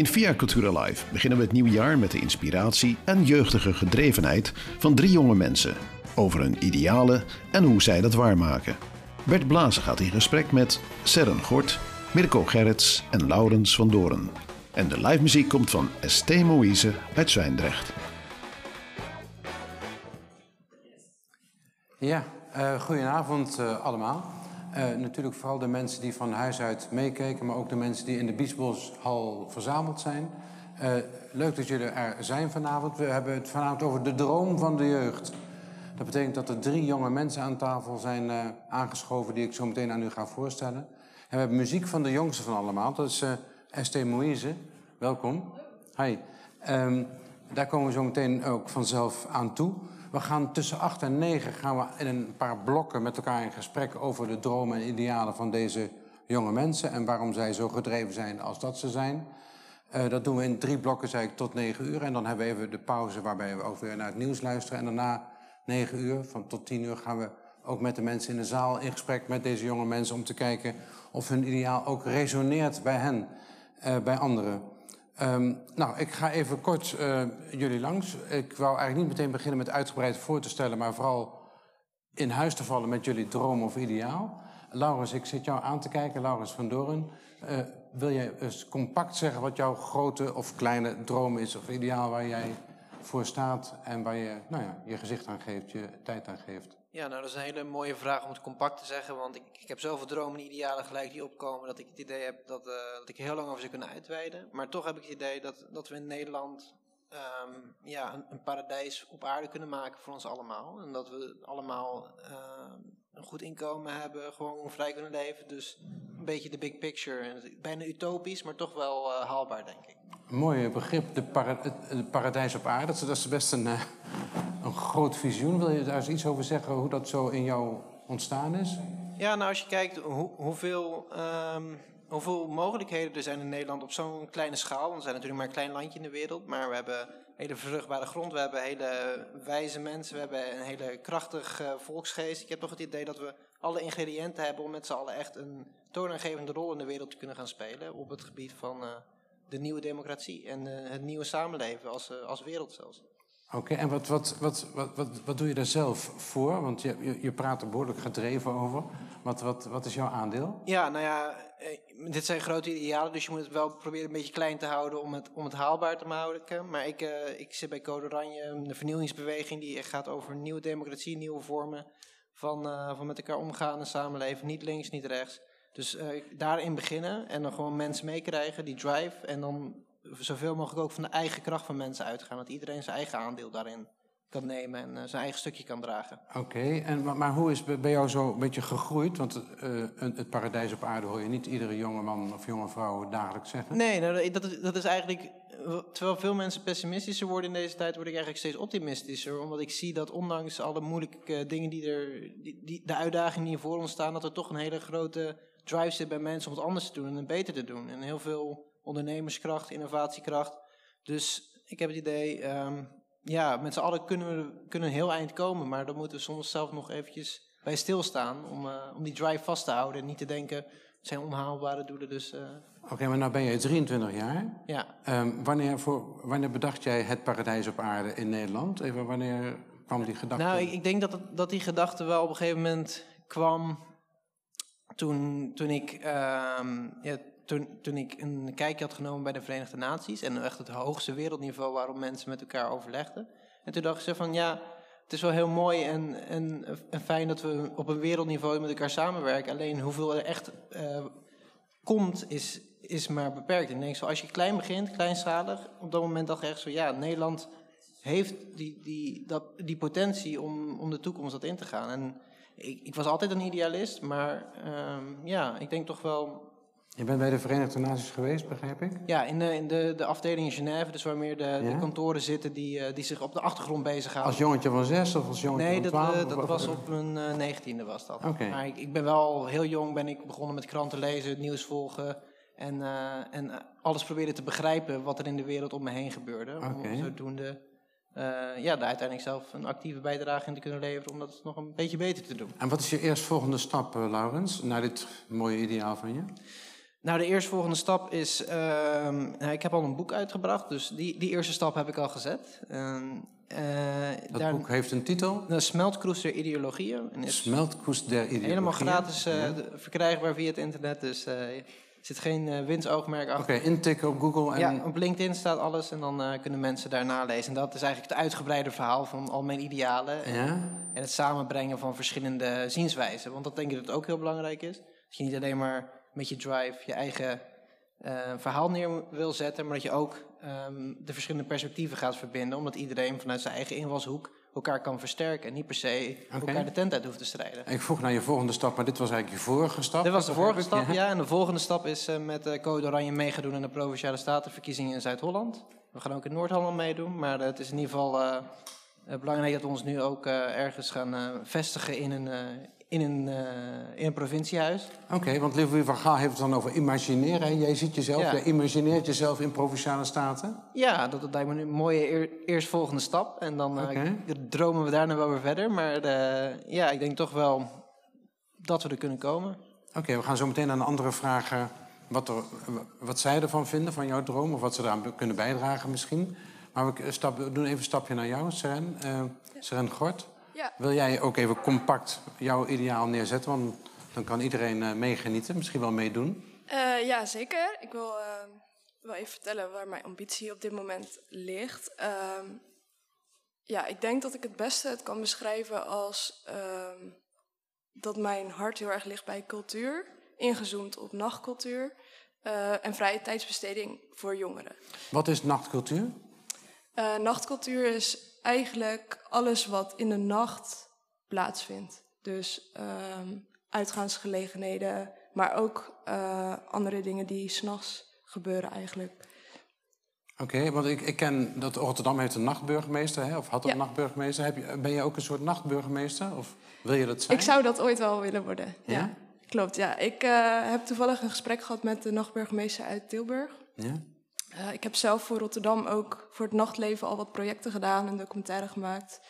In Via Cultura Live beginnen we het nieuwe jaar met de inspiratie en jeugdige gedrevenheid van drie jonge mensen over hun idealen en hoe zij dat waarmaken. Bert Blazen gaat in gesprek met Serren Gort, Mirko Gerrits en Laurens van Doren. En de live muziek komt van ST Moïse uit Zwijndrecht. Ja, uh, goedenavond uh, allemaal. Uh, natuurlijk vooral de mensen die van huis uit meekeken, maar ook de mensen die in de Biesboshal verzameld zijn. leuk dat jullie er zijn vanavond. We hebben het vanavond over de droom van de jeugd. Dat betekent dat er drie jonge mensen aan tafel zijn aangeschoven die ik zo meteen aan u ga voorstellen. En we hebben muziek van de jongste van allemaal, dat is Esther Moïse. Welkom. Hi. Um, daar komen we zo meteen ook vanzelf aan toe. We gaan tussen 8 en 9 gaan we in een paar blokken met elkaar in gesprek over de dromen en idealen van deze jonge mensen en waarom zij zo gedreven zijn als dat ze zijn. Uh, dat doen we in drie blokken, zei ik, tot 9 uur. En dan hebben we even de pauze waarbij we ook weer naar het nieuws luisteren. En daarna 9 uur, van tot 10 uur, gaan we ook met de mensen in de zaal in gesprek met deze jonge mensen om te kijken of hun ideaal ook resoneert bij hen, uh, bij anderen. Um, nou, ik ga even kort uh, jullie langs. Ik wou eigenlijk niet meteen beginnen met uitgebreid voor te stellen, maar vooral in huis te vallen met jullie droom of ideaal. Laurens, ik zit jou aan te kijken, Laurens van Doren. Uh, wil jij eens compact zeggen wat jouw grote of kleine droom is of ideaal waar jij voor staat en waar je nou ja, je gezicht aan geeft, je tijd aan geeft? Ja, nou dat is een hele mooie vraag om het compact te zeggen, want ik, ik heb zoveel dromen en idealen gelijk die opkomen dat ik het idee heb dat, uh, dat ik heel lang over zou kunnen uitweiden. Maar toch heb ik het idee dat, dat we in Nederland um, ja, een, een, paradijs op aarde kunnen maken voor ons allemaal. En dat we allemaal uh, een goed inkomen hebben, gewoon vrij kunnen leven. Dus een beetje de big picture. Bijna utopisch, maar toch wel uh, haalbaar, denk ik. Mooi begrip, de, para de paradijs op aarde. Dat is best een, uh, een groot visioen. Wil je daar eens iets over zeggen, hoe dat zo in jou ontstaan is? Ja, nou als je kijkt hoe, hoeveel, um, hoeveel mogelijkheden er zijn in Nederland op zo'n kleine schaal. Want we zijn natuurlijk maar een klein landje in de wereld. Maar we hebben hele vruchtbare grond, we hebben hele wijze mensen, we hebben een hele krachtig uh, volksgeest. Ik heb toch het idee dat we alle ingrediënten hebben om met z'n allen echt een toonaangevende rol in de wereld te kunnen gaan spelen. Op het gebied van uh, de nieuwe democratie en uh, het nieuwe samenleven als, als wereld zelfs. Oké, en wat, wat, wat, wat, wat, wat doe je daar zelf voor? Want je, je, praat er behoorlijk gedreven over. Wat, wat, wat is jouw aandeel? Ja, nou ja, dit zijn grote idealen, dus je moet het wel proberen een beetje klein te houden om het, om het haalbaar te houden. Maar ik, uh, ik zit bij Code Oranje, een vernieuwingsbeweging die gaat over nieuwe democratie, nieuwe vormen van, uh, van met elkaar omgaan en samenleven. Niet links, niet rechts. Dus daarin beginnen en dan gewoon mensen meekrijgen, die drive. En dan zoveel mogelijk ook van de eigen kracht van mensen uitgaan. Dat iedereen zijn eigen aandeel daarin kan nemen en uh, zijn eigen stukje kan dragen. Oké, en maar, maar, hoe is bij jou zo een beetje gegroeid? Want uh, het paradijs op aarde hoor je niet iedere jonge man of jonge vrouw dagelijks zeggen. Nee, nou, dat, dat is eigenlijk. Terwijl veel mensen pessimistischer worden in deze tijd, word ik eigenlijk steeds optimistischer. Omdat ik zie dat ondanks alle moeilijke dingen die er. Die, die, de uitdagingen die voor ons staan, dat er toch een hele grote drive zit bij mensen om het anders te doen en het beter te doen. En heel veel ondernemerskracht, innovatiekracht. Dus ik heb het idee, um, ja, met z'n allen kunnen we kunnen een heel eind komen, maar dan moeten we soms zelf nog eventjes bij stilstaan om, uh, om die drive vast te houden en niet te denken, het zijn onhaalbare doelen. Dus, uh... Oké, okay, maar nou ben je 23 jaar. Ja. Um, wanneer, voor, wanneer bedacht jij het paradijs op aarde in Nederland? Even, wanneer kwam die gedachte? Nou, ik, ik denk dat, het, dat die gedachte wel op een gegeven moment kwam toen, toen ik um, ja, toen, toen ik een kijkje had genomen bij de Verenigde Naties en echt het hoogste wereldniveau waarop mensen met elkaar overlegden. En toen dacht ik ze van ja, het is wel heel mooi en, en, en fijn dat we op een wereldniveau met elkaar samenwerken. Alleen hoeveel er echt uh, komt is, is maar beperkt. En denk zo, als je klein begint, kleinschalig, op dat moment dacht ik echt zo ja, Nederland heeft die, die, dat, die potentie om, om de toekomst dat in te gaan. En ik, ik was altijd een idealist, maar um, ja, ik denk toch wel je bent bij de Verenigde Naties geweest, begrijp ik? Ja, in de, in de, de afdeling in Genève, dus waar meer de, ja? de kantoren zitten die, uh, die zich op de achtergrond bezighouden. Als jongetje van zes of als jongetje nee, van twaalf? Nee, dat, dat was op mijn uh, negentiende was dat. Okay. Maar ik, ik ben wel heel jong ben ik begonnen met kranten lezen, het nieuws volgen. En, uh, en alles proberen te begrijpen wat er in de wereld om me heen gebeurde. Okay. Om zodoende uh, ja, daar uiteindelijk zelf een actieve bijdrage in te kunnen leveren om dat nog een beetje beter te doen. En wat is je eerstvolgende stap, uh, Laurens, naar dit mooie ideaal van je? Nou, de eerstvolgende stap is. ehm, nou, ik heb al een boek uitgebracht, dus die, die eerste stap heb ik al gezet. Ehm, eh, Dat daar, boek heeft een titel. De Smeltkroes der Ideologieën. En is Smeltkoest der ideologieën. helemaal gratis eh, Ja. verkrijgbaar via het internet, dus eh, er zit geen winstoogmerk Oké, achter. intikken op Google en... Ja, op LinkedIn staat alles en dan kunnen mensen daar nalezen. En dat is eigenlijk het uitgebreide verhaal van al mijn idealen. En, Ja? en het samenbrengen van verschillende zienswijzen. Want dat denk ik dat het ook heel belangrijk is. Dat je niet alleen maar met je drive je eigen eh, verhaal neer wil zetten, maar dat je ook ehm, de verschillende perspectieven gaat verbinden. Omdat iedereen vanuit zijn eigen invalshoek elkaar kan versterken. En niet per se elkaar de tent uit hoeft te strijden. Ik vroeg naar je volgende stap, maar dit was eigenlijk je vorige stap. Dit was de vorige stap, ja. En de volgende stap is eh, met eh, Code Oranje meegedoen in de Provinciale Statenverkiezingen in Zuid-Holland. We gaan ook in Noord-Holland meedoen, maar het is in ieder geval belangrijk dat we ons nu ook ergens gaan vestigen in een, in, een, eh, in een provinciehuis. Oké, want Louis van Gaal heeft het dan over imagineren. hè? Jij ziet jezelf, Ja. jij imagineert jezelf in Provinciale Staten. Ja, dat, dat lijkt me een mooie eer- eerstvolgende stap. En dan eh, dromen we daarna wel weer verder. Maar eh, ja, ik denk toch wel dat we er kunnen komen. Oké, we gaan zo meteen aan de andere vragen wat, er, wat zij ervan vinden, van jouw droom. Of wat ze eraan kunnen bijdragen misschien. Maar we, stap, we doen even een stapje naar jou, Seren. Seren Gort. Ja. Wil jij ook even compact jouw ideaal neerzetten? Want dan kan iedereen eh, meegenieten, misschien wel meedoen. Eh, ja, zeker. Ik wil ehm, wel even vertellen waar mijn ambitie op dit moment ligt. Ehm, ja, ik denk dat ik het beste het kan beschrijven als ehm, dat mijn hart heel erg ligt bij cultuur, ingezoomd op nachtcultuur eh, en vrije tijdsbesteding voor jongeren. Wat is nachtcultuur? Eh, nachtcultuur is eigenlijk alles wat in de nacht plaatsvindt. Dus ehm, uitgaansgelegenheden, maar ook eh, andere dingen die s'nachts gebeuren eigenlijk. Oké, want ik, ik ken dat Rotterdam heeft een nachtburgemeester, hè? of had een Ja. nachtburgemeester. Heb je, ben je ook een soort nachtburgemeester? Of wil je dat zijn? Ik zou dat ooit wel willen worden. Ja? Klopt, ja. Ik eh, heb toevallig een gesprek gehad met de nachtburgemeester uit Tilburg. Ja? Eh, ik heb zelf voor Rotterdam ook voor het nachtleven al wat projecten gedaan en documentaire gemaakt.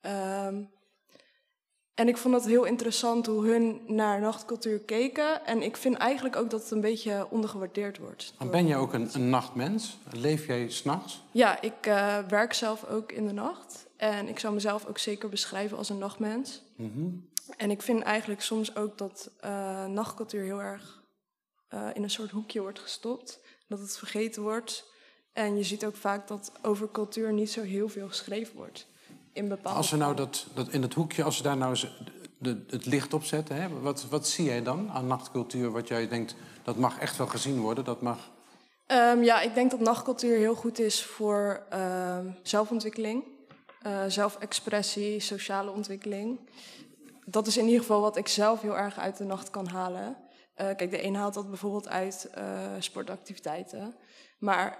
Ehm, en ik vond het heel interessant hoe hun naar nachtcultuur keken. En ik vind eigenlijk ook dat het een beetje ondergewaardeerd wordt. Maar ben je ook een, een nachtmens? Leef jij s'nachts? Ja, ik eh, werk zelf ook in de nacht. En ik zou mezelf ook zeker beschrijven als een nachtmens. Mhm. En ik vind eigenlijk soms ook dat eh, nachtcultuur heel erg in een soort hoekje wordt gestopt. Dat het vergeten wordt. En je ziet ook vaak dat over cultuur niet zo heel veel geschreven wordt. In bepaalde Als we nou dat, dat in het hoekje, als we daar nou eens de, het licht op zetten, hè, wat, wat zie jij dan aan nachtcultuur? Wat jij denkt, dat mag echt wel gezien worden, dat mag... Ehm, ja, ik denk dat nachtcultuur heel goed is voor ehm, zelfontwikkeling, eh, zelfexpressie, sociale ontwikkeling. Dat is in ieder geval wat ik zelf heel erg uit de nacht kan halen. Eh, kijk, de een haalt dat bijvoorbeeld uit eh, sportactiviteiten. Maar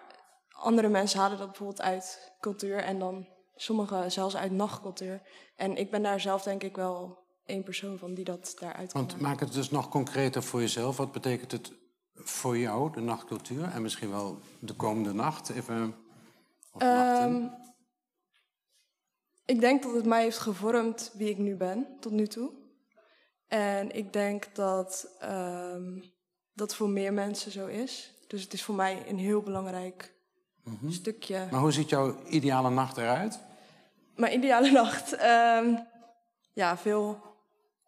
andere mensen halen dat bijvoorbeeld uit cultuur en dan sommigen zelfs uit nachtcultuur. En ik ben daar zelf denk ik wel één persoon van die dat daaruit kan Want maak het dus nog concreter voor jezelf. Wat betekent het voor jou, de nachtcultuur? En misschien wel de komende nacht? Even, of? Ehm, ik denk dat het mij heeft gevormd wie ik nu ben, tot nu toe. En ik denk dat ehm, dat voor meer mensen zo is. Dus het is voor mij een heel belangrijk stukje. Maar hoe ziet jouw ideale nacht eruit? Mijn ideale nacht. ehm, ja, veel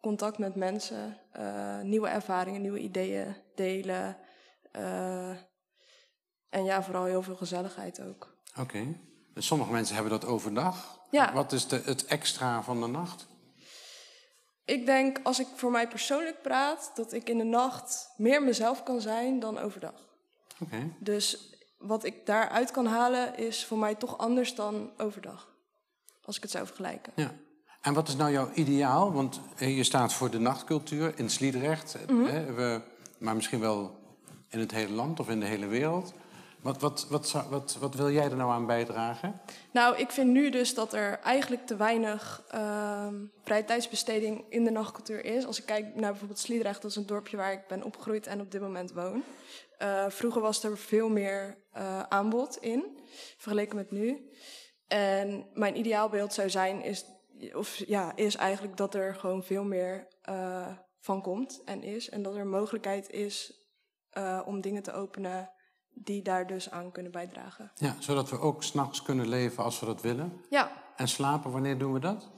contact met mensen, eh, nieuwe ervaringen, nieuwe ideeën delen. eh, en ja, vooral heel veel gezelligheid ook. Oké. Sommige mensen hebben dat overdag. Ja. Wat is de, het extra van de nacht? Ik denk, als ik voor mij persoonlijk praat, dat ik in de nacht meer mezelf kan zijn dan overdag. Oké. Dus wat ik daaruit kan halen is voor mij toch anders dan overdag. Als ik het zou vergelijken. Ja. En wat is nou jouw ideaal? Want eh, je staat voor de nachtcultuur in Sliedrecht, eh, Mhm. hè, we, maar misschien wel in het hele land of in de hele wereld. Wat, wat, wat, wat, wat wil jij er nou aan bijdragen? Nou, ik vind nu dus dat er eigenlijk te weinig ehm vrije tijdsbesteding in de nachtcultuur is. Als ik kijk naar bijvoorbeeld Sliedrecht, dat is een dorpje waar ik ben opgegroeid en op dit moment woon. Eh, vroeger was er veel meer eh, aanbod in, vergeleken met nu. En mijn ideaalbeeld zou zijn, is, of, ja, is eigenlijk dat er gewoon veel meer eh, van komt en is. En dat er mogelijkheid is om dingen te openen die daar dus aan kunnen bijdragen. Ja, zodat we ook s'nachts kunnen leven als we dat willen. Ja, En slapen, wanneer doen we dat?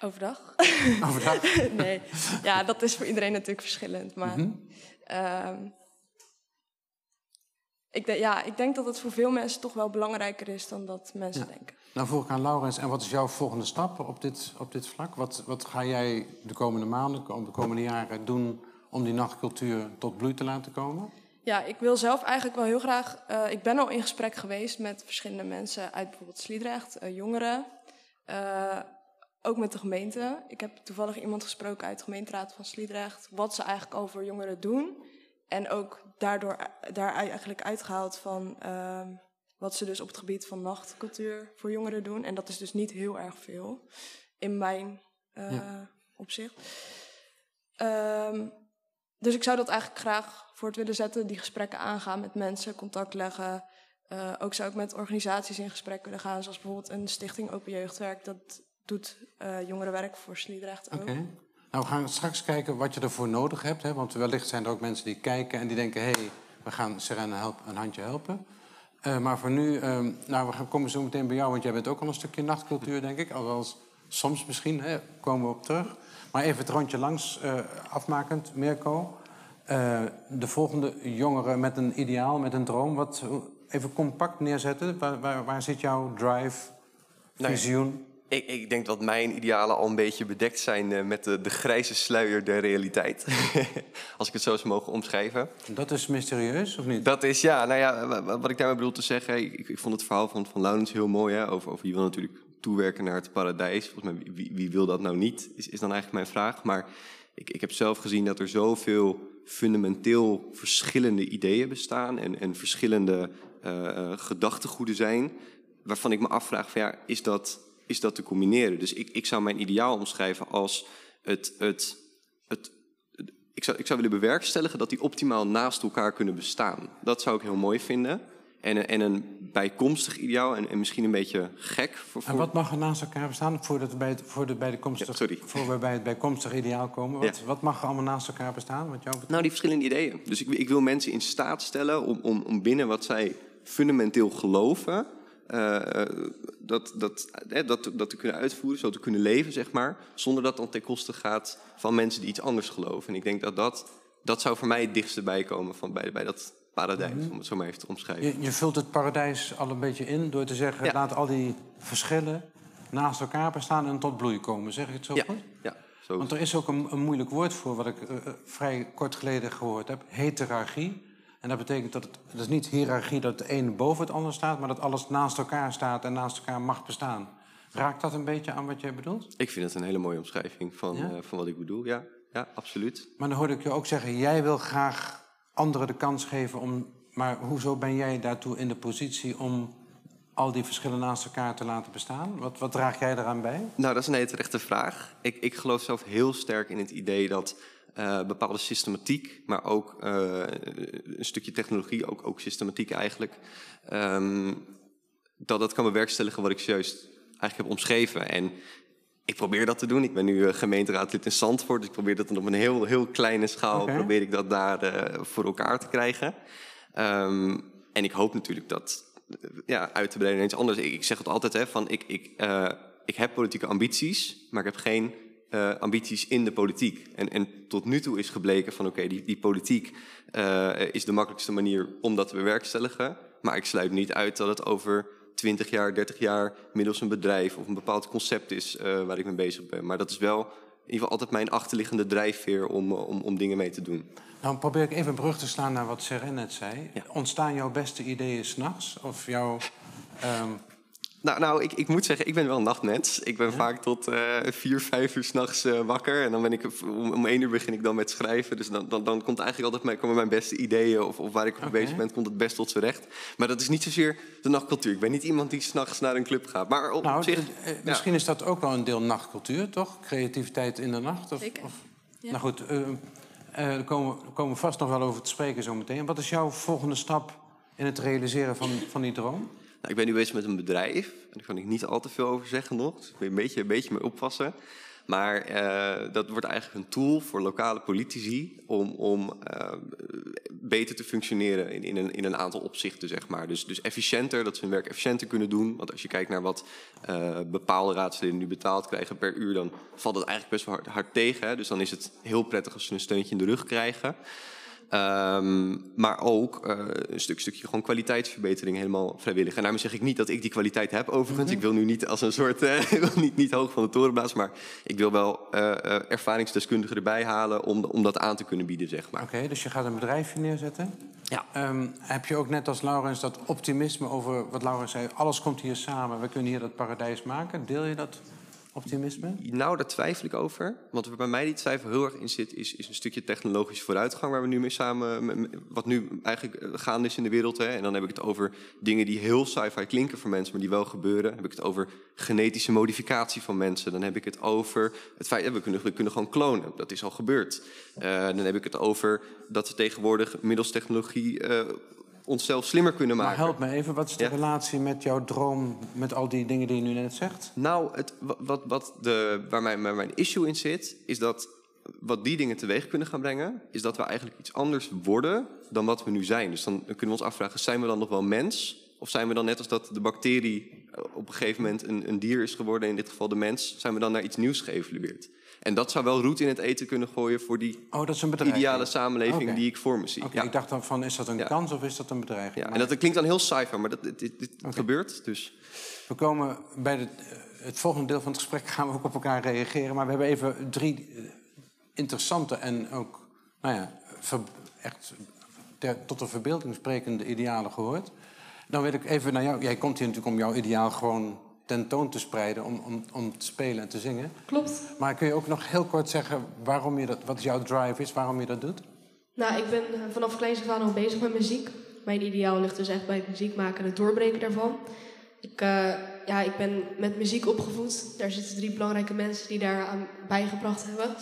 overdag. Overdag? nee, ja, dat is voor iedereen natuurlijk verschillend. Maar Mhm. ehm, ik, denk- ja, ik denk dat het voor veel mensen toch wel belangrijker is dan dat mensen Ja. denken. Nou vroeg ik aan Laurens, en wat is jouw volgende stap op dit, op dit vlak? Wat, wat ga jij de komende maanden, de komende jaren doen om die nachtcultuur tot bloei te laten komen? Ja, ik wil zelf eigenlijk wel heel graag. eh, ik ben al in gesprek geweest met verschillende mensen uit bijvoorbeeld Sliedrecht, eh, jongeren. eh, ook met de gemeente. Ik heb toevallig iemand gesproken uit de gemeenteraad van Sliedrecht. Wat ze eigenlijk over jongeren doen. En ook daardoor daar eigenlijk uitgehaald van ehm, wat ze dus op het gebied van nachtcultuur voor jongeren doen. En dat is dus niet heel erg veel in mijn Ja. opzicht. Ehm, dus ik zou dat eigenlijk graag voort willen zetten. Die gesprekken aangaan met mensen, contact leggen. Eh, ook zou ik met organisaties in gesprek willen gaan. Zoals bijvoorbeeld een stichting Open Jeugdwerk. Dat doet eh, jongerenwerk voor Sliedrecht ook. Oké. Nou, we gaan straks kijken wat je ervoor nodig hebt. Hè? Want wellicht zijn er ook mensen die kijken en die denken... hé, hey, we gaan Serena help, een handje helpen. Eh, maar voor nu, ehm, nou, we komen zo meteen bij jou... want jij bent ook al een stukje nachtcultuur, denk ik. Alhoewel soms misschien, hè, komen we op terug. Maar even het rondje langs eh, afmakend, Mirko. Eh, de volgende jongere met een ideaal, met een droom. Wat, even compact neerzetten. Waar, waar, waar zit jouw drive, Nou ja, visioen? Ik, ik denk dat mijn idealen al een beetje bedekt zijn eh, met de, de grijze sluier der realiteit. Als ik het zo eens mogen omschrijven. Dat is mysterieus, of niet? Dat is, ja, nou ja, wa- wa- wat ik daarmee bedoel te zeggen. Ik, ik vond het verhaal van, van Laurens heel mooi. Hè, over, over je wil natuurlijk toewerken naar het paradijs. Volgens mij, wie, wie wil dat nou niet? Is, is dan eigenlijk mijn vraag. Maar ik, ik heb zelf gezien dat er zoveel fundamenteel verschillende ideeën bestaan. En, en verschillende eh, gedachtegoeden zijn. Waarvan ik me afvraag: van, ja, is, dat, is dat te combineren? Dus ik, ik zou mijn ideaal omschrijven als het. het, het ik zou, ik zou willen bewerkstelligen dat die optimaal naast elkaar kunnen bestaan. Dat zou ik heel mooi vinden. En, en een bijkomstig ideaal, en, en misschien een beetje gek. Voor, En voor- wat mag er naast elkaar bestaan voordat we bij het, voor de, bij de komstig, Ja, sorry. voor we bij het bijkomstig ideaal komen? Wat, Ja. wat mag er allemaal naast elkaar bestaan? Wat jou betreft? Nou, die verschillende ideeën. Dus ik, ik wil mensen in staat stellen om, om, om binnen wat zij fundamenteel geloven, eh, eh, dat, dat, eh, dat, dat te kunnen uitvoeren, zo te kunnen leven, zeg maar. Zonder dat dan ten koste gaat van mensen die iets anders geloven. En ik denk dat dat, dat zou voor mij het dichtste bijkomen van bij, bij dat paradijs, om het zo maar even te omschrijven. Je, je vult het paradijs al een beetje in door te zeggen... Ja. laat al die verschillen naast elkaar bestaan en tot bloei komen. Zeg ik het zo Ja, goed? ja zo. Want er is ook een, een moeilijk woord voor wat ik eh, eh, vrij kort geleden gehoord heb. Heterarchie. En dat betekent dat het, het is niet hiërarchie dat het een boven het ander staat... maar dat alles naast elkaar staat en naast elkaar mag bestaan. Raakt dat een beetje aan wat jij bedoelt? Ik vind het een hele mooie omschrijving van, Ja? eh, van wat ik bedoel. Ja, ja absoluut. Maar dan hoorde ik je ook zeggen, jij wil graag anderen de kans geven om... Maar hoezo ben jij daartoe in de positie om al die verschillen naast elkaar te laten bestaan? Wat, wat draag jij eraan bij? Nou, dat is een hele terechte vraag. Ik, ik geloof zelf heel sterk in het idee dat eh, bepaalde systematiek, maar ook eh, een stukje technologie, ook, ook systematiek eigenlijk, ehm, dat dat kan bewerkstelligen wat ik zojuist eigenlijk heb omschreven. En ik probeer dat te doen. Ik ben nu eh, gemeenteraadlid in Zandvoort, dus ik probeer dat dan op een heel, heel kleine schaal, probeer ik dat daar eh, voor elkaar te krijgen. Ehm, en ik hoop natuurlijk dat eh, ja, uit te breiden naar iets anders. Ik, ik zeg het altijd, hè, van ik, ik, ik heb politieke ambities, maar ik heb geen ambities in de politiek. En, en tot nu toe is gebleken van oké, die, die politiek is de makkelijkste manier om dat te bewerkstelligen. Maar ik sluit niet uit dat het over 20 jaar, 30 jaar middels een bedrijf of een bepaald concept is eh, waar ik mee bezig ben. Maar dat is wel in ieder geval altijd mijn achterliggende drijfveer om, eh, om, om dingen mee te doen. Nou, probeer ik even een brug te slaan naar wat Seren net zei. Ja. Ontstaan jouw beste ideeën s'nachts? Of jouw... ehm, Nou, nou ik, ik moet zeggen, ik ben wel een nachtmens. Ik ben vaak tot eh vier, vijf uur s'nachts nachts wakker. En dan ben ik, om, om één uur begin ik dan met schrijven. Dus dan, dan, dan komt eigenlijk altijd mijn, komen mijn beste ideeën... of, of waar ik mee bezig ben, komt het best tot z'n recht. Maar dat is niet zozeer de nachtcultuur. Ik ben niet iemand die s'nachts naar een club gaat. Maar op, nou, op zich... eh, eh, ja. misschien is dat ook wel een deel nachtcultuur, toch? Creativiteit in de nacht? Of, Zeker. Of, Ja. Nou goed, eh, eh, daar komen, komen we vast nog wel over te spreken zo meteen. Wat is jouw volgende stap in het realiseren van, van die droom? Nou, ik ben nu bezig met een bedrijf. En daar kan ik niet al te veel over zeggen nog. Dus ik moet een beetje, een beetje mee oppassen. Maar eh, dat wordt eigenlijk een tool voor lokale politici om, om uh, beter te functioneren in, in, een, in een aantal opzichten, zeg maar. Dus, dus efficiënter, dat ze hun werk efficiënter kunnen doen. Want als je kijkt naar wat uh, bepaalde raadsleden nu betaald krijgen per uur, dan valt het eigenlijk best wel hard, hard tegen. Hè? Dus dan is het heel prettig als ze een steuntje in de rug krijgen. Um, maar ook uh, een stuk, stukje gewoon kwaliteitsverbetering helemaal vrijwillig. En daarmee zeg ik niet dat ik die kwaliteit heb overigens. Mm -hmm. Ik wil nu niet als een soort, uh, niet, niet hoog van de toren blazen, maar ik wil wel uh, ervaringsdeskundigen erbij halen om, om dat aan te kunnen bieden, zeg maar. Oké, okay, dus je gaat een bedrijfje neerzetten. Ja. Um, heb je ook net als Laurens dat optimisme over wat Laurens zei, alles komt hier samen, we kunnen hier dat paradijs maken. Deel je dat optimisme? Nou, daar twijfel ik over. Want waar bij mij die twijfel heel erg in zit, is, is een stukje technologische vooruitgang waar we nu mee samen, wat nu eigenlijk gaande is in de wereld. Hè. En dan heb ik het over dingen die heel sci-fi klinken voor mensen, maar die wel gebeuren. Dan heb ik het over genetische modificatie van mensen. Dan heb ik het over het feit dat we kunnen, we kunnen gewoon klonen. Dat is al gebeurd. Uh, dan heb ik het over dat we tegenwoordig middels technologie uh, onszelf slimmer kunnen maken. Maar help me even, wat is de Ja. relatie met jouw droom, met al die dingen die je nu net zegt? Nou, het, wa- wat, wat de, waar, mijn, waar mijn issue in zit, is dat wat die dingen teweeg kunnen gaan brengen, is dat we eigenlijk iets anders worden dan wat we nu zijn. Dus dan kunnen we ons afvragen, zijn we dan nog wel mens? Of zijn we dan net als dat de bacterie eh, op een gegeven moment een, een dier is geworden, in dit geval de mens, zijn we dan naar iets nieuws geëvolueerd? En dat zou wel roet in het eten kunnen gooien voor die Oh, dat is een ideale samenleving die ik voor me zie. Oké, ja. ik dacht dan van, is dat een kans of is dat een bedreiging? Ja, Maar en dat klinkt dan heel sci-fi, maar dat, dit, gebeurt. Dus. We komen bij de, het volgende deel van het gesprek gaan we ook op elkaar reageren. Maar we hebben even drie eh, interessante en ook, nou ja, ver- echt ter- tot de verbeelding sprekende idealen gehoord. Dan wil ik even naar jou. Jij komt hier natuurlijk om jouw ideaal gewoon tentoon te spreiden, om, om, om te spelen en te zingen. Klopt. Maar kun je ook nog heel kort zeggen waarom je dat, wat jouw drive is, waarom je dat doet? Nou, ik ben eh, vanaf kleins af aan al bezig met muziek. Mijn ideaal ligt dus echt bij het muziek maken en het doorbreken daarvan. Ik, eh, ja, ik ben met muziek opgevoed. Daar zitten drie belangrijke mensen die daar aan bijgebracht hebben.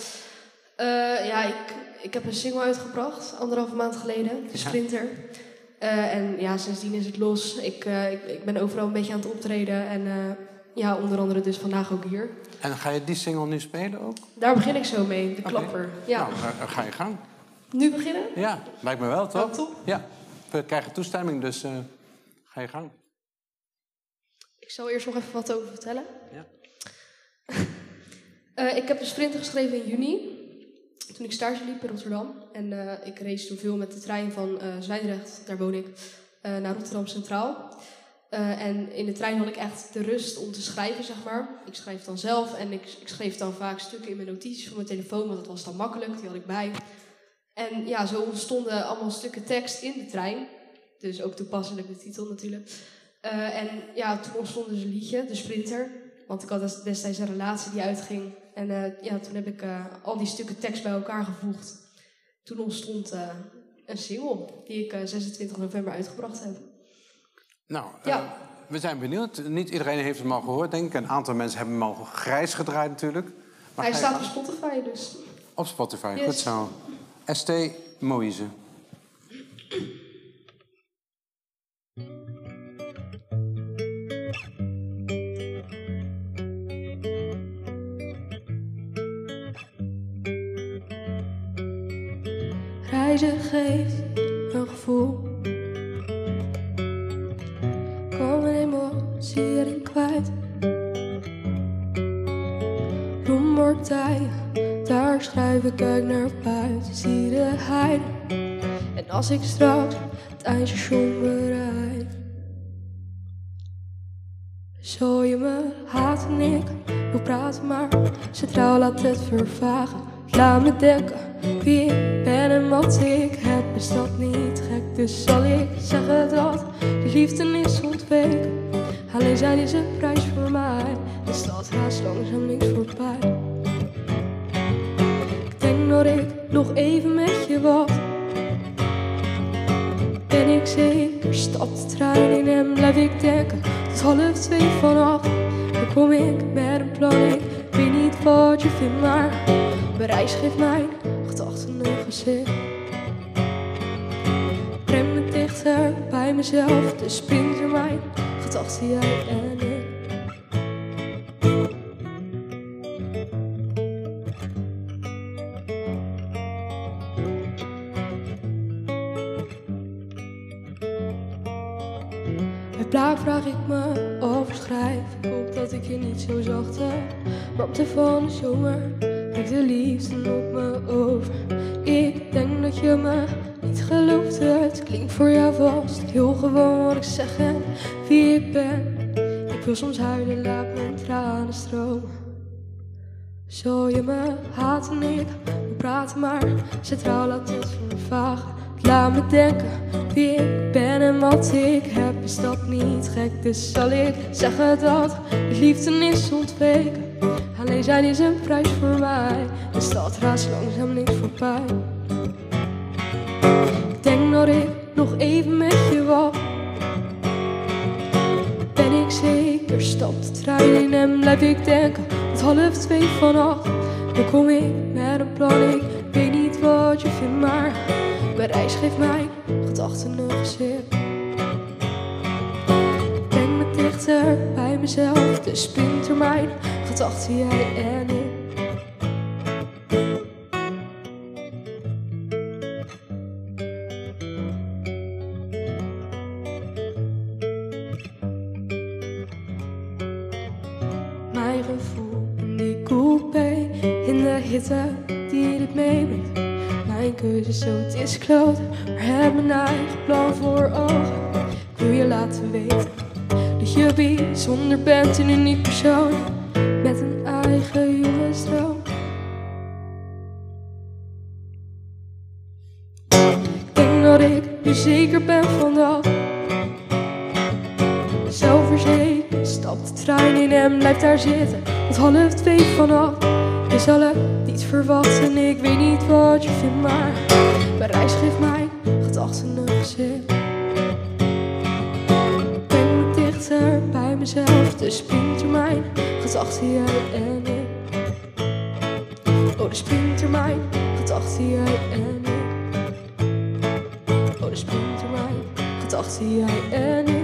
Eh, ja, ik, ik heb een single uitgebracht, anderhalve maand geleden, de Sprinter. Eh, en ja, sindsdien is het los. Ik, eh, ik, ik ben overal een beetje aan het optreden. En eh, ja, onder andere dus vandaag ook hier. En ga je die single nu spelen ook? Daar begin ik zo mee, de klapper. Ja. Nou, ga, je gang. Nu beginnen? Ja, lijkt me wel, toch? Ja, top. Ja, we krijgen toestemming, dus ga je gang. Ik zal eerst nog even wat over vertellen. Ja. Ik heb de sprinter geschreven in juni, toen ik stage liep in Rotterdam. En eh, ik race toen veel met de trein van eh Zwijndrecht, daar woon ik, eh, naar Rotterdam Centraal. En in de trein had ik echt de rust om te schrijven, zeg maar. Ik schrijf dan zelf en ik, ik schreef dan vaak stukken in mijn notities van mijn telefoon, want dat was dan makkelijk, die had ik bij. En ja, zo ontstonden allemaal stukken tekst in de trein. Dus ook toepasselijk de titel natuurlijk. En ja, toen ontstond dus een liedje, De Sprinter. Want ik had des- destijds een relatie die uitging. En eh, ja, toen heb ik eh, al die stukken tekst bij elkaar gevoegd. Toen ontstond eh, een single die ik eh, 26 november uitgebracht heb. Nou, Ja. we zijn benieuwd. Niet iedereen heeft hem al gehoord, denk ik. Een aantal mensen hebben hem al grijs gedraaid natuurlijk. Maar Hij staat op? Spotify, dus op Spotify. Yes. Goed zo. ST Moïse. Reizen geeft een gevoel. Kom een erin kwijt. Bloemortij, daar schrijf ik uit naar buiten. Zie de heide. En als ik straks het eindstation bereik. Zou je me haten, ik wil praten, maar centraal laat het vervagen. Laat me denken wie ben en wat ik heb, is dat niet gek? Dus zal ik zeggen dat de liefde is ontweken. Alleen zijn is een prijs voor mij, de stad raast langzaam niks voorbij. Ik denk dat ik nog even met je wacht. Ben ik zeker, stap de trein in en blijf ik denken tot half twee vannacht. Dan kom ik met een plan, ik weet niet wat je vindt, maar mijn reis geeft mijn gezicht. Breng me dichter bij mezelf, dus spring er mijn gedachten uit en ik. Daar vraag ik me of schrijf. Ik hoop dat ik je niet zo zachte op de van de zomer ik de liefde op me over. Dat je me niet gelooft. Het klinkt voor jou vast heel gewoon wat ik zeg en wie ik ben. Ik wil soms huilen, laat mijn tranen stromen. Zou je me haten, ik we praten maar. Centraal laat het voor me laat me denken wie ik ben en wat ik heb. Is dat niet gek? Dus zal ik zeggen dat de liefde is ontweken. Alleen zijn is een prijs voor mij. De stad raast langzaam niks voorbij. Denk dat ik nog even met je wacht. Ben ik zeker, stap de trein in en blijf ik denken tot half twee vannacht. Dan kom ik met een plan, ik weet niet wat je vindt, maar mijn reis geeft mijn gedachten een gezicht. Breng me dichter bij mezelf, de spintermijn, gedachten jij en ik. Gevoel in die coupé in de hitte die dit meebrengt. Mijn keuze zo, het is kloten, maar heb mijn eigen plan voor ogen. Ik wil je laten weten dat je bijzonder bent een uniek persoon blijft daar zitten tot half twee vanaf. Je zal het niet verwachten, ik weet niet wat je vindt, maar mijn reis geeft mij gedachten een gezicht. Ik ben dichter bij mezelf, de sprintermijn, gedachten jij en ik. Oh, de sprintermijn, gedachten jij en ik. Oh, de sprintermijn, gedachten jij en ik.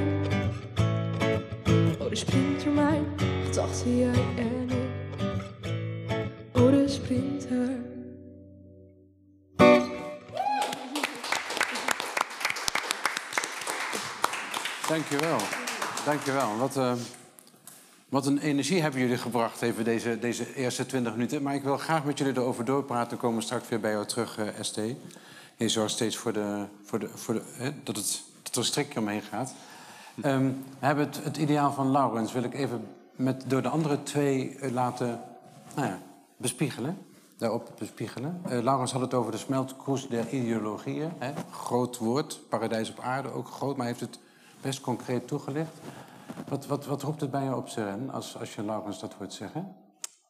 Dankjewel. Dankjewel. Wat, eh, wat een energie hebben jullie gebracht even deze, deze eerste 20 minuten. Maar ik wil graag met jullie erover doorpraten. Dan komen we straks weer bij jou terug, eh, ST. Je zorgt steeds voor, de, voor, de, voor de, hè, dat, het, dat er strikje omheen gaat. Ehm, we hebben het, het ideaal van Laurens. Wil ik even met, door de andere twee eh, laten nou ja, bespiegelen. Daarop bespiegelen. Eh, Laurens had het over de smeltkroes der ideologieën. Hè? Groot woord, paradijs op aarde, ook groot, maar heeft het best concreet toegelicht. Wat, wat, wat roept het bij je op, Seren, als, als je Laurens dat hoort zeggen?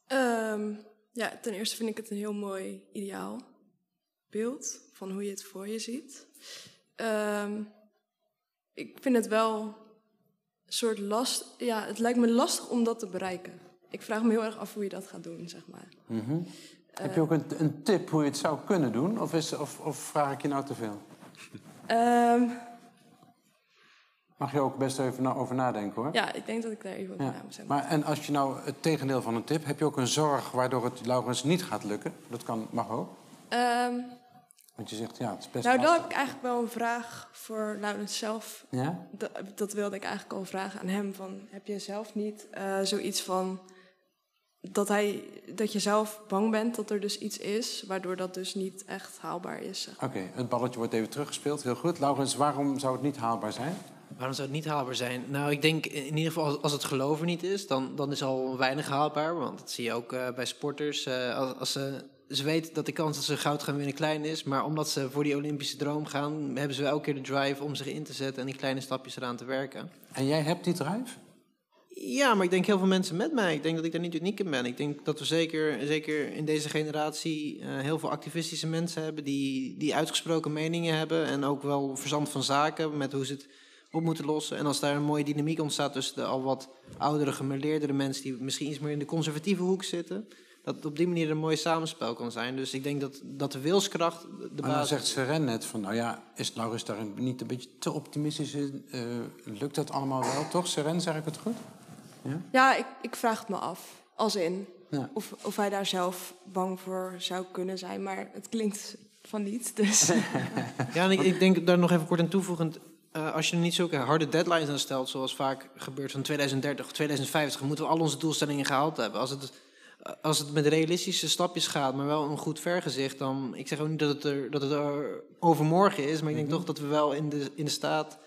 Ehm, ja, ten eerste vind ik het een heel mooi ideaal beeld van hoe je het voor je ziet. Ehm, ik vind het wel een soort last. Ja, het lijkt me lastig om dat te bereiken. Ik vraag me heel erg af hoe je dat gaat doen, zeg maar. Heb je ook een, een tip hoe je het zou kunnen doen? Of, is, of, of vraag ik je nou te veel? Ehm, Mag je ook best even na- over nadenken hoor. ja, ik denk dat ik daar even over Ja. na moet zeggen. Maar en als je nou het tegendeel van een tip, heb je ook een zorg waardoor het Laurens niet gaat lukken? Dat kan, mag ook. Ehm, Want je zegt ja, het is best nou, dan lastig. heb ik eigenlijk wel een vraag voor Laurens zelf. Ja? Dat, dat wilde ik eigenlijk al vragen aan hem. Van, heb je zelf niet eh, zoiets van dat, hij, dat je zelf bang bent dat er dus iets is, waardoor dat dus niet echt haalbaar is? Zeg. Oké, het balletje wordt even teruggespeeld. Heel goed. Laurens, waarom zou het niet haalbaar zijn? Waarom zou het niet haalbaar zijn? Nou, ik denk in ieder geval als, als het geloof er niet is, dan, dan is al weinig haalbaar. Want dat zie je ook eh, bij sporters. eh, als, als ze, ze weten dat de kans dat ze goud gaan winnen klein is. Maar omdat ze voor die Olympische droom gaan, hebben ze elke keer de drive om zich in te zetten en die kleine stapjes eraan te werken. En jij hebt die drive? Ja, maar ik denk heel veel mensen met mij. Ik denk dat ik daar niet uniek in ben. Ik denk dat we zeker, zeker in deze generatie eh, heel veel activistische mensen hebben die, die uitgesproken meningen hebben en ook wel verstand van zaken met hoe ze het op moeten lossen. En als daar een mooie dynamiek ontstaat tussen de al wat oudere, gemeleerdere mensen die misschien iets meer in de conservatieve hoek zitten, dat het op die manier een mooi samenspel kan zijn. Dus ik denk dat, dat de wilskracht de Maar dan zegt Seren net van, nou ja, is Laurens daar niet een beetje te optimistisch in? Eh, lukt dat allemaal wel, toch? Seren, zeg ik het goed? Ja, ik, ik vraag het me af. Als in. Ja. Of, of hij daar zelf bang voor zou kunnen zijn. Maar het klinkt van niet. Dus Ja, en ik, ik denk daar nog even kort aan toevoegend. Eh, als je er niet zulke harde deadlines aan stelt, zoals vaak gebeurt van 2030 of 2050, moeten we al onze doelstellingen gehaald hebben. Als het, als het met realistische stapjes gaat, maar wel een goed vergezicht, dan. Ik zeg ook niet dat het er, dat het er overmorgen is, maar ik denk toch dat we wel in de, in de staat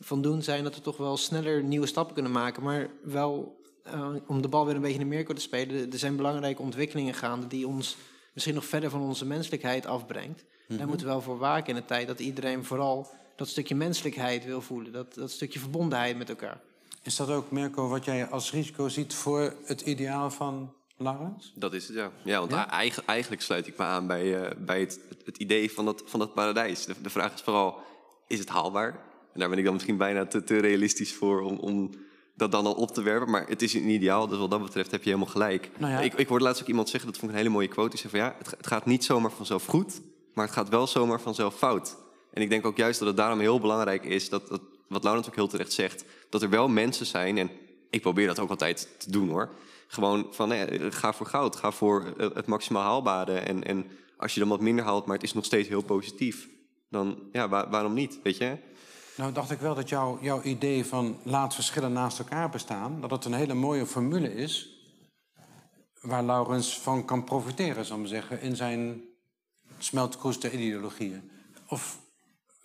van doen zijn dat we toch wel sneller nieuwe stappen kunnen maken. Maar wel eh, om de bal weer een beetje in de meerkoor te spelen. Er zijn belangrijke ontwikkelingen gaande die ons misschien nog verder van onze menselijkheid afbrengt. Daar moeten we wel voor waken in de tijd dat iedereen vooral dat stukje menselijkheid wil voelen. Dat, dat stukje verbondenheid met elkaar. Is dat ook, Mirko, wat jij als risico ziet voor het ideaal van Laurens? Dat is het, ja. Ja, want Ja? eigen- eigenlijk sluit ik me aan bij, eh, bij het, het, het idee van dat, van dat paradijs. De, de vraag is vooral, is het haalbaar? En daar ben ik dan misschien bijna te, te realistisch voor om, om dat dan al op te werpen. Maar het is een ideaal, dus wat dat betreft heb je helemaal gelijk. Nou ja. ik, ik hoorde laatst ook iemand zeggen, dat vond ik een hele mooie quote. Die zei van ja, het, het gaat niet zomaar vanzelf goed, maar het gaat wel zomaar vanzelf fout. En ik denk ook juist dat het daarom heel belangrijk is, dat, dat, wat Laurens ook heel terecht zegt, dat er wel mensen zijn, en ik probeer dat ook altijd te doen hoor. Gewoon van, ga voor goud, ga voor eh, het maximaal haalbare. En, en als je dan wat minder haalt, maar het is nog steeds heel positief, dan ja, waar- waarom niet, weet je? Nou, dacht ik wel dat jouw jouw idee van laat verschillen naast elkaar bestaan, dat het een hele mooie formule is waar Laurens van kan profiteren, zal ik zeggen, in zijn smeltkroeste ideologieën. Of,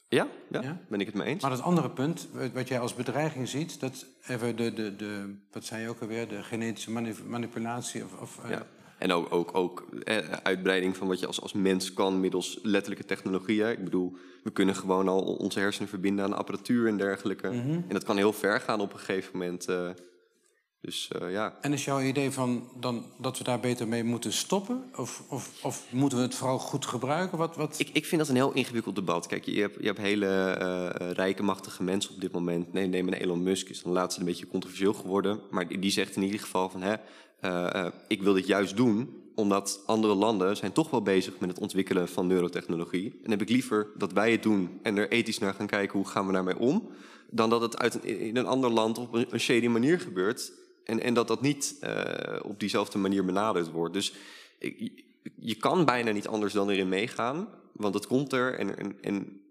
Ja, ja, Ja? ben ik het mee eens. maar het andere punt, wat- jij als bedreiging ziet, dat even de, de, de wat zei je ook alweer, de genetische mani- manipulatie of, of eh, Ja. En ook, ook, ook eh, uitbreiding van wat je als, als mens kan middels letterlijke technologieën. Ik bedoel, we kunnen gewoon al onze hersenen verbinden aan apparatuur en dergelijke. En dat kan heel ver gaan op een gegeven moment. eh. Dus eh, ja. En is jouw idee van dan, dat we daar beter mee moeten stoppen? Of, of, of moeten we het vooral goed gebruiken? Wat, wat... Ik, ik vind dat een heel ingewikkeld debat. Kijk, je hebt, je hebt hele eh, rijke, machtige mensen op dit moment. Nee, neem een Elon Musk, is dan laatst een beetje controversieel geworden. Maar die, die zegt in ieder geval van... Hè, eh, ik wil dit juist doen, omdat andere landen zijn toch wel bezig met het ontwikkelen van neurotechnologie. En heb ik liever dat wij het doen en er ethisch naar gaan kijken hoe gaan we daarmee om, dan dat het uit een, in een ander land op een, een shady manier gebeurt. En, en dat dat niet eh, op diezelfde manier benaderd wordt. Dus ik, je kan bijna niet anders dan erin meegaan, want het komt er en, en, en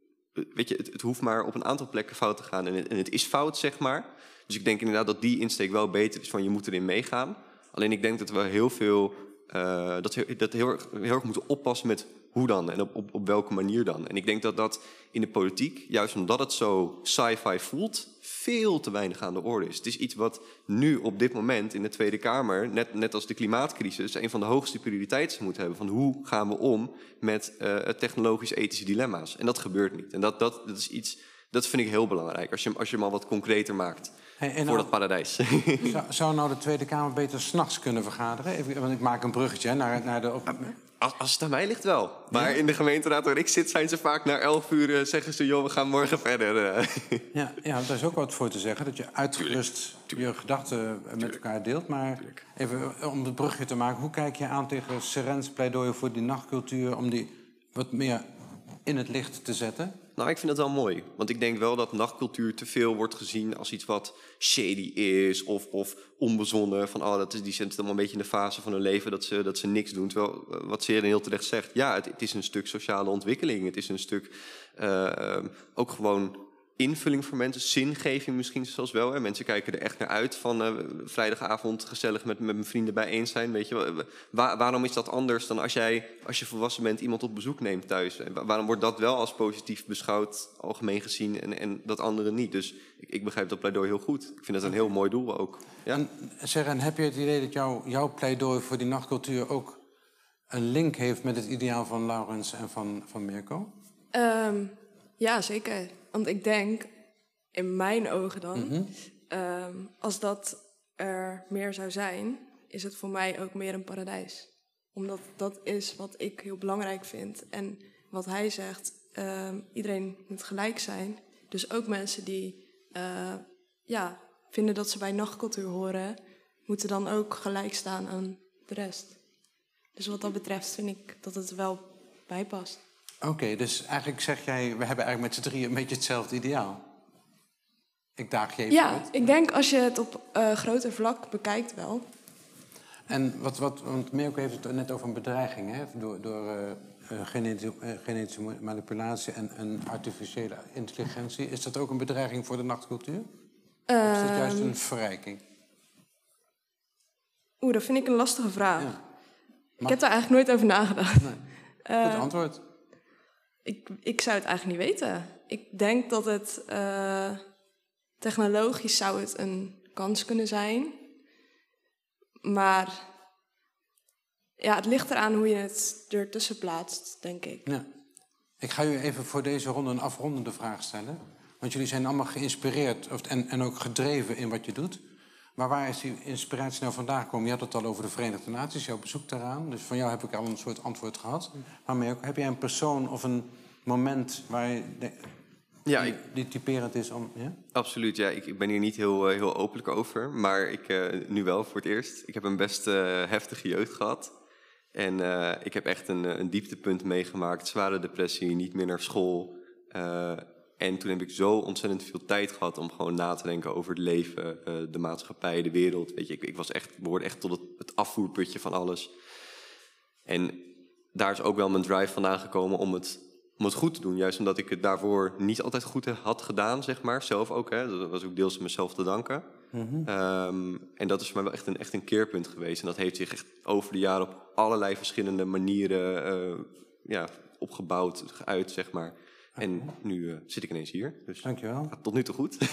weet je, het, het hoeft maar op een aantal plekken fout te gaan en het, en het is fout, zeg maar. Dus ik denk inderdaad dat die insteek wel beter is van je moet erin meegaan. Alleen ik denk dat we heel veel, eh, dat, we- heel, heel erg moeten oppassen met hoe dan en op, op, op welke manier dan. En ik denk dat dat in de politiek, juist omdat het zo sci-fi voelt, veel te weinig aan de orde is. Het is iets wat nu op dit moment in de Tweede Kamer, net, net als de klimaatcrisis, een van de hoogste prioriteiten moet hebben. Van hoe gaan we om met eh, technologisch-ethische dilemma's? En dat gebeurt niet. En dat, dat, dat is iets, dat vind ik heel belangrijk, als je, hem- als je hem al wat concreter maakt Hey, voor nou- dat paradijs. Zou, zou nou de Tweede Kamer beter s'nachts kunnen vergaderen? Even, want ik maak een bruggetje hè, naar, naar de... Op... Als, als het aan mij ligt wel. Maar in de gemeenteraad waar ik zit, zijn ze vaak na elf uur... eh, zeggen ze, joh, we gaan morgen verder. eh. Ja, ja, daar is ook wat voor te zeggen. Dat je uitgerust je gedachten met elkaar deelt. Maar even eh, om het brugje te maken. Hoe kijk je aan tegen Serens pleidooi voor die nachtcultuur... om die wat meer in het licht te zetten? Nou, ik vind het wel mooi. Want ik denk wel dat nachtcultuur te veel wordt gezien als iets wat shady is of, of onbezonnen. Van, oh, dat is, die zitten allemaal een beetje in de fase van hun leven dat ze, dat ze niks doen. Terwijl, eh, wat Seren heel terecht zegt, ja, het, het is een stuk sociale ontwikkeling. Het is een stuk eh, ehm, ook gewoon invulling voor mensen, zingeving misschien zelfs wel. Hè. Mensen kijken er echt naar uit van eh, vrijdagavond gezellig met, met mijn vrienden bijeen zijn. Weet je, wel. Wa- waarom is dat anders dan als jij, als je volwassen bent, iemand op bezoek neemt thuis? En wa- waarom wordt dat wel als positief beschouwd, algemeen gezien, en, en dat andere niet? Dus ik, ik begrijp dat pleidooi heel goed. Ik vind dat een heel mooi doel ook. Ja? En Seren, heb je het idee dat jouw jouw pleidooi voor die nachtcultuur... ook een link heeft met het ideaal van Laurens en van, van Mirko? Ehm, ja, zeker. Want ik denk, in mijn ogen dan, ehm, als dat er meer zou zijn, is het voor mij ook meer een paradijs. Omdat dat is wat ik heel belangrijk vind. En wat hij zegt, ehm, iedereen moet gelijk zijn. Dus ook mensen die eh, ja, vinden dat ze bij nachtcultuur horen, moeten dan ook gelijk staan aan de rest. Dus wat dat betreft vind ik dat het wel bijpast. Oké, dus eigenlijk zeg jij... we hebben eigenlijk met z'n drieën een beetje hetzelfde ideaal. Ik daag je even Ja, uit. ik denk als je het op eh groter vlak bekijkt wel. En wat, wat, want Mirko heeft het net over een bedreiging, hè? Door, door eh, uh, genetische, uh, genetische manipulatie en, en, artificiële intelligentie. Is dat ook een bedreiging voor de nachtcultuur? of is dat juist een ehm. verrijking? Oeh, dat vind ik een lastige vraag. Ja. Ik heb daar eigenlijk nooit over nagedacht. Nee. Goed antwoord. Ik, ik zou het eigenlijk niet weten. Ik denk dat het technologisch zou het een kans kunnen zijn. Maar ja, het ligt eraan hoe je het ertussen plaatst, denk ik. Ja. Ik ga u even voor deze ronde een afrondende vraag stellen. Want jullie zijn allemaal geïnspireerd en, en ook gedreven in wat je doet. Maar waar is die inspiratie nou vandaan gekomen? Je had het al over de Verenigde Naties, jouw bezoek daaraan. Dus van jou heb ik al een soort antwoord gehad. Maar ook, heb jij een persoon of een moment waar je ja, ik, die typerend is om. Ja? Absoluut, ja. Ik, ik ben hier niet heel, eh, heel openlijk over, maar ik, uh, nu wel voor het eerst. Ik heb een best uh, heftige jeugd gehad. En ik heb echt een, een dieptepunt meegemaakt. Zware depressie, niet meer naar school. En toen heb ik zo ontzettend veel tijd gehad om gewoon na te denken over het leven, de maatschappij, de wereld. Weet je, ik, ik was echt, behoorde echt tot het, het afvoerputje van alles. En daar is ook wel mijn drive vandaan gekomen om het om het goed te doen. Juist omdat ik het daarvoor niet altijd goed had gedaan, zeg maar. Zelf ook, hè. Dat was ook deels mezelf te danken. Mhm. Ehm, en dat is voor mij wel echt een, echt een keerpunt geweest. En dat heeft zich echt over de jaren op allerlei verschillende manieren uh, ja, opgebouwd, geuit, zeg maar. En nu uh, zit ik ineens hier. Dus Dankjewel. Gaat tot nu toe goed.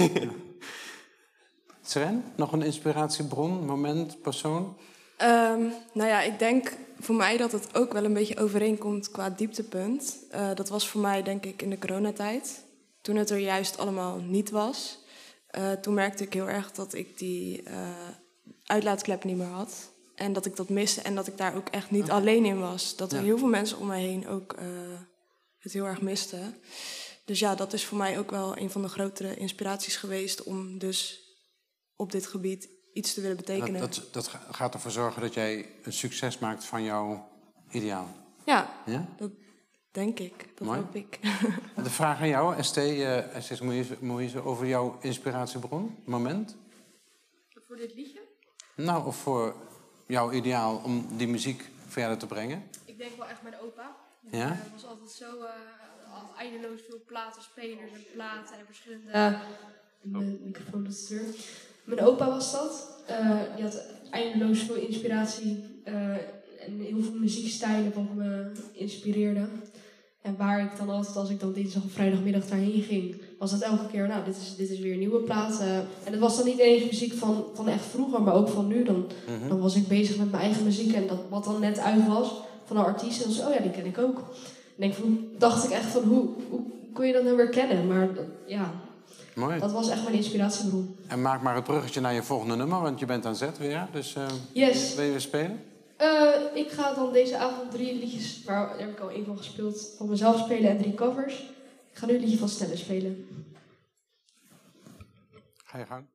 Sren, nog een inspiratiebron, moment, persoon? Um, nou ja, ik denk voor mij dat het ook wel een beetje overeenkomt qua dieptepunt. Uh, dat was voor mij denk ik in de coronatijd. Toen het er juist allemaal niet was. Uh, toen merkte ik heel erg dat ik die uh, uitlaatklep niet meer had. En dat ik dat miste en dat ik daar ook echt niet alleen in was. Dat er heel veel mensen om mij heen ook het heel erg misten. Dus ja, dat is voor mij ook wel een van de grotere inspiraties geweest om dus op dit gebied iets te willen betekenen. Dat, dat, dat, gaat ervoor zorgen dat jij een succes maakt van jouw ideaal. Ja, ja? dat denk ik. Dat hoop ik. De vraag aan jou, ST, uh, ST Moïse, over jouw inspiratiebron, moment? Voor dit liedje? Nou, of voor jouw ideaal om die muziek verder te brengen? Ik denk wel echt mijn opa. Ja? Uh, was altijd zo uh, eindeloos veel platen, spelers en platen en verschillende... Uh, de microfoon dat mijn opa was dat. Uh, die had eindeloos veel inspiratie uh, en heel veel muziekstijlen wat me inspireerde. En waar ik dan altijd, als ik dan dinsdag of vrijdagmiddag daarheen ging, was dat elke keer, nou, dit is, dit is weer een nieuwe plaat. Uh, en het was dan niet eens muziek van, van echt vroeger, maar ook van nu. Dan, mhm. dan was ik bezig met mijn eigen muziek en dat, wat dan net uit was van een artiest. En zei oh ja, die ken ik ook. En denk, van, dacht ik echt van, hoe, hoe kon je dat nou weer kennen? Maar ja, Mooi. Dat was echt mijn inspiratiebron. En maak maar het bruggetje naar je volgende nummer, want je bent aan zet weer. Dus uh, yes. wil je weer spelen? Uh, ik ga dan deze avond drie liedjes, waar daar heb ik al één van gespeeld, van mezelf spelen en drie covers. Ik ga nu een liedje van Stella spelen. Ga je gang.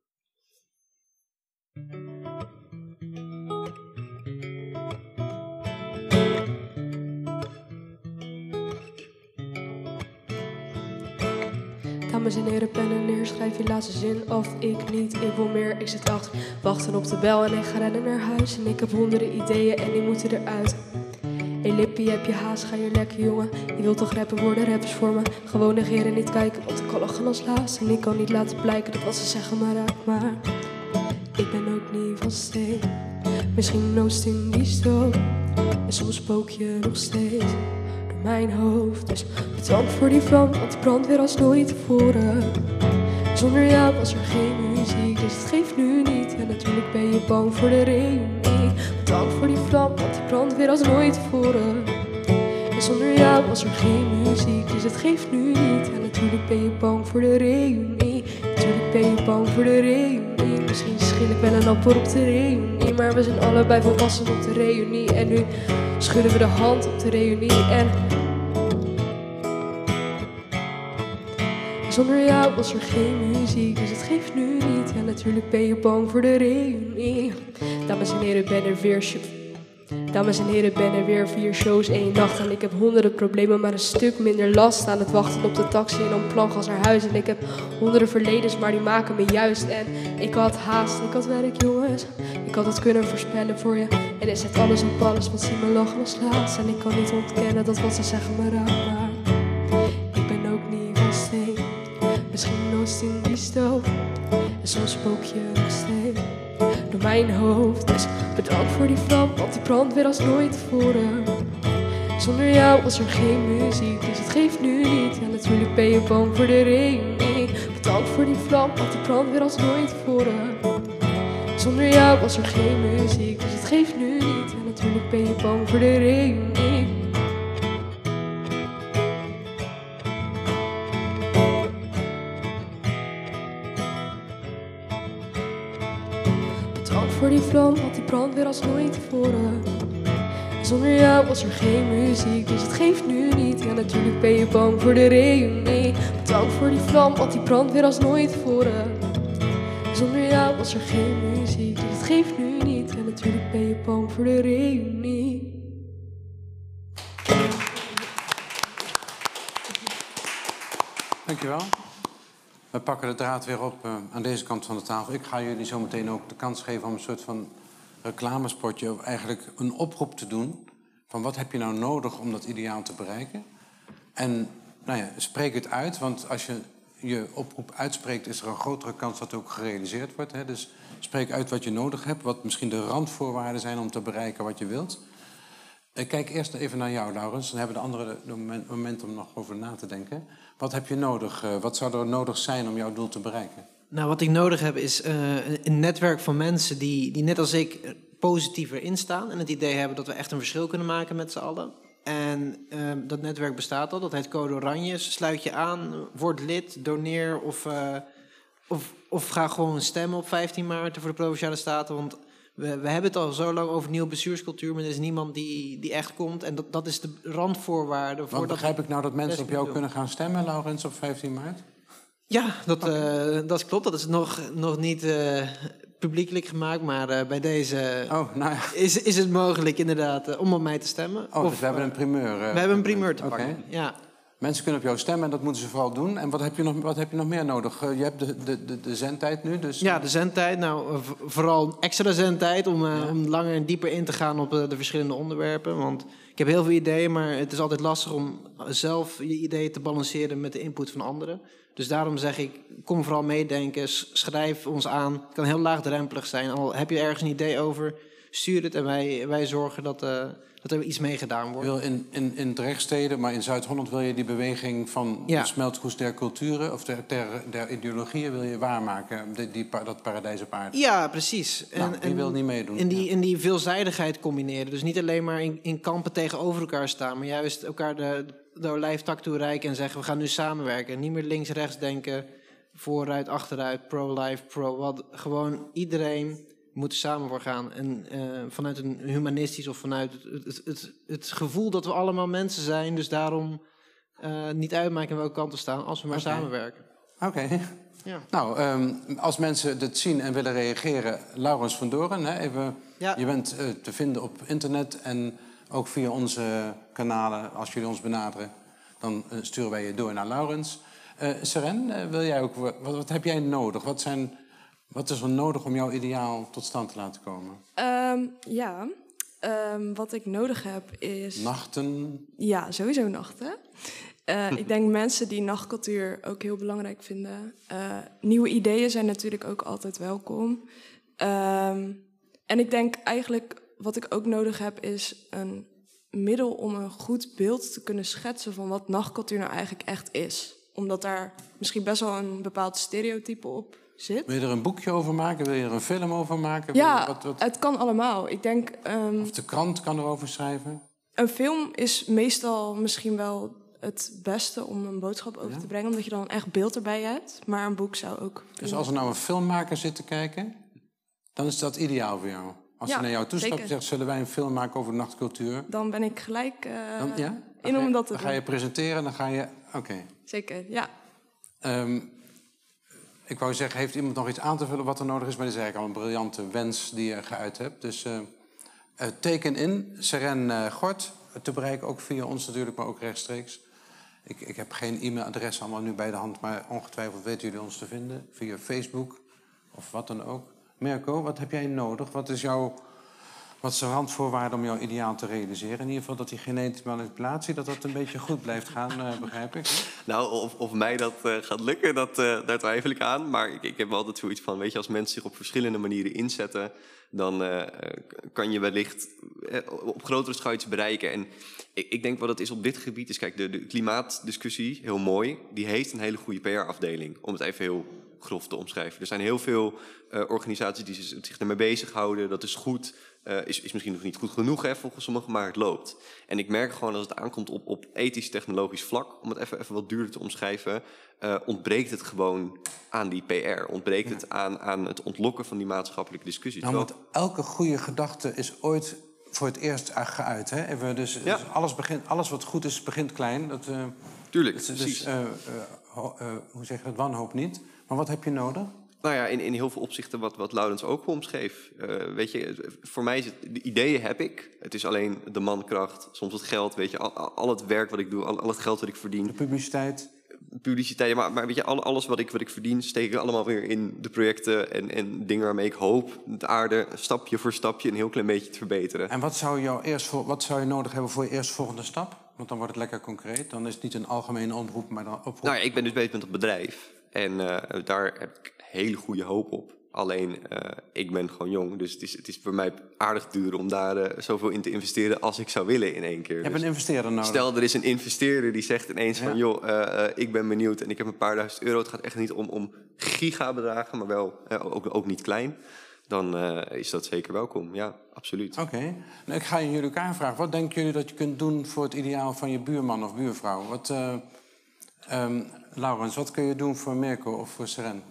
Dames en heren, pen en neer, schrijf je laatste zin of ik niet, ik wil meer. Ik zit achter, wachten op de bel en ik ga rennen naar huis. En ik heb honderden ideeën en die moeten eruit. Hey Lippie, heb je haast, ga je lekker jongen. Je wilt toch rappen worden, rappers voor me. Gewoon negeren, niet kijken, want ik kan lachen als laatste. En ik kan niet laten blijken dat wat ze zeggen maar raak maar. Ik ben ook niet van steen, misschien noost in die stoot. En soms spook je nog steeds mijn hoofd. Dus bedankt voor die vlam, want die brandt weer als nooit tevoren. Zonder jou was er geen muziek, dus het geeft nu niet. En natuurlijk ben je bang voor de reunie. Bedankt voor die vlam, want die brandt weer als nooit tevoren. En zonder jou was er geen muziek, dus het geeft nu niet. En natuurlijk ben je bang voor de reunie. Natuurlijk ben je bang voor de reunie. Misschien schil ik wel een appel op de reunie. Maar we zijn allebei volwassen op de reunie. En nu schudden we de hand op de reunie. En zonder jou was er geen muziek, dus het geeft nu niet. Ja, natuurlijk ben je bang voor de reunie. Dames en heren, ben er weer Dames en heren, ben er weer vier shows één nacht en ik heb honderden problemen, maar een stuk minder last aan het wachten op de taxi en om plangas naar huis. En ik heb honderden verledens, maar die maken me juist. En ik had haast, ik had werk, jongens. Ik had het kunnen voorspellen voor je. En is het alles op alles wat zien me lachen als laatst. En ik kan niet ontkennen dat wat ze zeggen me raakt, maar ik ben ook niet van steen. Misschien nooit in die stoof. En soms spook je mijn hoofd. Dus bedankt voor die vlam, want die brandt weer als nooit tevoren. Zonder jou was er geen muziek, dus het geeft nu niet. En natuurlijk ben je bang voor de reunie. Bedankt voor die vlam, want die brandt weer als nooit tevoren. Zonder jou was er geen muziek, dus het geeft nu niet. En natuurlijk ben je bang voor de reunie. Bedankt voor die vlam, want die brandt weer als nooit tevoren. Zonder jou was er geen muziek, dus het geeft nu niet. Ja, natuurlijk ben je bang voor de reunie. Bedankt voor die vlam, want die brandt weer als nooit tevoren. Zonder jou was er geen muziek, dus het geeft nu niet. En natuurlijk ben je bang voor de reunie. Dankjewel. We pakken de draad weer op eh, aan deze kant van de tafel. Ik ga jullie zo meteen ook de kans geven om een soort van reclamespotje... of eigenlijk een oproep te doen van wat heb je nou nodig om dat ideaal te bereiken. En nou ja, spreek het uit, want als je je oproep uitspreekt... is er een grotere kans dat het ook gerealiseerd wordt. Hè? Dus spreek uit wat je nodig hebt, wat misschien de randvoorwaarden zijn... om te bereiken wat je wilt. Ik kijk eerst even naar jou, Laurens. Dan hebben de anderen het moment om nog over na te denken. Wat heb je nodig? Eh, Wat zou er nodig zijn om jouw doel te bereiken? Nou, wat ik nodig heb is eh, een- netwerk van mensen die, die net als ik positiever instaan. En het idee hebben dat we echt een verschil kunnen maken met z'n allen. En ehm, dat netwerk bestaat al, dat heet Code Oranje. Sluit je aan, word lid, doneer of, eh, of, of ga gewoon stemmen op 15 maart voor de Provinciale Staten. Want we, we hebben het al zo lang over nieuwe bestuurscultuur, maar er is niemand die, die echt komt. En dat, dat is de randvoorwaarde. Want Voor begrijp ik nou dat mensen op jou kunnen gaan stemmen, Laurens, op 15 maart? Ja, dat, eh, dat klopt. Dat is nog, nog niet eh, publiekelijk gemaakt, maar eh, bij deze Oh, nou ja. is, is het mogelijk inderdaad om op mij te stemmen. Oh, Of, dus we hebben een primeur. we hebben een primeur te pakken. Ja. Mensen kunnen op jou stemmen en dat moeten ze vooral doen. En wat heb je nog, wat heb je nog meer nodig? Eh, je hebt de, de, de, de zendtijd nu, dus... ja, de zendtijd. Nou, eh, vooral extra zendtijd om, eh, om langer en dieper in te gaan op de verschillende onderwerpen. Want ik heb heel veel ideeën, maar het is altijd lastig om zelf je ideeën te balanceren met de input van anderen. Dus daarom zeg ik, kom vooral meedenken, schrijf ons aan. Het kan heel laagdrempelig zijn. Al heb je ergens een idee over, stuur het en wij, wij zorgen dat, dat er iets mee gedaan wordt. in, in, in Drechtstede, maar in Zuid-Holland wil je die beweging van Ja. de smeltkoes der culturen... of der, der, der ideologieën wil je waarmaken, die, die, dat paradijs op aarde. Ja, precies. Nou, die wil niet meedoen, En die, ja. en die veelzijdigheid combineren. Dus niet alleen maar in, in kampen tegenover elkaar staan, maar juist elkaar de, de olijftak toereiken en zeggen: we gaan nu samenwerken. Niet meer links-rechts denken, vooruit, achteruit, pro-life, pro. Wat, gewoon iedereen moet er samen voor gaan. En eh, vanuit een humanistisch of vanuit het, het, het, het gevoel dat we allemaal mensen zijn, dus daarom eh, niet uitmaken welke kant we staan, als we maar samenwerken. Oké. Ja. Nou, ehm, als mensen dit zien en willen reageren, Laurens van Doren, hè, even, Ja. je bent eh, te vinden op internet en ook via onze kanalen. Als jullie ons benaderen, dan sturen wij je door naar Laurens. Seren, wil jij ook, wat, wat heb jij nodig? Wat, zijn, wat is er nodig om jouw ideaal tot stand te laten komen? Ehm, ja, Ehm, wat ik nodig heb is... Nachten, Ja, sowieso nachten. Eh, ik denk mensen die nachtcultuur ook heel belangrijk vinden. Eh, nieuwe ideeën zijn natuurlijk ook altijd welkom. Ehm, en ik denk eigenlijk wat ik ook nodig heb is een middel om een goed beeld te kunnen schetsen van wat nachtcultuur nou eigenlijk echt is. Omdat daar misschien best wel een bepaald stereotype op zit. wil je er een boekje over maken? Wil je er een film over maken? Je- Ja, wat, wat, het kan allemaal. Ik denk ehm, of de krant kan erover schrijven? Een film is meestal misschien wel het beste om een boodschap over te brengen, omdat je dan echt beeld erbij hebt. Maar een boek zou ook. Dus als er nou een filmmaker zit te kijken, dan is dat ideaal voor jou. Als Ja, hij naar jou toestapt en zegt, zullen wij een film maken over nachtcultuur? Dan ben ik gelijk eh, Dan, ja? Dan in ga je- om dat te Dan doen. ga je presenteren, dan ga je... Oké. Zeker, ja. Ehm, ik wou zeggen, heeft iemand nog iets aan te vullen wat er nodig is? Maar dit is eigenlijk al een briljante wens die je geuit hebt. Dus eh, Uh, teken in, Seren uh, Gort, te bereiken ook via ons natuurlijk, maar ook rechtstreeks. Ik, ik heb geen e-mailadres allemaal nu bij de hand, maar ongetwijfeld weten jullie ons te vinden via Facebook of wat dan ook. Merco, wat heb jij nodig? Wat is jouw wat is de randvoorwaarde om jouw ideaal te realiseren? In ieder geval dat die genetische manipulatie, dat dat een beetje goed blijft gaan, uh, begrijp ik. Nou, of, of mij dat uh, gaat lukken, dat, uh, daar twijfel ik aan. Maar ik, ik heb altijd zoiets van, weet je, als mensen zich op verschillende manieren inzetten... dan kan je wellicht op grotere schaal iets bereiken. En ik, ik, denk wat het is op dit gebied is, kijk, de, de klimaatdiscussie, heel mooi... die heeft een hele goede PR-afdeling, om het even heel grof te omschrijven. Er zijn heel veel organisaties die zich ermee bezighouden, dat is goed... Uh, is, is misschien nog niet goed genoeg hè, volgens sommigen, maar het loopt. En ik merk gewoon als het aankomt op, op ethisch-technologisch vlak, om het even, even wat duurder te omschrijven, uh, ontbreekt het gewoon aan die PR. Ontbreekt het aan, aan het ontlokken van die maatschappelijke discussies. Nou, want elke goede gedachte is ooit voor het eerst geuit. Hè? Even, dus, Ja. dus alles, begint, alles wat goed is, begint klein. Dat, uh, Tuurlijk, dus, precies. Dus, ho- hoe zeg je dat? Wanhoop niet. Maar wat heb je nodig? Nou ja, in, in heel veel opzichten wat, wat Laurens ook omschreef. Uh, weet je, voor mij is het, de ideeën heb ik. Het is alleen de mankracht, soms het geld, weet je, al, al het werk wat ik doe, al, al het geld wat ik verdien. De publiciteit. Publiciteit, maar, maar weet je, al, alles wat ik, wat ik verdien, steek ik allemaal weer in de projecten en, en dingen waarmee ik hoop de aarde stapje voor stapje een heel klein beetje te verbeteren. En wat zou, jou eerst voor, wat zou je nodig hebben voor je eerstvolgende stap? Want dan wordt het lekker concreet. Dan is het niet een algemene oproep, maar dan oproep. Nou ja, ik ben dus bezig met het bedrijf. En uh, daar heb ik hele goede hoop op. Alleen, uh, ik ben gewoon jong. Dus het is, het is voor mij aardig duur om daar uh, zoveel in te investeren als ik zou willen in één keer. Je hebt dus een investeerder nodig. Stel, er is een investeerder die zegt ineens Ja. van... joh, uh, ik ben benieuwd en ik heb een paar duizend euro. Het gaat echt niet om, om gigabedragen, maar wel ook, ook niet klein. Dan is dat zeker welkom. Ja, absoluut. Oké. Nou, ik ga jullie elkaar vragen. Wat denken jullie dat je kunt doen voor het ideaal van je buurman of buurvrouw? Wat, um, Laurens, wat kun je doen voor Mirko of voor Seren?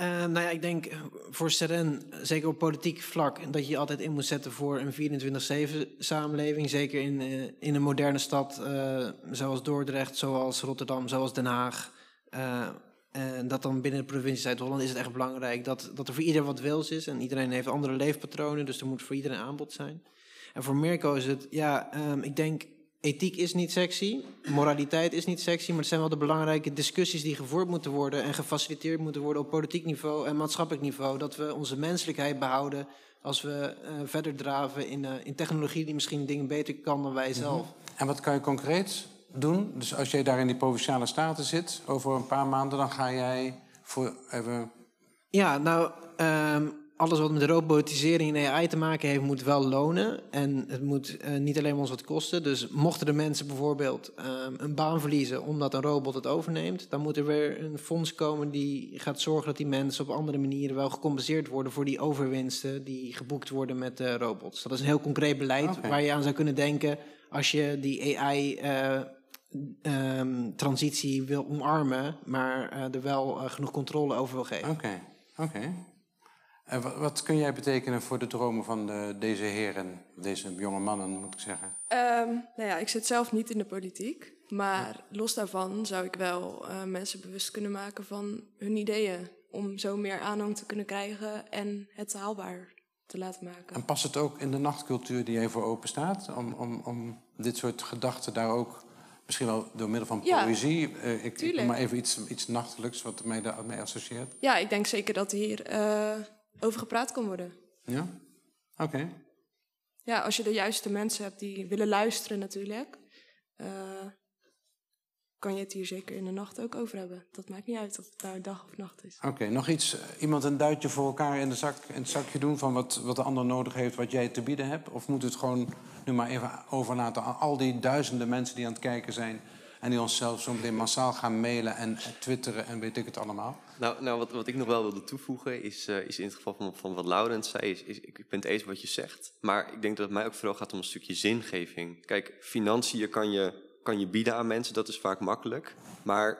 Uh, nou ja, ik denk voor Seren, zeker op politiek vlak, dat je je altijd in moet zetten voor een 24-7 samenleving. Zeker in, uh, in een moderne stad zoals Dordrecht, zoals Rotterdam, zoals Den Haag. en dat dan binnen de provincie Zuid-Holland is het echt belangrijk dat, dat er voor iedereen wat wils is. En iedereen heeft andere leefpatronen, dus er moet voor iedereen aanbod zijn. En voor Mirko is het, ja, um, ik denk ethiek is niet sexy, moraliteit is niet sexy, maar het zijn wel de belangrijke discussies die gevoerd moeten worden en gefaciliteerd moeten worden op politiek niveau en maatschappelijk niveau. Dat we onze menselijkheid behouden als we uh, verder draven in, uh, in technologie die misschien dingen beter kan dan wij zelf. Mm -hmm. En wat kan je concreet doen? Dus als jij daar in die provinciale staten zit, over een paar maanden, dan ga jij voor even. Ja, nou. Um, alles wat met robotisering en AI te maken heeft, moet wel lonen. En het moet uh, niet alleen ons wat kosten. Dus mochten de mensen bijvoorbeeld um, een baan verliezen omdat een robot het overneemt, dan moet er weer een fonds komen die gaat zorgen dat die mensen op andere manieren wel gecompenseerd worden voor die overwinsten die geboekt worden met uh, robots. Dat is een heel concreet beleid waar je aan zou kunnen denken als je die AI. Uh, um, transitie wil omarmen, maar uh, er wel genoeg controle over wil geven. Oké, oké. En wat, wat, kun jij betekenen voor de dromen van de, deze heren, deze jonge mannen, moet ik zeggen? Um, nou ja, ik zit zelf niet in de politiek. Maar los daarvan zou ik wel uh, mensen bewust kunnen maken van hun ideeën. Om zo meer aanhang te kunnen krijgen en het haalbaar te laten maken. En past het ook in de nachtcultuur die jij voor open staat? Om, om, om dit soort gedachten daar ook, misschien wel door middel van Ja, poëzie... Uh, ik, ik maar even iets, iets nachtelijks wat mij daarmee associeert. Ja, ik denk zeker dat hier uh, over gepraat kan worden. Ja? Oké. Okay. Ja, als je de juiste mensen hebt die willen luisteren natuurlijk... Uh, kan je het hier zeker in de nacht ook over hebben. Dat maakt niet uit of het nou dag of nacht is. Oké, okay, nog iets. eh, Iemand een duitje voor elkaar in, de zak, in het zakje doen... van wat, wat de ander nodig heeft, wat jij te bieden hebt? Of moet het gewoon nu maar even overlaten aan al die duizenden mensen die aan het kijken zijn... en die ons zelf zo meteen massaal gaan mailen en twitteren en weet ik het allemaal? Nou, nou wat, wat ik nog wel wilde toevoegen is, uh, is in het geval van, van wat Laurens zei... Is, ik ben het eens wat je zegt, maar ik denk dat het mij ook vooral gaat om een stukje zingeving. Kijk, financiën kan je kan je bieden aan mensen, dat is vaak makkelijk. Maar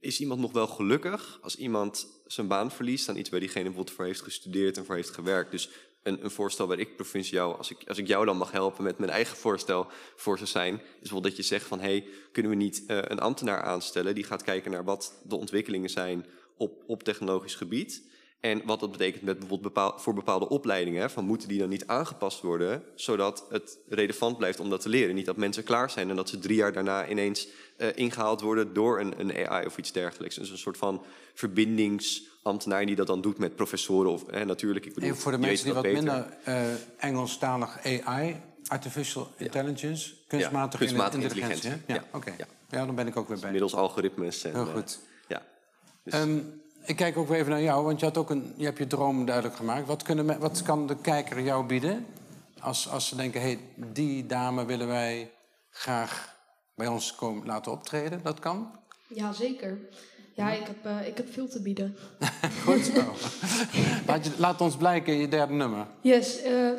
is iemand nog wel gelukkig als iemand zijn baan verliest aan iets waar diegene bijvoorbeeld voor heeft gestudeerd en voor heeft gewerkt? Dus een, een voorstel waar ik provinciaal, als ik, als ik jou dan mag helpen met mijn eigen voorstel voor zou zijn, is wel dat je zegt van hé, hey, kunnen we niet uh, een ambtenaar aanstellen die gaat kijken naar wat de ontwikkelingen zijn op, op technologisch gebied. En wat dat betekent met bijvoorbeeld voor bepaalde opleidingen, van moeten die dan niet aangepast worden, zodat het relevant blijft om dat te leren. Niet dat mensen klaar zijn en dat ze drie jaar daarna ineens uh, ingehaald worden door een, een, AI of iets dergelijks. Dus een soort van verbindingsambtenaar die dat dan doet met professoren of eh, natuurlijk. Ik bedoel, voor de mensen die wat beter. minder uh, Engelstalig AI, artificial intelligence, kunstmatige, ja, kunstmatige intelligentie. intelligentie ja, oké. Okay. Ja. dan ben ik ook weer bij. Middels algoritmes. En, Heel goed. ja. Dus. Um, ik kijk ook weer even naar jou, want je, had ook een, je hebt je droom duidelijk gemaakt. Wat, kunnen, wat kan de kijker jou bieden? Als, als ze denken, hé, hey, die dame willen wij graag bij ons komen, laten optreden. Dat kan? Ja, zeker. Ja, ik heb, uh, ik heb veel te bieden. Goed zo. laat, je, laat, ons blijken je derde nummer. Yes. Uh,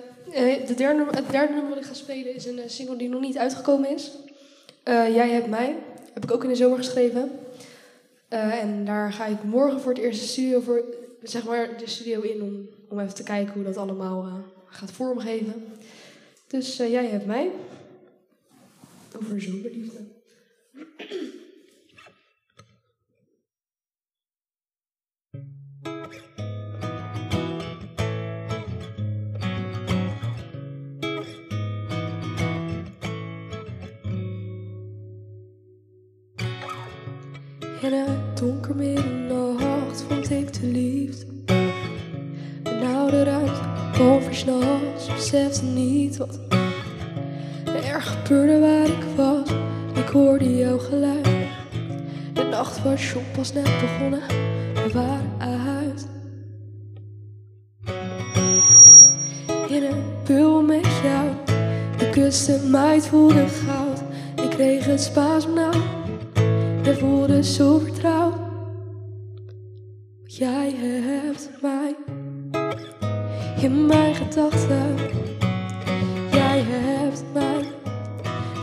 de derde, het derde nummer wat ik ga spelen is een single die nog niet uitgekomen is. Jij hebt mij. Heb ik ook in de zomer geschreven. En daar ga ik morgen voor het eerst de studio, voor, zeg maar, de studio in om, om even te kijken hoe dat allemaal gaat vormgeven. Dus jij hebt mij. Over zomerliefde. In het donker middernacht vond ik de liefde. Een oude ruimte, oversnachts, besefte niet wat er gebeurde waar ik was. Ik hoorde jouw geluid. De nacht was schon pas net begonnen, we waren uit. In een bubbel met jou, de kuste mij, voelde goud. Ik kreeg het spaas nou je voelde zo vertrouwd. Jij hebt mij in mijn gedachten. Jij hebt mij.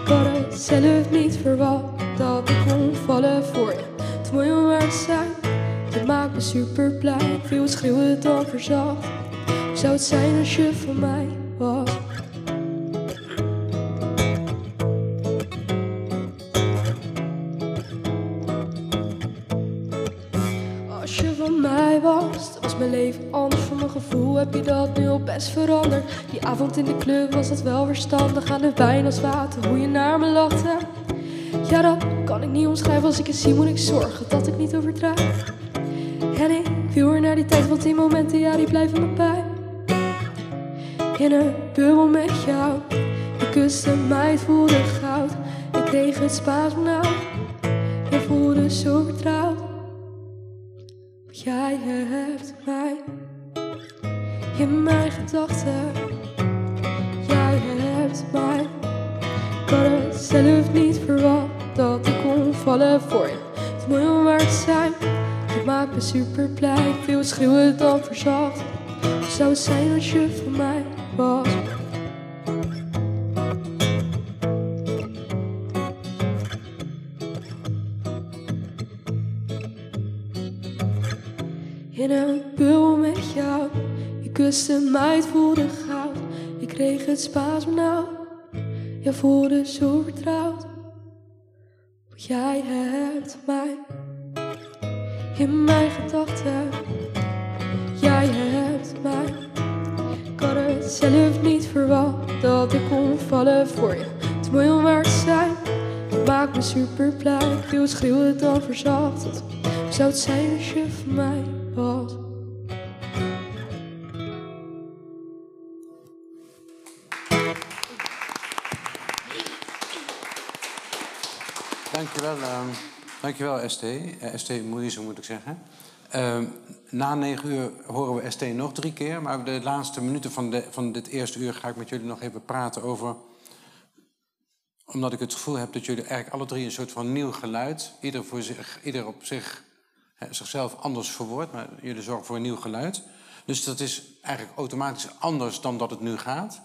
Ik had het zelf niet verwacht dat ik kon vallen voor je. Het mooi om waar zijn. Je maakt me super blij. Veel schreeuwen dan verzacht. Hoe zou het zijn als je van mij gevoel heb je dat nu al best veranderd. Die avond in de club was dat wel verstandig. Aan de wijn als water, hoe je naar me lachte. Ja, dat kan ik niet omschrijven. Als ik je zie, moet ik zorgen dat ik niet overdrijf. En ik wil er naar die tijd, want die momenten, ja, die blijven me bij. In een bubbel met jou, je kuste mij, het voelde goud. Ik kreeg het spaas nou, je voelde zo vertrouwd. Jij hebt mij in mijn gedachten. Jij hebt mij. Ik had het zelf niet verwacht dat ik kon vallen voor je. Het is mooi om waar zijn. Je maakt me super blij. Veel schreeuwen dan verzacht. Zou zijn als je van mij was? Kuste mij, het voelde goud. Ik kreeg het spaas nou. Voelde zo vertrouwd. Jij hebt mij in mijn gedachten. Jij hebt mij. Ik had het zelf niet verwacht dat ik kon vallen voor je. Het is mooi om waar te zijn. Maakt me super blij. Veel schreeuwen dan verzacht. Zou het zijn als je voor mij was. Dankjewel, um, dankjewel ST. Uh, ST zo moet ik zeggen. Uh, na negen uur horen we ST nog drie keer. Maar de laatste minuten van, de, van dit eerste uur ga ik met jullie nog even praten over... omdat ik het gevoel heb dat jullie eigenlijk alle drie een soort van nieuw geluid... ieder, voor zich, ieder op zich zichzelf anders verwoord, maar jullie zorgen voor een nieuw geluid. Dus dat is eigenlijk automatisch anders dan dat het nu gaat.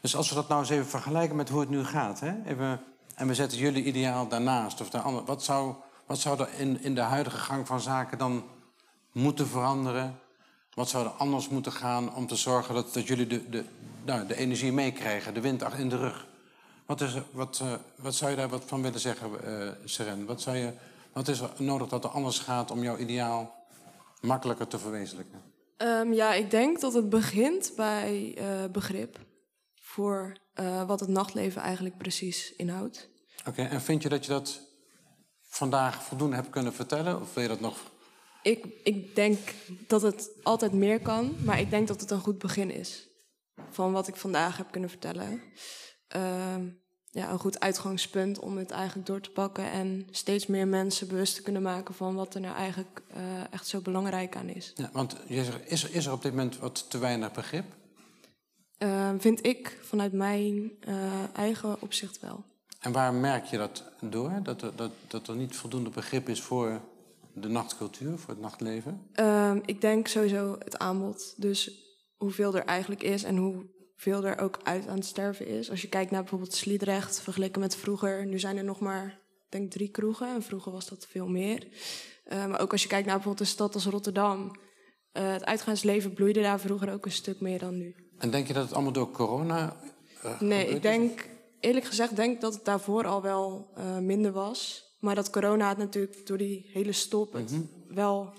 Dus als we dat nou eens even vergelijken met hoe het nu gaat. Even, en we zetten jullie ideaal daarnaast. Of daar, wat, zou, wat zou er in, in de huidige gang van zaken dan moeten veranderen? Wat zou er anders moeten gaan om te zorgen dat, dat jullie de, de, nou, de energie meekrijgen, de wind in de rug? Wat, is, wat, uh, wat zou je daar wat van willen zeggen, uh, Seren? Wat zou je wat is nodig dat er anders gaat om jouw ideaal makkelijker te verwezenlijken? Ehm, ja, ik denk dat het begint bij uh, begrip voor uh, wat het nachtleven eigenlijk precies inhoudt. Oké, en vind je dat je dat vandaag voldoende hebt kunnen vertellen? Of wil je dat nog ik, ik denk dat het altijd meer kan, maar ik denk dat het een goed begin is. Van wat ik vandaag heb kunnen vertellen. Uh, ja, een goed uitgangspunt om het eigenlijk door te pakken en steeds meer mensen bewust te kunnen maken van wat er nou eigenlijk uh, echt zo belangrijk aan is. Ja, want je zegt, is, er, is er op dit moment wat te weinig begrip? Uh, vind ik vanuit mijn uh, eigen opzicht wel. En waar merk je dat door? Dat er, dat, dat er niet voldoende begrip is voor de nachtcultuur, voor het nachtleven? Uh, ik denk sowieso het aanbod. Dus hoeveel er eigenlijk is en hoeveel er ook uit aan het sterven is. Als je kijkt naar bijvoorbeeld Sliedrecht, vergeleken met vroeger. Nu zijn er nog maar, denk drie kroegen. En vroeger was dat veel meer. Uh, maar ook als je kijkt naar bijvoorbeeld een stad als Rotterdam. Uh, het uitgaansleven bloeide daar vroeger ook een stuk meer dan nu. En denk je dat het allemaal door corona... Uh, nee, ik denk, eerlijk gezegd, denk dat het daarvoor al wel minder was. Maar dat corona het natuurlijk door die hele stop het mm -hmm. wel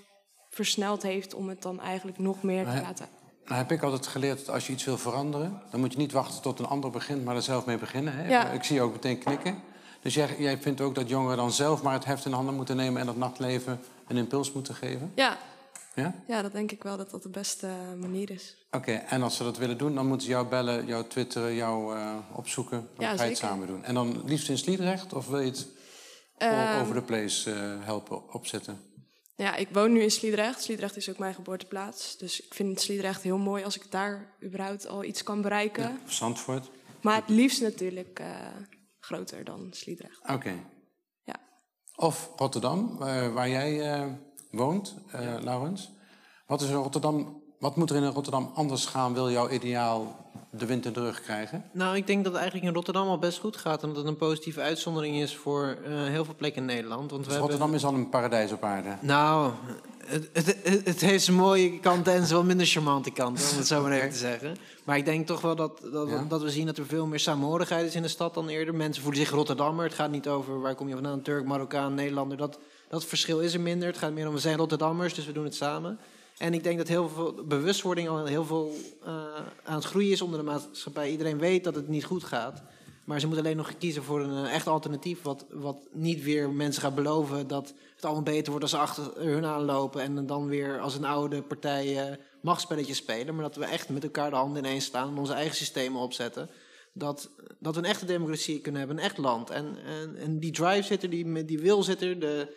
versneld heeft om het dan eigenlijk nog meer te laten. Nou heb ik altijd geleerd dat als je iets wil veranderen, dan moet je niet wachten tot een ander begint, maar er zelf mee beginnen. Hè? Ja. Ik zie je ook meteen knikken. Dus jij, jij vindt ook dat jongeren dan zelf maar het heft in handen moeten nemen en dat nachtleven een impuls moeten geven? Ja. Ja? Ja, dat denk ik wel dat dat de beste manier is. Oké, okay, en als ze dat willen doen, dan moeten ze jou bellen, jou twitteren, jou uh, opzoeken. Dan ja, ga je het samen doen. En dan liefst in Sliedrecht of wil je het um, over de place uh, helpen opzetten? Ja, ik woon nu in Sliedrecht. Sliedrecht is ook mijn geboorteplaats. Dus ik vind Sliedrecht heel mooi als ik daar überhaupt al iets kan bereiken. Ja, Zandvoort. Maar het liefst natuurlijk groter dan Sliedrecht. Oké. Okay. Ja. Of Rotterdam, waar jij uh, woont, ja. Laurens. Wat, is Rotterdam, wat moet er in Rotterdam anders gaan? Wil jouw ideaal de wind in de rug krijgen? Nou, ik denk dat het eigenlijk in Rotterdam al best goed gaat. En dat het een positieve uitzondering is voor uh, heel veel plekken in Nederland. Want dus we Rotterdam hebben... is al een paradijs op aarde? Nou, het, het, het, het heeft zijn mooie kanten en zijn wel minder charmante kanten, om het zo maar even te zeggen. Maar ik denk toch wel dat, dat, ja? dat we zien dat er veel meer saamhorigheid is in de stad dan eerder. Mensen voelen zich Rotterdammer. Het gaat niet over waar kom je vandaan, Turk, Marokkaan, Nederlander. Dat, dat verschil is er minder. Het gaat meer om we zijn Rotterdammers, dus we doen het samen. En ik denk dat heel veel bewustwording al heel veel uh, aan het groeien is onder de maatschappij. Iedereen weet dat het niet goed gaat. Maar ze moeten alleen nog kiezen voor een echt alternatief. Wat, wat niet weer mensen gaat beloven dat het allemaal beter wordt als ze achter hun aanlopen. En dan weer als een oude partij uh, spelen. Maar dat we echt met elkaar de handen ineens staan en onze eigen systemen opzetten. Dat, dat we een echte democratie kunnen hebben, een echt land. En, en, en die drive zit er, die, die wil zit er, de,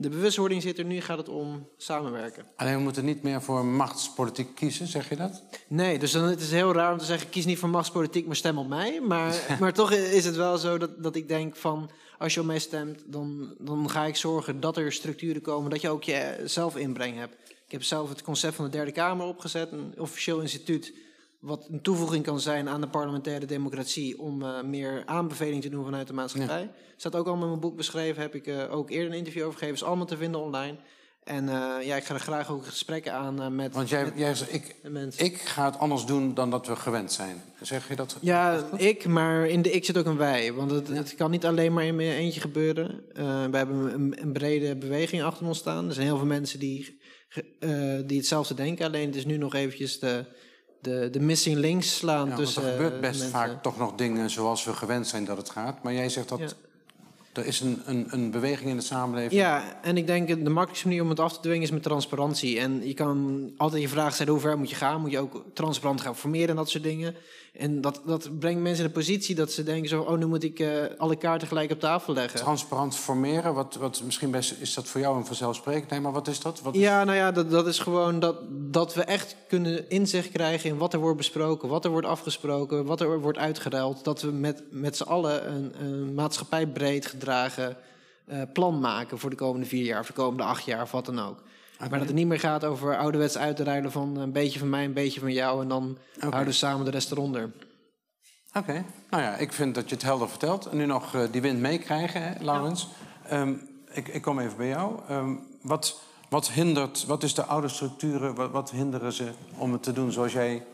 de bewustwording zit er, nu gaat het om samenwerken. Alleen we moeten niet meer voor machtspolitiek kiezen, zeg je dat? Nee, dus dan het is heel raar om te zeggen, kies niet voor machtspolitiek, maar stem op mij. Maar, maar toch is het wel zo dat, dat ik denk van, als je op mij stemt, dan, dan ga ik zorgen dat er structuren komen, dat je ook jezelf inbreng hebt. Ik heb zelf het concept van de Derde Kamer opgezet, een officieel instituut wat een toevoeging kan zijn aan de parlementaire democratie om uh, meer aanbeveling te doen vanuit de maatschappij. Ja. Staat ook allemaal in mijn boek beschreven, heb ik uh, ook eerder een interview over gegeven, is allemaal te vinden online. En uh, ja, ik ga er graag ook gesprekken aan met Want jij, met, jij zegt, ik, ik ga het anders doen dan dat we gewend zijn. Zeg je dat? Ja, ik, maar in de ik zit ook een wij. Want het, ja. het kan niet alleen maar in mijn eentje gebeuren. we hebben een, een, brede beweging achter ons staan. Er zijn heel veel mensen die, die hetzelfde denken. Alleen het is nu nog eventjes de de, de missing links slaan ja, tussen. Er gebeurt best mensen. vaak toch nog dingen zoals we gewend zijn dat het gaat. Maar jij zegt dat Ja. er is een, een, een beweging in de samenleving. Ja, en ik denk de makkelijkste manier om het af te dwingen is met transparantie. En je kan altijd je vraag stellen hoe ver moet je gaan? Moet je ook transparant gaan formeren en dat soort dingen? En dat, dat brengt mensen in de positie dat ze denken zo... oh, nu moet ik uh, alle kaarten gelijk op tafel leggen. Transparant formeren, wat, wat misschien best, is dat voor jou een vanzelfsprekend. Nee, maar wat is dat? Wat is... Ja, nou ja, dat, dat is gewoon dat, dat we echt kunnen inzicht krijgen... in wat er wordt besproken, wat er wordt afgesproken... wat er wordt uitgeruild. Dat we met, met z'n allen een, een maatschappijbreed gedragen uh, plan maken... voor de komende vier jaar of de komende acht jaar of wat dan ook. Maar dat het niet meer gaat over ouderwets uit te ruilen van een beetje van mij, een beetje van jou. En dan okay. houden we samen de rest eronder. Oké, okay. nou ja, ik vind dat je het helder vertelt. En nu nog uh, die wind meekrijgen, Laurens. Ja. Um, ik, ik, kom even bij jou. Um, wat, wat hindert, wat is de oude structuren, wat, wat, hinderen ze om het te doen zoals jij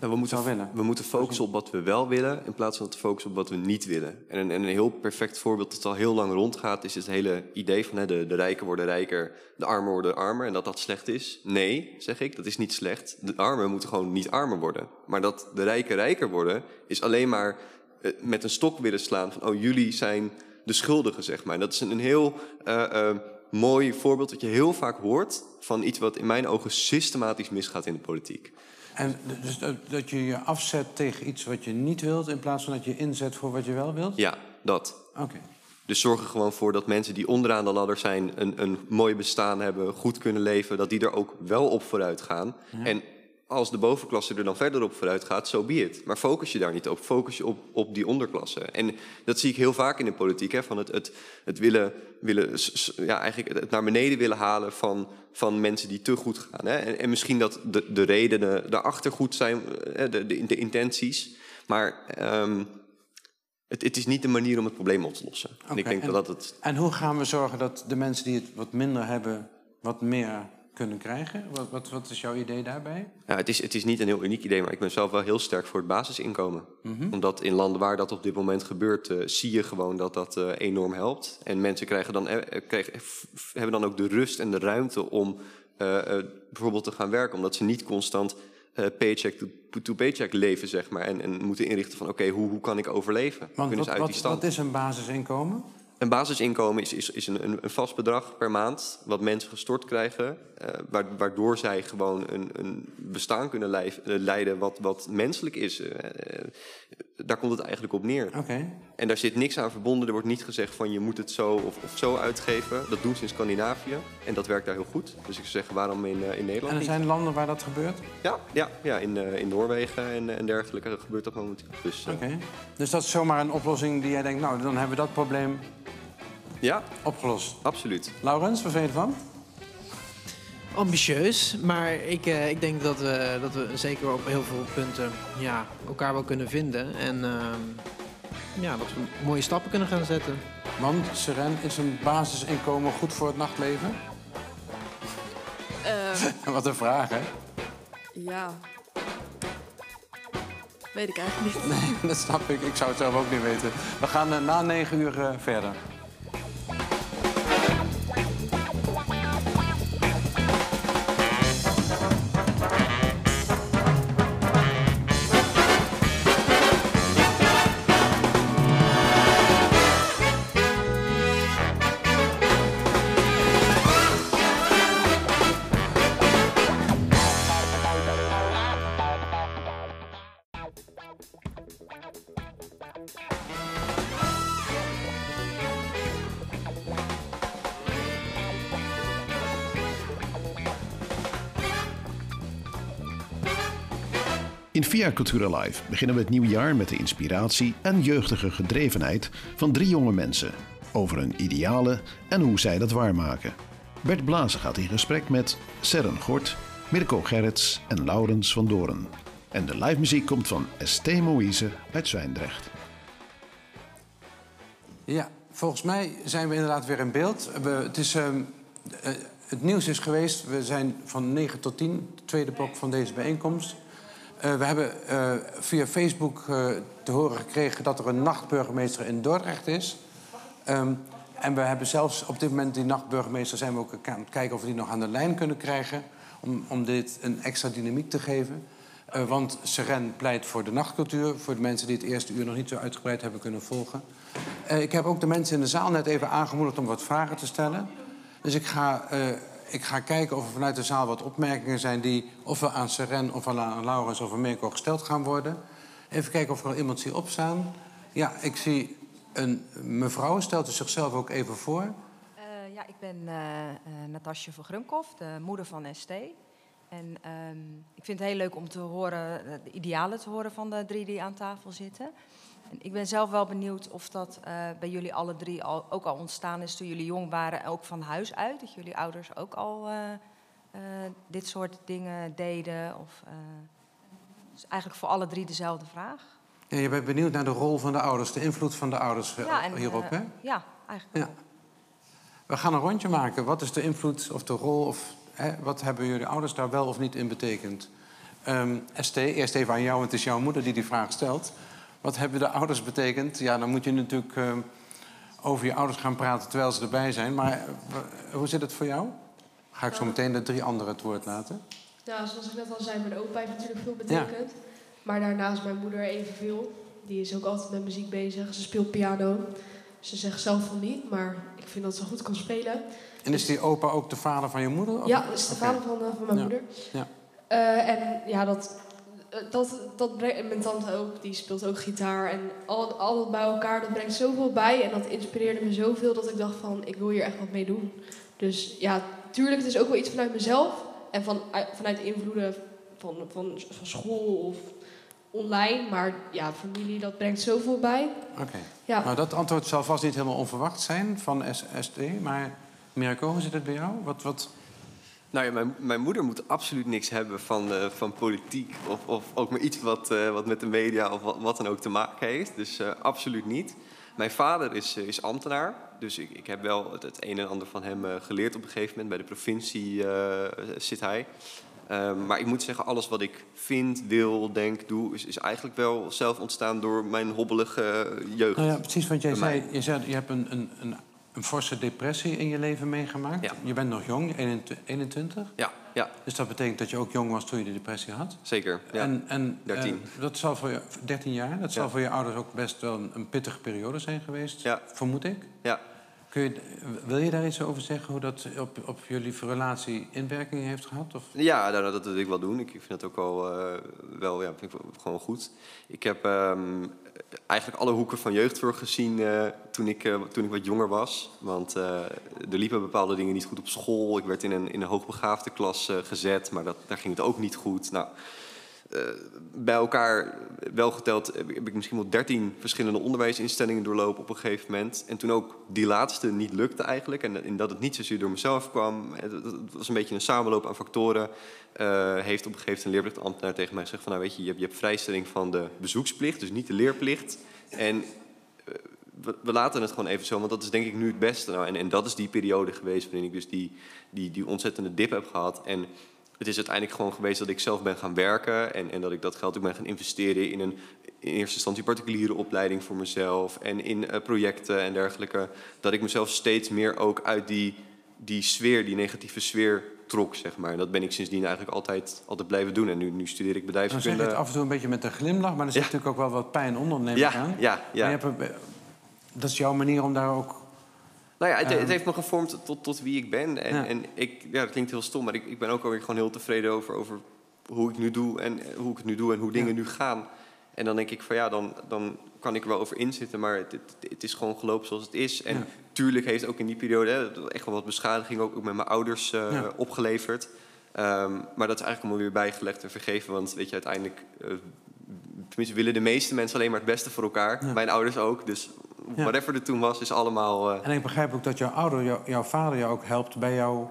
Nou, we, moeten, willen. we moeten focussen op wat we wel willen in plaats van te focussen op wat we niet willen. En een, en een heel perfect voorbeeld dat al heel lang rondgaat is het hele idee van hè, de, de rijken worden rijker, de armen worden armer en dat dat slecht is. Nee, zeg ik, dat is niet slecht. De armen moeten gewoon niet armer worden. Maar dat de rijken rijker worden is alleen maar eh, met een stok willen slaan van oh jullie zijn de schuldigen zeg maar. En dat is een, een heel eh, eh, mooi voorbeeld dat je heel vaak hoort van iets wat in mijn ogen systematisch misgaat in de politiek. En dus dat, dat je je afzet tegen iets wat je niet wilt... in plaats van dat je inzet voor wat je wel wilt? Ja, dat. Oké. Dus zorg er gewoon voor dat mensen die onderaan de ladder zijn, een, een mooi bestaan hebben, goed kunnen leven, dat die er ook wel op vooruit gaan. En als de bovenklasse er dan verder op vooruit gaat, zo so be it. Maar focus je daar niet op. Focus je op, op die onderklasse. En dat zie ik heel vaak in de politiek. Hè, van het, het, het willen, willen ja, eigenlijk het naar beneden willen halen van, van mensen die te goed gaan. Hè. En, en misschien dat de, de redenen daarachter goed zijn, eh, de, de, de intenties. Maar ehm, het, het is niet de manier om het probleem op te lossen. en ik denk en- dat het En hoe gaan we zorgen dat de mensen die het wat minder hebben... wat meer kunnen krijgen? Wat, wat, wat is jouw idee daarbij? Ja, het, is, het is niet een heel uniek idee, maar ik ben zelf wel heel sterk voor het basisinkomen. Omdat in landen waar dat op dit moment gebeurt, eh, zie je gewoon dat dat eh, enorm helpt. En mensen krijgen dan, eh, krijgen, hebben dan ook de rust en de ruimte om bijvoorbeeld te gaan werken. Omdat ze niet constant eh, paycheck to, to paycheck leven, zeg maar. En, en moeten inrichten van, oké, hoe, hoe kan ik overleven? Want wat, ze uit die stand? wat is een basisinkomen? Een basisinkomen is, is, is een, een, vast bedrag per maand wat mensen gestort krijgen, wa- waardoor zij gewoon een, een bestaan kunnen lijf- eh, leiden wat, wat menselijk is. Eh, daar komt het eigenlijk op neer. Oké. En daar zit niks aan verbonden. Er wordt niet gezegd van je moet het zo of, of zo uitgeven. Dat doen ze in Scandinavië en dat werkt daar heel goed. Dus ik zou zeggen, waarom in, in Nederland En er niet? zijn landen waar dat gebeurt? Ja, ja, ja in, in Noorwegen en, en dergelijke gebeurt dat momenteel. Dus Oké. Dus dat is zomaar een oplossing die jij denkt... nou, dan hebben we dat probleem ja, opgelost. absoluut. Laurens, wat vind je ervan? ambitieus, maar ik, eh, ik denk dat we, dat we zeker op heel veel punten ja, elkaar wel kunnen vinden. En ehm, ja, dat we mooie stappen kunnen gaan zetten. Want, Seren, is een basisinkomen goed voor het nachtleven? Eh, Wat een vraag, hè? ja. Weet ik eigenlijk niet. Dat snap ik. Ik zou het zelf ook niet weten. We gaan eh, na negen uur eh, verder. In Via Cultura Live beginnen we het nieuwe jaar met de inspiratie en jeugdige gedrevenheid van drie jonge mensen over hun idealen en hoe zij dat waarmaken. Bert Blazen gaat in gesprek met Serren Gort, Mirko Gerrits en Laurens van Doren. En de live muziek komt van Estee Moïse uit Zwijndrecht. Ja, volgens mij zijn we inderdaad weer in beeld. Het, is, ehm, eh, het nieuws is geweest. We zijn van 9 tot 10, het tweede blok van deze bijeenkomst. Eh, we hebben eh, via Facebook eh, te horen gekregen dat er een nachtburgemeester in Dordrecht is. Ehm, en we hebben zelfs op dit moment die nachtburgemeester zijn we ook aan het kijken of we die nog aan de lijn kunnen krijgen. Om, om dit een extra dynamiek te geven. Want Seren pleit voor de nachtcultuur. Voor de mensen die het eerste uur nog niet zo uitgebreid hebben kunnen volgen. Ik heb ook de mensen in de zaal net even aangemoedigd om wat vragen te stellen. Dus ik ga, ik ga kijken of er vanuit de zaal wat opmerkingen zijn die ofwel aan Seren of aan Laurens of aan Mirko gesteld gaan worden. Even kijken of er iemand zie opstaan. Ja, ik zie een mevrouw. Stelt u zichzelf ook even voor. Eh, ja, ik ben eh eh Natasja van de moeder van ST. En ehm, ik vind het heel leuk om te horen, de idealen te horen van de drie die aan tafel zitten. En ik ben zelf wel benieuwd of dat eh, bij jullie alle drie al, ook al ontstaan is toen jullie jong waren, ook van huis uit. Dat jullie ouders ook al eh, eh, dit soort dingen deden. Of, dus eigenlijk voor alle drie dezelfde vraag. Ja, je bent benieuwd naar de rol van de ouders, de invloed van de ouders Ja, en, hierop, hè? Ja, eigenlijk. Ja. We gaan een rondje maken. Wat is de invloed of de rol of hè, wat hebben jullie ouders daar wel of niet in betekend? Ehm ST, eerst even aan jou, want het is jouw moeder die die vraag stelt. Wat hebben de ouders betekend? Ja, dan moet je natuurlijk ehm, over je ouders gaan praten terwijl ze erbij zijn. Maar eh, hoe zit het voor jou? Ga ik zo meteen de drie anderen het woord laten. Ja, zoals ik net al zei, mijn opa heeft natuurlijk veel betekend. Maar daarnaast mijn moeder evenveel. Die is ook altijd met muziek bezig. Ze speelt piano. Ze zegt zelf van niet, maar ik vind dat ze goed kan spelen. En is die opa ook de vader van je moeder? Ja, dat is de vader van, eh, van mijn Ja. moeder. Ja. Eh, en ja, dat, eh, dat, dat brengt, en mijn tante ook, die speelt ook gitaar. En al, al dat bij elkaar, dat brengt zoveel bij. En dat inspireerde me zoveel dat ik dacht van, ik wil hier echt wat mee doen. Dus ja, tuurlijk, het is ook wel iets vanuit mezelf. En van, uit- vanuit invloeden van, van, van school of online. Maar ja, familie, dat brengt zoveel bij. Oké. Ja. Nou, dat antwoord zal vast niet helemaal onverwacht zijn van S- ST. Maar Mirko, hoe zit het bij jou? Wat, wat... Nou ja, mijn, mijn moeder moet absoluut niks hebben van, eh, van politiek of, of ook maar iets wat, eh, wat met de media of wat, wat dan ook te maken heeft. Dus eh, absoluut niet. Mijn vader is, is ambtenaar, dus ik, ik heb wel het, het een en ander van hem geleerd op een gegeven moment. Bij de provincie zit hij. Ehm, maar ik moet zeggen, alles wat ik vind, wil, denk, doe, is, is eigenlijk wel zelf ontstaan door mijn hobbelige jeugd. Nou ja, precies wat jij zei. Je zei, je hebt een, een, een, een forse depressie in je leven meegemaakt. Ja. Je bent nog jong, 21. Ja, ja, Dus dat betekent dat je ook jong was toen je de depressie had. zeker. Ja. En, en 13. eh, dat zal voor je, 13 jaar, dat zal Ja. voor je ouders ook best wel een, pittige periode zijn geweest, Ja. vermoed ik. ja. Kun je, wil je daar iets over zeggen, hoe dat op, op jullie relatie inwerking heeft gehad? Of? Ja, nou, dat wil ik wel doen. Ik vind het ook wel, eh, wel, ja, vind ik wel gewoon goed. Ik heb ehm, eigenlijk alle hoeken van jeugdzorg gezien eh, toen, ik, eh, toen ik wat jonger was. Want eh, er liepen bepaalde dingen niet goed op school. Ik werd in een, in een hoogbegaafde klas gezet, maar dat, daar ging het ook niet goed. Nou, eh, bij elkaar wel geteld heb ik- heb ik misschien wel 13 verschillende onderwijsinstellingen doorlopen op een gegeven moment. En toen ook die laatste niet lukte eigenlijk. En, en dat het niet zozeer door mezelf kwam. Het, het- het was een beetje een samenloop aan factoren. Eh, heeft op een gegeven moment een leerplichtambtenaar tegen mij gezegd van... nou weet je, je hebt, je hebt vrijstelling van de bezoeksplicht, dus niet de leerplicht. En eh, we, we laten het gewoon even zo, want dat is denk ik nu het beste. Nou, en, en dat is die periode geweest waarin ik dus die, die, die ontzettende dip heb gehad. En het is uiteindelijk gewoon geweest dat ik zelf ben gaan werken en, en dat ik dat geld ook ben gaan investeren in een in eerste instantie particuliere opleiding voor mezelf en in eh, projecten en dergelijke. Dat ik mezelf steeds meer ook uit die, die sfeer, die negatieve sfeer trok, zeg maar. En dat ben ik sindsdien eigenlijk altijd, altijd blijven doen. En nu, nu studeer ik Dan zeg je bedrijfskunde. het af en toe een beetje met een glimlach, maar er zit Ja. natuurlijk ook wel wat pijn onder, neem ik ja, aan. ja, Maar ja. je hebt een- dat is jouw manier om daar ook... Nou ja, het, Ehm. het heeft me gevormd tot, tot wie ik ben. En, Ja. en ik, ja, dat klinkt heel stom, maar ik, ik ben ook alweer gewoon heel tevreden over, over hoe ik nu doe en eh, hoe ik het nu doe en hoe dingen Ja. nu gaan. En dan denk ik van ja, dan, dan kan ik er wel over inzitten, maar het, het, het is gewoon gelopen zoals het is. En Ja. tuurlijk heeft ook in die periode hè, echt wel wat beschadiging ook, ook met mijn ouders eh, Ja. opgeleverd. Ehm, maar dat is eigenlijk allemaal weer bijgelegd en vergeven, want weet je, uiteindelijk, eh, tenminste willen de meeste mensen alleen maar het beste voor elkaar. Mijn ouders ook, dus. Whatever er toen was, is allemaal... eh, En ik begrijp ook dat jouw ouder, jou- jouw vader jou ook helpt bij jouw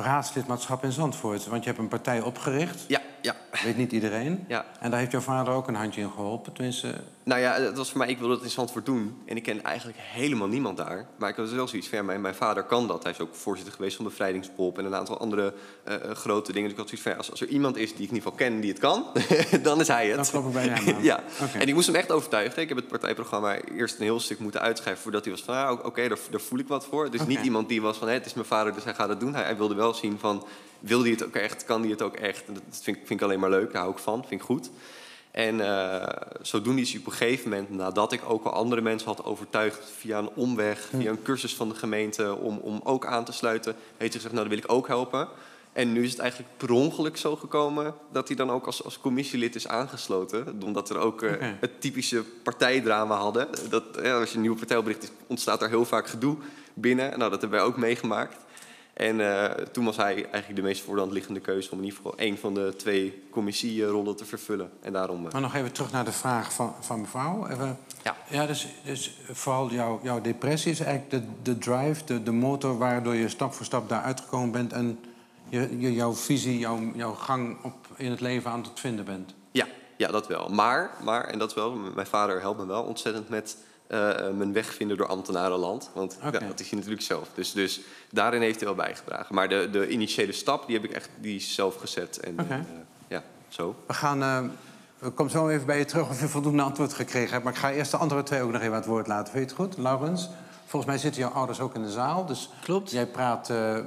raadslidmaatschap in Zandvoort. Want je hebt een partij opgericht, ja, ja, weet niet iedereen. ja. En daar heeft jouw vader ook een handje in geholpen. Tenminste, Nou ja, het was voor mij, ik wilde het in Zandvoort doen. En ik ken eigenlijk helemaal niemand daar. Maar ik had wel zoiets van, ja, mijn, mijn vader kan dat. Hij is ook voorzitter geweest van Bevrijdingspop en een aantal andere eh, eh, grote dingen. Dus ik had zoiets van, ja, als, als er iemand is die ik in ieder geval ken die het kan, dan is hij het. dan klop ik bij hem aan. ja, en ik moest hem echt overtuigen. Ik heb het partijprogramma eerst een heel stuk moeten uitschrijven voordat hij was van, ah, oké, daar, daar voel ik wat voor. Dus niet iemand die was van, hé, het is mijn vader, dus hij gaat het doen. Hij, hij wilde wel zien van, wil hij het ook echt, kan hij het ook echt. En dat vind, ik- vind ik alleen maar leuk, daar hou ik van, vind ik goed. En eh, zodoende is hij op een gegeven moment, nadat ik ook al andere mensen had overtuigd via een omweg, via een cursus van de gemeente, om, om ook aan te sluiten, heeft hij gezegd, nou, dan wil ik ook helpen. En nu is het eigenlijk per ongeluk zo gekomen dat hij dan ook als, als commissielid is aangesloten. Omdat er ook eh, het typische partijdrama hadden. Dat, ja, als je een nieuwe partij opricht, ontstaat er heel vaak gedoe binnen. Nou, dat hebben wij ook meegemaakt. En eh, toen was hij eigenlijk de meest voor liggende keuze om in ieder geval één van de twee commissierollen te vervullen. En daarom. eh, maar nog even terug naar de vraag van, van mevrouw. Even, Ja. ja dus, dus vooral jouw, jouw depressie is eigenlijk de, de drive, de, de motor... waardoor je stap voor stap daar uitgekomen bent... en je, je, jouw visie, jouw, jouw gang op, in het leven aan het vinden bent. Ja, ja, dat wel. Maar, maar, en dat wel, mijn vader helpt me wel ontzettend met mijn weg vinden door ambtenarenland. Want ja, dat is hij natuurlijk zelf. Dus, dus daarin heeft hij wel bijgedragen. Maar de, de initiële stap, die heb ik echt die zelf gezet. En, eh, ja. zo. We gaan... eh, we komen zo even bij je terug of je voldoende antwoord gekregen hebt. Maar ik ga eerst de andere twee ook nog even aan het woord laten. Vind je het goed, Laurens? Volgens mij zitten jouw ouders ook in de zaal. Dus Klopt. jij praat eh, eh,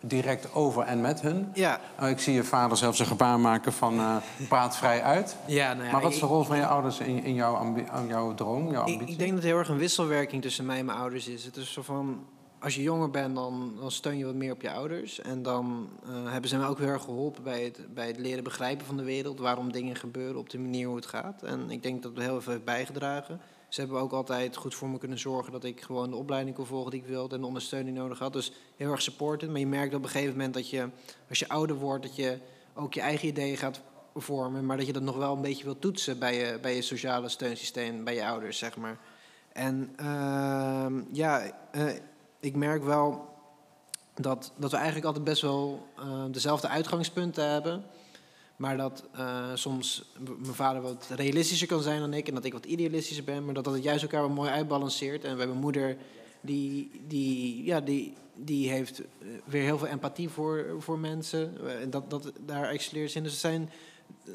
direct over en met hun. Ja, Oh, ik zie je vader zelfs een gebaar maken van eh, praat vrij uit. ja, nou ja maar wat is de rol van je ouders in, in jouw, aan jouw droom, jouw Ik, ambitie? ik denk dat er heel erg een wisselwerking tussen mij en mijn ouders is. Het is zo van, als je jonger bent, dan, dan steun je wat meer op je ouders. En dan eh, hebben ze me ook heel erg geholpen bij het, bij het leren begrijpen van de wereld. Waarom dingen gebeuren op de manier hoe het gaat. En ik denk dat het heel veel heeft bijgedragen. Ze hebben ook altijd goed voor me kunnen zorgen dat ik gewoon de opleiding kon volgen die ik wilde en de ondersteuning nodig had. Dus heel erg supported. Maar je merkt op een gegeven moment dat je, als je ouder wordt, dat je ook je eigen ideeën gaat vormen. Maar dat je dat nog wel een beetje wilt toetsen bij je, bij je sociale steunsysteem, bij je ouders, zeg maar. En ehm, ja, eh, ik merk wel dat, dat we eigenlijk altijd best wel eh, dezelfde uitgangspunten hebben. Maar dat eh, soms mijn vader wat realistischer kan zijn dan ik en dat ik wat idealistischer ben. Maar dat dat het juist elkaar wel mooi uitbalanceert. En we hebben een moeder die, die, ja, die, die heeft eh, weer heel veel empathie voor, voor mensen. En dat, dat, daar excelleert ze in. Dus zijn,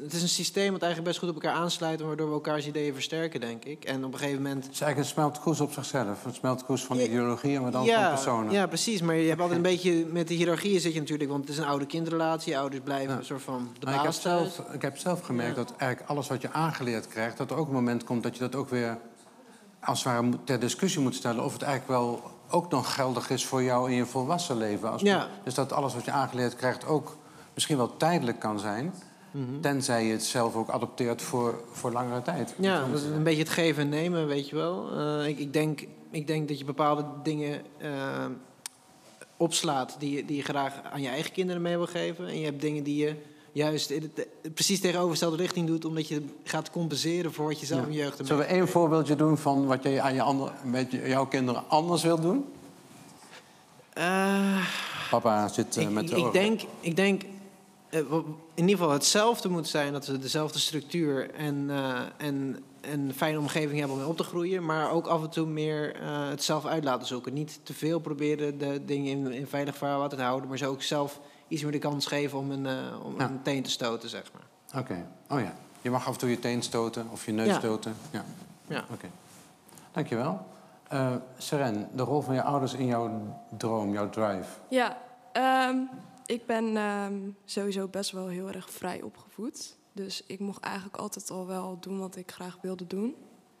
het is een systeem wat eigenlijk best goed op elkaar aansluit... en waardoor we elkaars ideeën versterken, denk ik. En op een gegeven moment... Het is eigenlijk een smeltkroes op zichzelf. Een smeltkroes van Ja, ideologieën, maar dan ja, van personen. Ja, precies. Maar je hebt altijd een beetje... Met de hiërarchieën zit je natuurlijk... Want het is een oude kindrelatie. Ouders blijven Ja. een soort van de Maar ik, heb baas zelf, ik heb zelf gemerkt dat eigenlijk alles wat je aangeleerd krijgt... dat er ook een moment komt dat je dat ook weer als het ware ter discussie moet stellen... of het eigenlijk wel ook nog geldig is voor jou in je volwassen leven. Als Ja. Dus dat alles wat je aangeleerd krijgt ook misschien wel tijdelijk kan zijn... Mhm. tenzij je het zelf ook adopteert voor, voor langere tijd. Ja, dat is een beetje het geven en nemen, weet je wel. Eh, ik, ik, denk, ik denk dat je bepaalde dingen eh, opslaat die, je- die je graag aan je eigen kinderen mee wil geven. En je hebt dingen die je juist in het, eh, precies tegenovergestelde richting doet... omdat je gaat compenseren voor wat je zelf Ja. in je jeugd hebt Zullen we één voorbeeldje doen van wat je aan je ander, met jouw kinderen anders wilt doen? Papa zit ik, met de ik ogen. denk, ik denk in ieder geval hetzelfde moet zijn. Dat we dezelfde structuur en, eh, en, en een fijne omgeving hebben om mee op te groeien. Maar ook af en toe meer eh, het zelf uit laten zoeken. Niet te veel proberen de dingen in, in veilig vaarwater te houden. Maar ze ook zelf iets meer de kans geven om een, eh, om Ja. een teen te stoten, zeg maar. Oké. Oh ja. Je mag af en toe je teen stoten of je neus Ja. stoten. Ja. Ja. Oké. Dankjewel. Eh Seren, de rol van je ouders in jouw droom, jouw drive. Ja, ehm, ik ben ehm, sowieso best wel heel erg vrij opgevoed. Dus ik mocht eigenlijk altijd al wel doen wat ik graag wilde doen.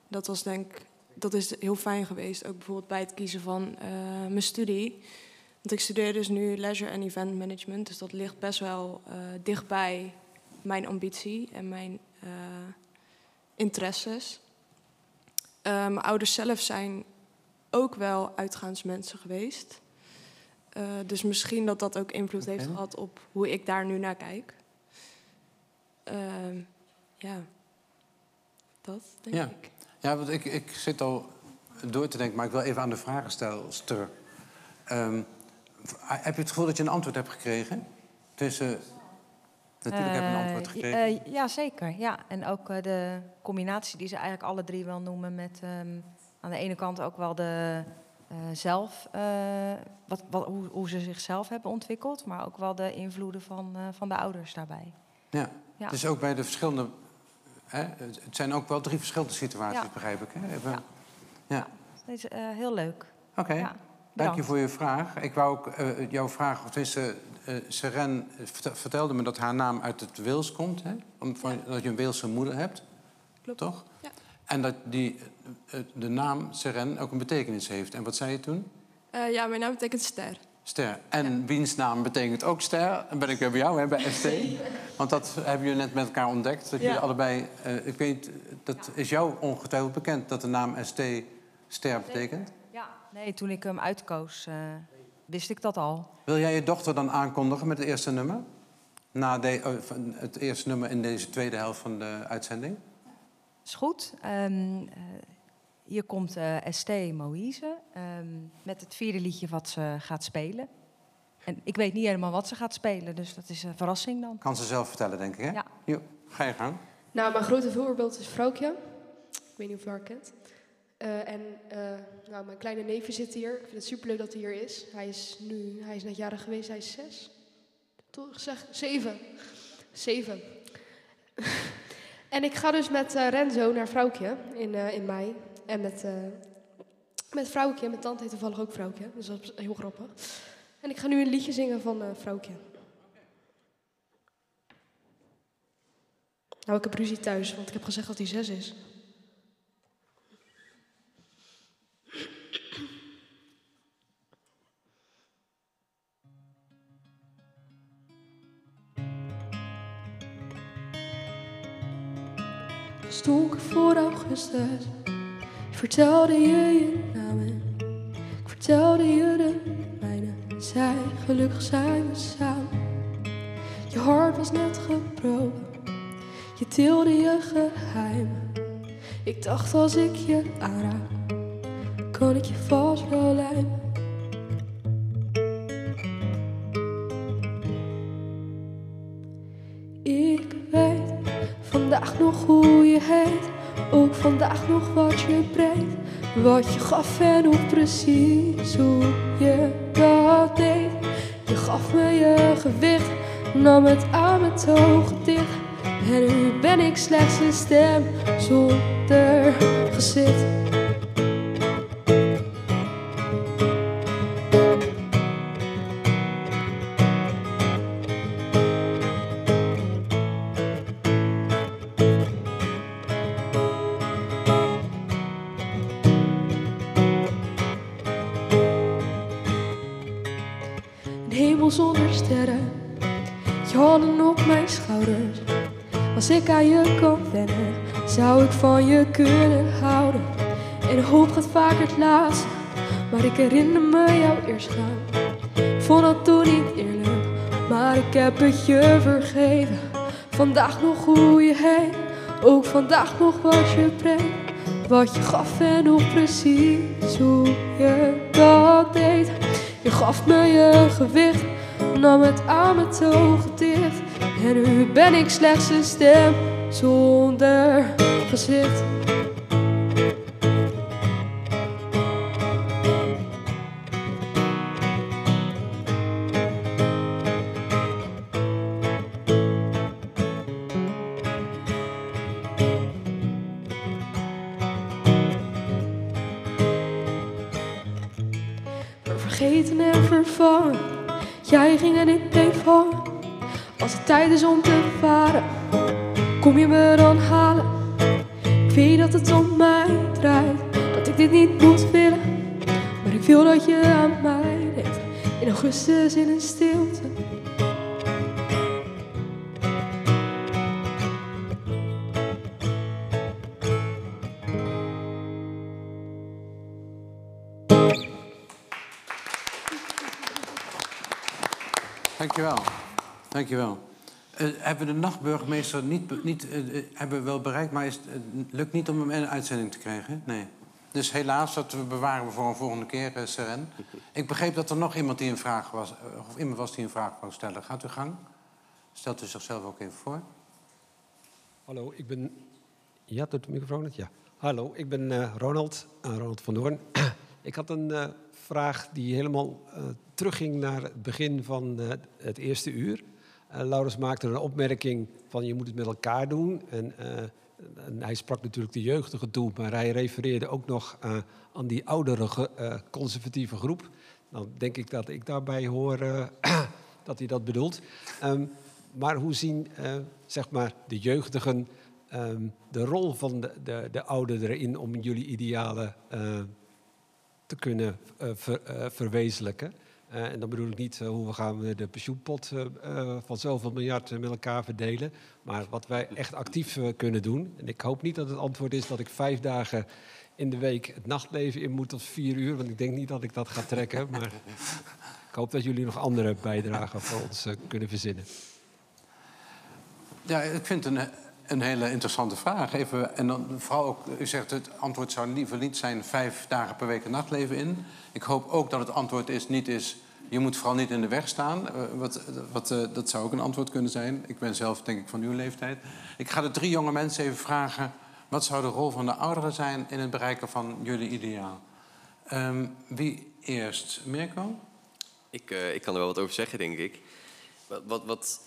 Dat was denk dat is heel fijn geweest. Ook bijvoorbeeld bij het kiezen van eh, mijn studie. Want ik studeer dus nu leisure en event management. Dus dat ligt best wel eh, dichtbij mijn ambitie en mijn eh, interesses. Mijn ouders zelf zijn ook wel uitgaansmensen geweest. Eh, dus misschien dat dat ook invloed heeft gehad op hoe ik daar nu naar kijk. Ehm, ja, dat denk Ja. ik. Ja, want ik, ik zit al door te denken, maar ik wil even aan de vragenstelster. Ehm heb je het gevoel dat je een antwoord hebt gekregen? Tussen. Natuurlijk heb je een antwoord Eh, gekregen. eh, ja, zeker. Ja. En ook eh, de combinatie die ze eigenlijk alle drie wel noemen met ehm, aan de ene kant ook wel de eh, zelf, eh, wat, wat, hoe, hoe ze zichzelf hebben ontwikkeld, maar ook wel de invloeden van, eh, van de ouders daarbij. ja. ja. Dus ook bij de verschillende. Hè, het zijn ook wel drie verschillende situaties, Ja. begrijp ik. Hè? Even- Ja. ja. Dat is eh, heel leuk. Oké. Ja, Dank je voor je vraag. Ik wou ook eh, jouw vraag, of eh Seren verte- vertelde me dat haar naam uit het Wils komt. Hè? Om, van, Dat je een Weelse moeder hebt. Klopt. Toch? Ja. En dat die, eh, eh, de naam Seren ook een betekenis heeft. En wat zei je toen? Eh, ja, mijn naam betekent ster. Ster. En wiens naam betekent ook ster. Dan ben ik weer bij jou, hè, bij ST. Want dat hebben jullie net met elkaar ontdekt. Dat Ja. jullie allebei... eh, ik weet, dat is jou ongetwijfeld bekend dat de naam ST ster betekent. Ja. Nee, toen ik hem uitkoos, eh, wist ik dat al. Wil jij je dochter dan aankondigen met het eerste nummer? Na de, het eerste nummer in deze tweede helft van de uitzending? Is goed. Ehm, eh, hier komt eh ST Moïse ehm, met het vierde liedje wat ze gaat spelen. En ik weet niet helemaal wat ze gaat spelen, dus dat is een verrassing dan. Kan ze zelf vertellen, denk ik, hè? Ja. Jo, ga je gang. Nou, mijn grote voorbeeld is Vrouwtje. Ik weet niet of je haar kent. Eh, en eh, nou, mijn kleine neefje zit hier. Ik vind het superleuk dat hij hier is. Hij is nu, hij is net jarig geweest, hij is zes. Toch zeg, zeven. Zeven. En ik ga dus met eh, Renzo naar Vrouwtje in, eh, in mei. En met, eh met Vrouwtje, mijn tante heet toevallig ook Vrouwtje. Dus dat is heel grappig. En ik ga nu een liedje zingen van eh Vrouwtje. Nou, ik heb ruzie thuis, want ik heb gezegd dat hij zes is. Stonk voor augustus. Ik vertelde je je namen. Ik vertelde je de mijne. Zij, gelukkig zijn we samen. Je hart was net gebroken. Je tilde je geheimen. Ik dacht als ik je aanraak, kan ik je vast wel lijmen. Vandaag nog hoe je heet. Ook vandaag nog wat je brengt. Wat je gaf en ook precies hoe je dat deed. Je gaf me je gewicht, nam het aan met ogen dicht. En nu ben ik slechts een stem zonder gezicht. Ik herinner me jou eerst gaan. Vond dat toen niet eerlijk, maar ik heb het je vergeven. Vandaag nog hoe je heet, ook vandaag nog wat je brengt. Wat je gaf en nog precies hoe je dat deed. Je gaf me je gewicht, nam het aan met ogen dicht. En nu ben ik slechts een stem zonder gezicht. Tijd is om te varen, kom je me dan halen. Ik weet dat het om mij draait, dat ik dit niet moet willen. Maar ik wil dat je aan mij denkt, in augustus in een stilte. Dankjewel. Dankjewel. Uh, hebben we de nachtburgemeester niet, niet eh, eh, hebben we wel bereikt, maar is, het lukt niet om hem in een uitzending te krijgen? Nee. Dus helaas, dat we bewaren we voor een volgende keer, uh, Seren. Ik begreep dat er nog iemand die een vraag was, eh, of iemand was die een vraag wou stellen. Gaat u gang. Stelt u zichzelf ook even voor. Hallo, ik ben. Ja, doet de microfoon het? Ja. Hallo, ik ben eh, Ronald, eh, Ronald van Doorn. ik had een eh, vraag die helemaal eh, terugging naar het begin van eh, het eerste uur. Eh, Laurens maakte een opmerking van je moet het met elkaar doen. En, eh, hij sprak natuurlijk de jeugdige toe, maar hij refereerde ook nog eh, aan die oudere conservatieve groep. Dan denk ik dat ik daarbij hoor dat hij dat bedoelt. Ehm, maar hoe zien zeg maar de jeugdigen ehm, de rol van de, de, de ouderen erin om jullie idealen te kunnen ver- verwezenlijken? Eh, en dan bedoel ik niet eh, hoe we gaan de pensioenpot eh, van zoveel miljard met elkaar verdelen, maar wat wij echt actief kunnen doen. En ik hoop niet dat het antwoord is dat ik vijf dagen in de week het nachtleven in moet tot vier uur, want ik denk niet dat ik dat ga trekken. Maar ik hoop dat jullie nog andere bijdragen voor ons kunnen verzinnen. Ja, ik vind het een, een hele interessante vraag. Even, en dan vooral ook, u zegt het antwoord zou liever niet zijn vijf dagen per week een nachtleven in. Ik hoop ook dat het antwoord is, niet is, je moet vooral niet in de weg staan. Eh, wat, wat, eh, dat zou ook een antwoord kunnen zijn. Ik ben zelf denk ik van uw leeftijd. Ik ga de drie jonge mensen even vragen, wat zou de rol van de ouderen zijn in het bereiken van jullie ideaal? Ehm, wie eerst? Mirko? Ik, eh, ik kan er wel wat over zeggen, denk ik. Wat, wat, wat,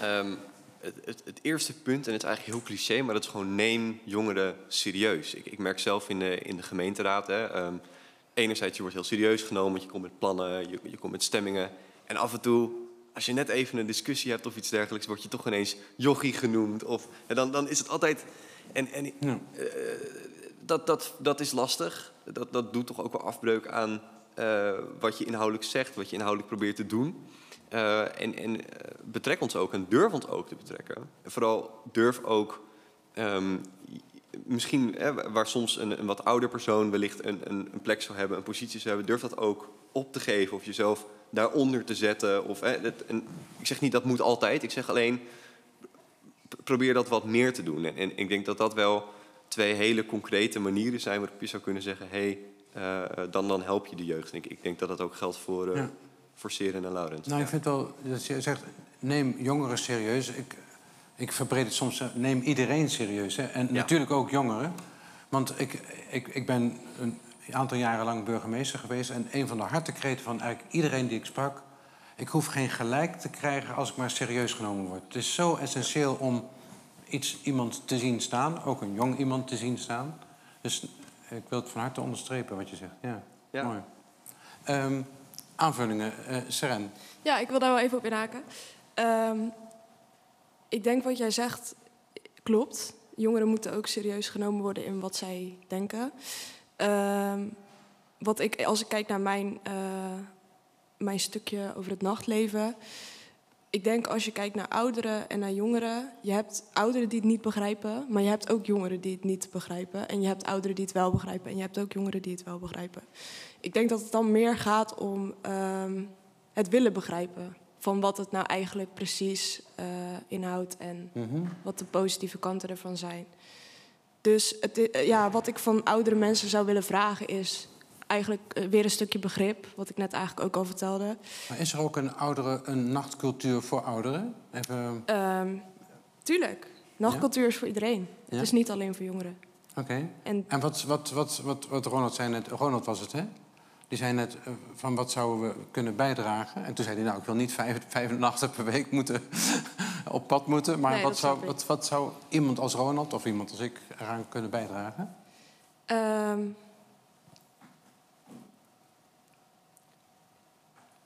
ehm, het, het, eerste punt, en het is eigenlijk heel cliché, maar dat is gewoon neem jongeren serieus. Ik, ik merk zelf in de, in de gemeenteraad, hè, um, enerzijds je wordt heel serieus genomen, want je komt met plannen, je, je komt met stemmingen. En af en toe, als je net even een discussie hebt of iets dergelijks, word je toch ineens jochie genoemd. Of, en dan, dan is het altijd... En, en ja. uh, dat, dat, dat is lastig. Dat, dat doet toch ook wel afbreuk aan uh, wat je inhoudelijk zegt, wat je inhoudelijk probeert te doen. Uh, en en betrek ons ook en durf ons ook te betrekken. En vooral durf ook, um, misschien hè, waar soms een, een, wat ouder persoon wellicht een, een, een, plek zou hebben, een positie zou hebben, durf dat ook op te geven of jezelf daaronder te zetten. Of, hè, dat, en ik zeg niet dat moet altijd, ik zeg alleen probeer dat wat meer te doen. En, en ik denk dat dat wel twee hele concrete manieren zijn waarop je zou kunnen zeggen: hé, hey, uh, dan, dan help je de jeugd. En ik, ik denk dat dat ook geldt voor, uh, ja. voor Seren en Laurens. Nou, ik vind wel dat je zegt: neem jongeren serieus. Ik, ik verbreed het soms, neem iedereen serieus. Hè? En ja. natuurlijk ook jongeren. Want ik, ik, ik ben een aantal jaren lang burgemeester geweest. En een van de hartekreten van eigenlijk iedereen die ik sprak. Ik hoef geen gelijk te krijgen als ik maar serieus genomen word. Het is zo essentieel om iets, iemand te zien staan, ook een jong iemand te zien staan. Dus ik wil het van harte onderstrepen wat je zegt. Ja, ja. mooi. Um, aanvullingen, uh, Seren. Ja, ik wil daar wel even op inhaken. Um, ik denk wat jij zegt klopt. Jongeren moeten ook serieus genomen worden in wat zij denken. Um, wat ik, als ik kijk naar mijn, uh, mijn stukje over het nachtleven ik denk als je kijkt naar ouderen en naar jongeren, je hebt ouderen die het niet begrijpen, maar je hebt ook jongeren die het niet begrijpen. En je hebt ouderen die het wel begrijpen en je hebt ook jongeren die het wel begrijpen. Ik denk dat het dan meer gaat om um, het willen begrijpen van wat het nou eigenlijk precies uh, inhoudt en mm -hmm. wat de positieve kanten ervan zijn. Dus het, ja, wat ik van oudere mensen zou willen vragen is eigenlijk weer een stukje begrip, wat ik net eigenlijk ook al vertelde. Maar is er ook een, oudere, een nachtcultuur voor ouderen? Even... Um, tuurlijk. Nachtcultuur ja? is voor iedereen. Ja? Het is niet alleen voor jongeren. Oké. Okay. En, en wat, wat, wat, wat, wat Ronald zei net, Ronald was het, hè? Die zei net uh, van wat zouden we kunnen bijdragen. En toen zei hij, nou, ik wil niet vijf, vijf nachten per week moeten op pad moeten. Maar nee, wat, zou, wat, wat zou iemand als Ronald of iemand als ik eraan kunnen bijdragen? Um,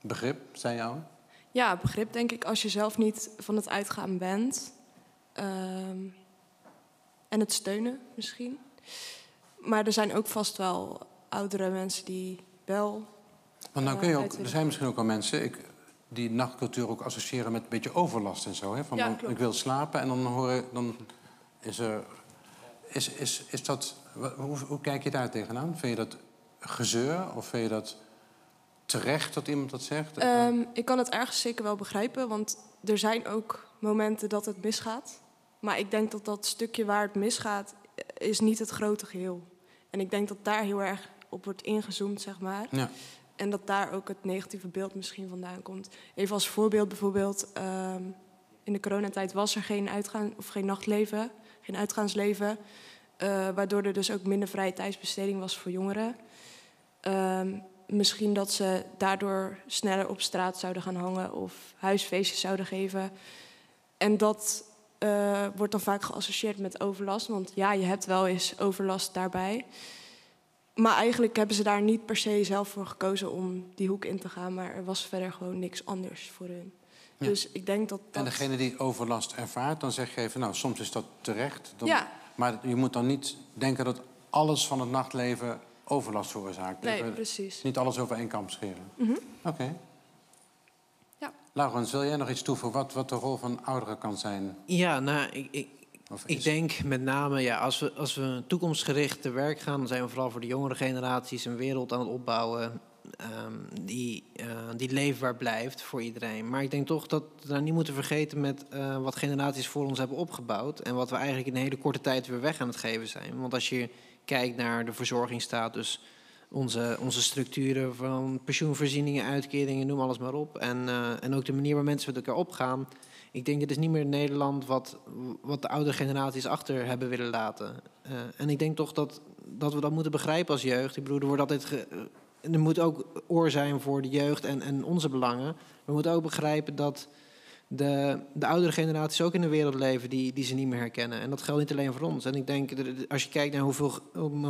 Begrip, zei jou? Ja, begrip denk ik als je zelf niet van het uitgaan bent. Um, en het steunen misschien. Maar er zijn ook vast wel oudere mensen die wel. Want nou kun je ook, er zijn misschien ook wel mensen ik, die nachtcultuur ook associëren met een beetje overlast en zo. Hè? Van, ja, ik wil slapen en dan horen, dan is er. Is, is, is dat, hoe, hoe kijk je daar tegenaan? Vind je dat gezeur of vind je dat terecht dat iemand dat zegt? Um, ik kan het ergens zeker wel begrijpen, want er zijn ook momenten dat het misgaat. Maar ik denk dat dat stukje waar het misgaat, is niet het grote geheel. En ik denk dat daar heel erg op wordt ingezoomd, zeg maar. Ja. En dat daar ook het negatieve beeld misschien vandaan komt. Even als voorbeeld bijvoorbeeld, um, in de coronatijd was er geen uitgaan of geen nachtleven, geen uitgaansleven. Uh, waardoor er dus ook minder vrije tijdsbesteding was voor jongeren. Um, misschien dat ze daardoor sneller op straat zouden gaan hangen of huisfeestjes zouden geven. En dat uh, wordt dan vaak geassocieerd met overlast, want ja, je hebt wel eens overlast daarbij. Maar eigenlijk hebben ze daar niet per se zelf voor gekozen om die hoek in te gaan, maar er was verder gewoon niks anders voor hun. Ja. Dus ik denk dat, dat. En degene die overlast ervaart, dan zeg je even, nou, soms is dat terecht. Dan... Ja. Maar je moet dan niet denken dat alles van het nachtleven overlast veroorzaakt. Nee, Even precies. Niet alles over één kamp scheren. Mm -hmm. Oké. Okay. Ja. Laurens, wil jij nog iets toevoegen wat, wat de rol van ouderen kan zijn? Ja, nou, ik, ik, ik denk met name, ja, als we, als we toekomstgericht te werk gaan, dan zijn we vooral voor de jongere generaties een wereld aan het opbouwen. Um, die, uh, die leefbaar blijft voor iedereen. Maar ik denk toch dat we nou niet moeten vergeten met uh, wat generaties voor ons hebben opgebouwd. En wat we eigenlijk in een hele korte tijd weer weg aan het geven zijn. Want als je kijkt naar de verzorgingsstatus, onze, onze structuren van pensioenvoorzieningen, uitkeringen, noem alles maar op. En, uh, en ook de manier waar mensen met elkaar opgaan. Ik denk, het is niet meer Nederland wat, wat de oude generaties achter hebben willen laten. Uh, en ik denk toch dat, dat we dat moeten begrijpen als jeugd. Ik bedoel, er wordt altijd. Er moet ook oor zijn voor de jeugd en, en onze belangen. We moeten ook begrijpen dat de, de oudere generaties ook in een wereld leven die, die ze niet meer herkennen. En dat geldt niet alleen voor ons. En ik denk, als je kijkt naar hoeveel,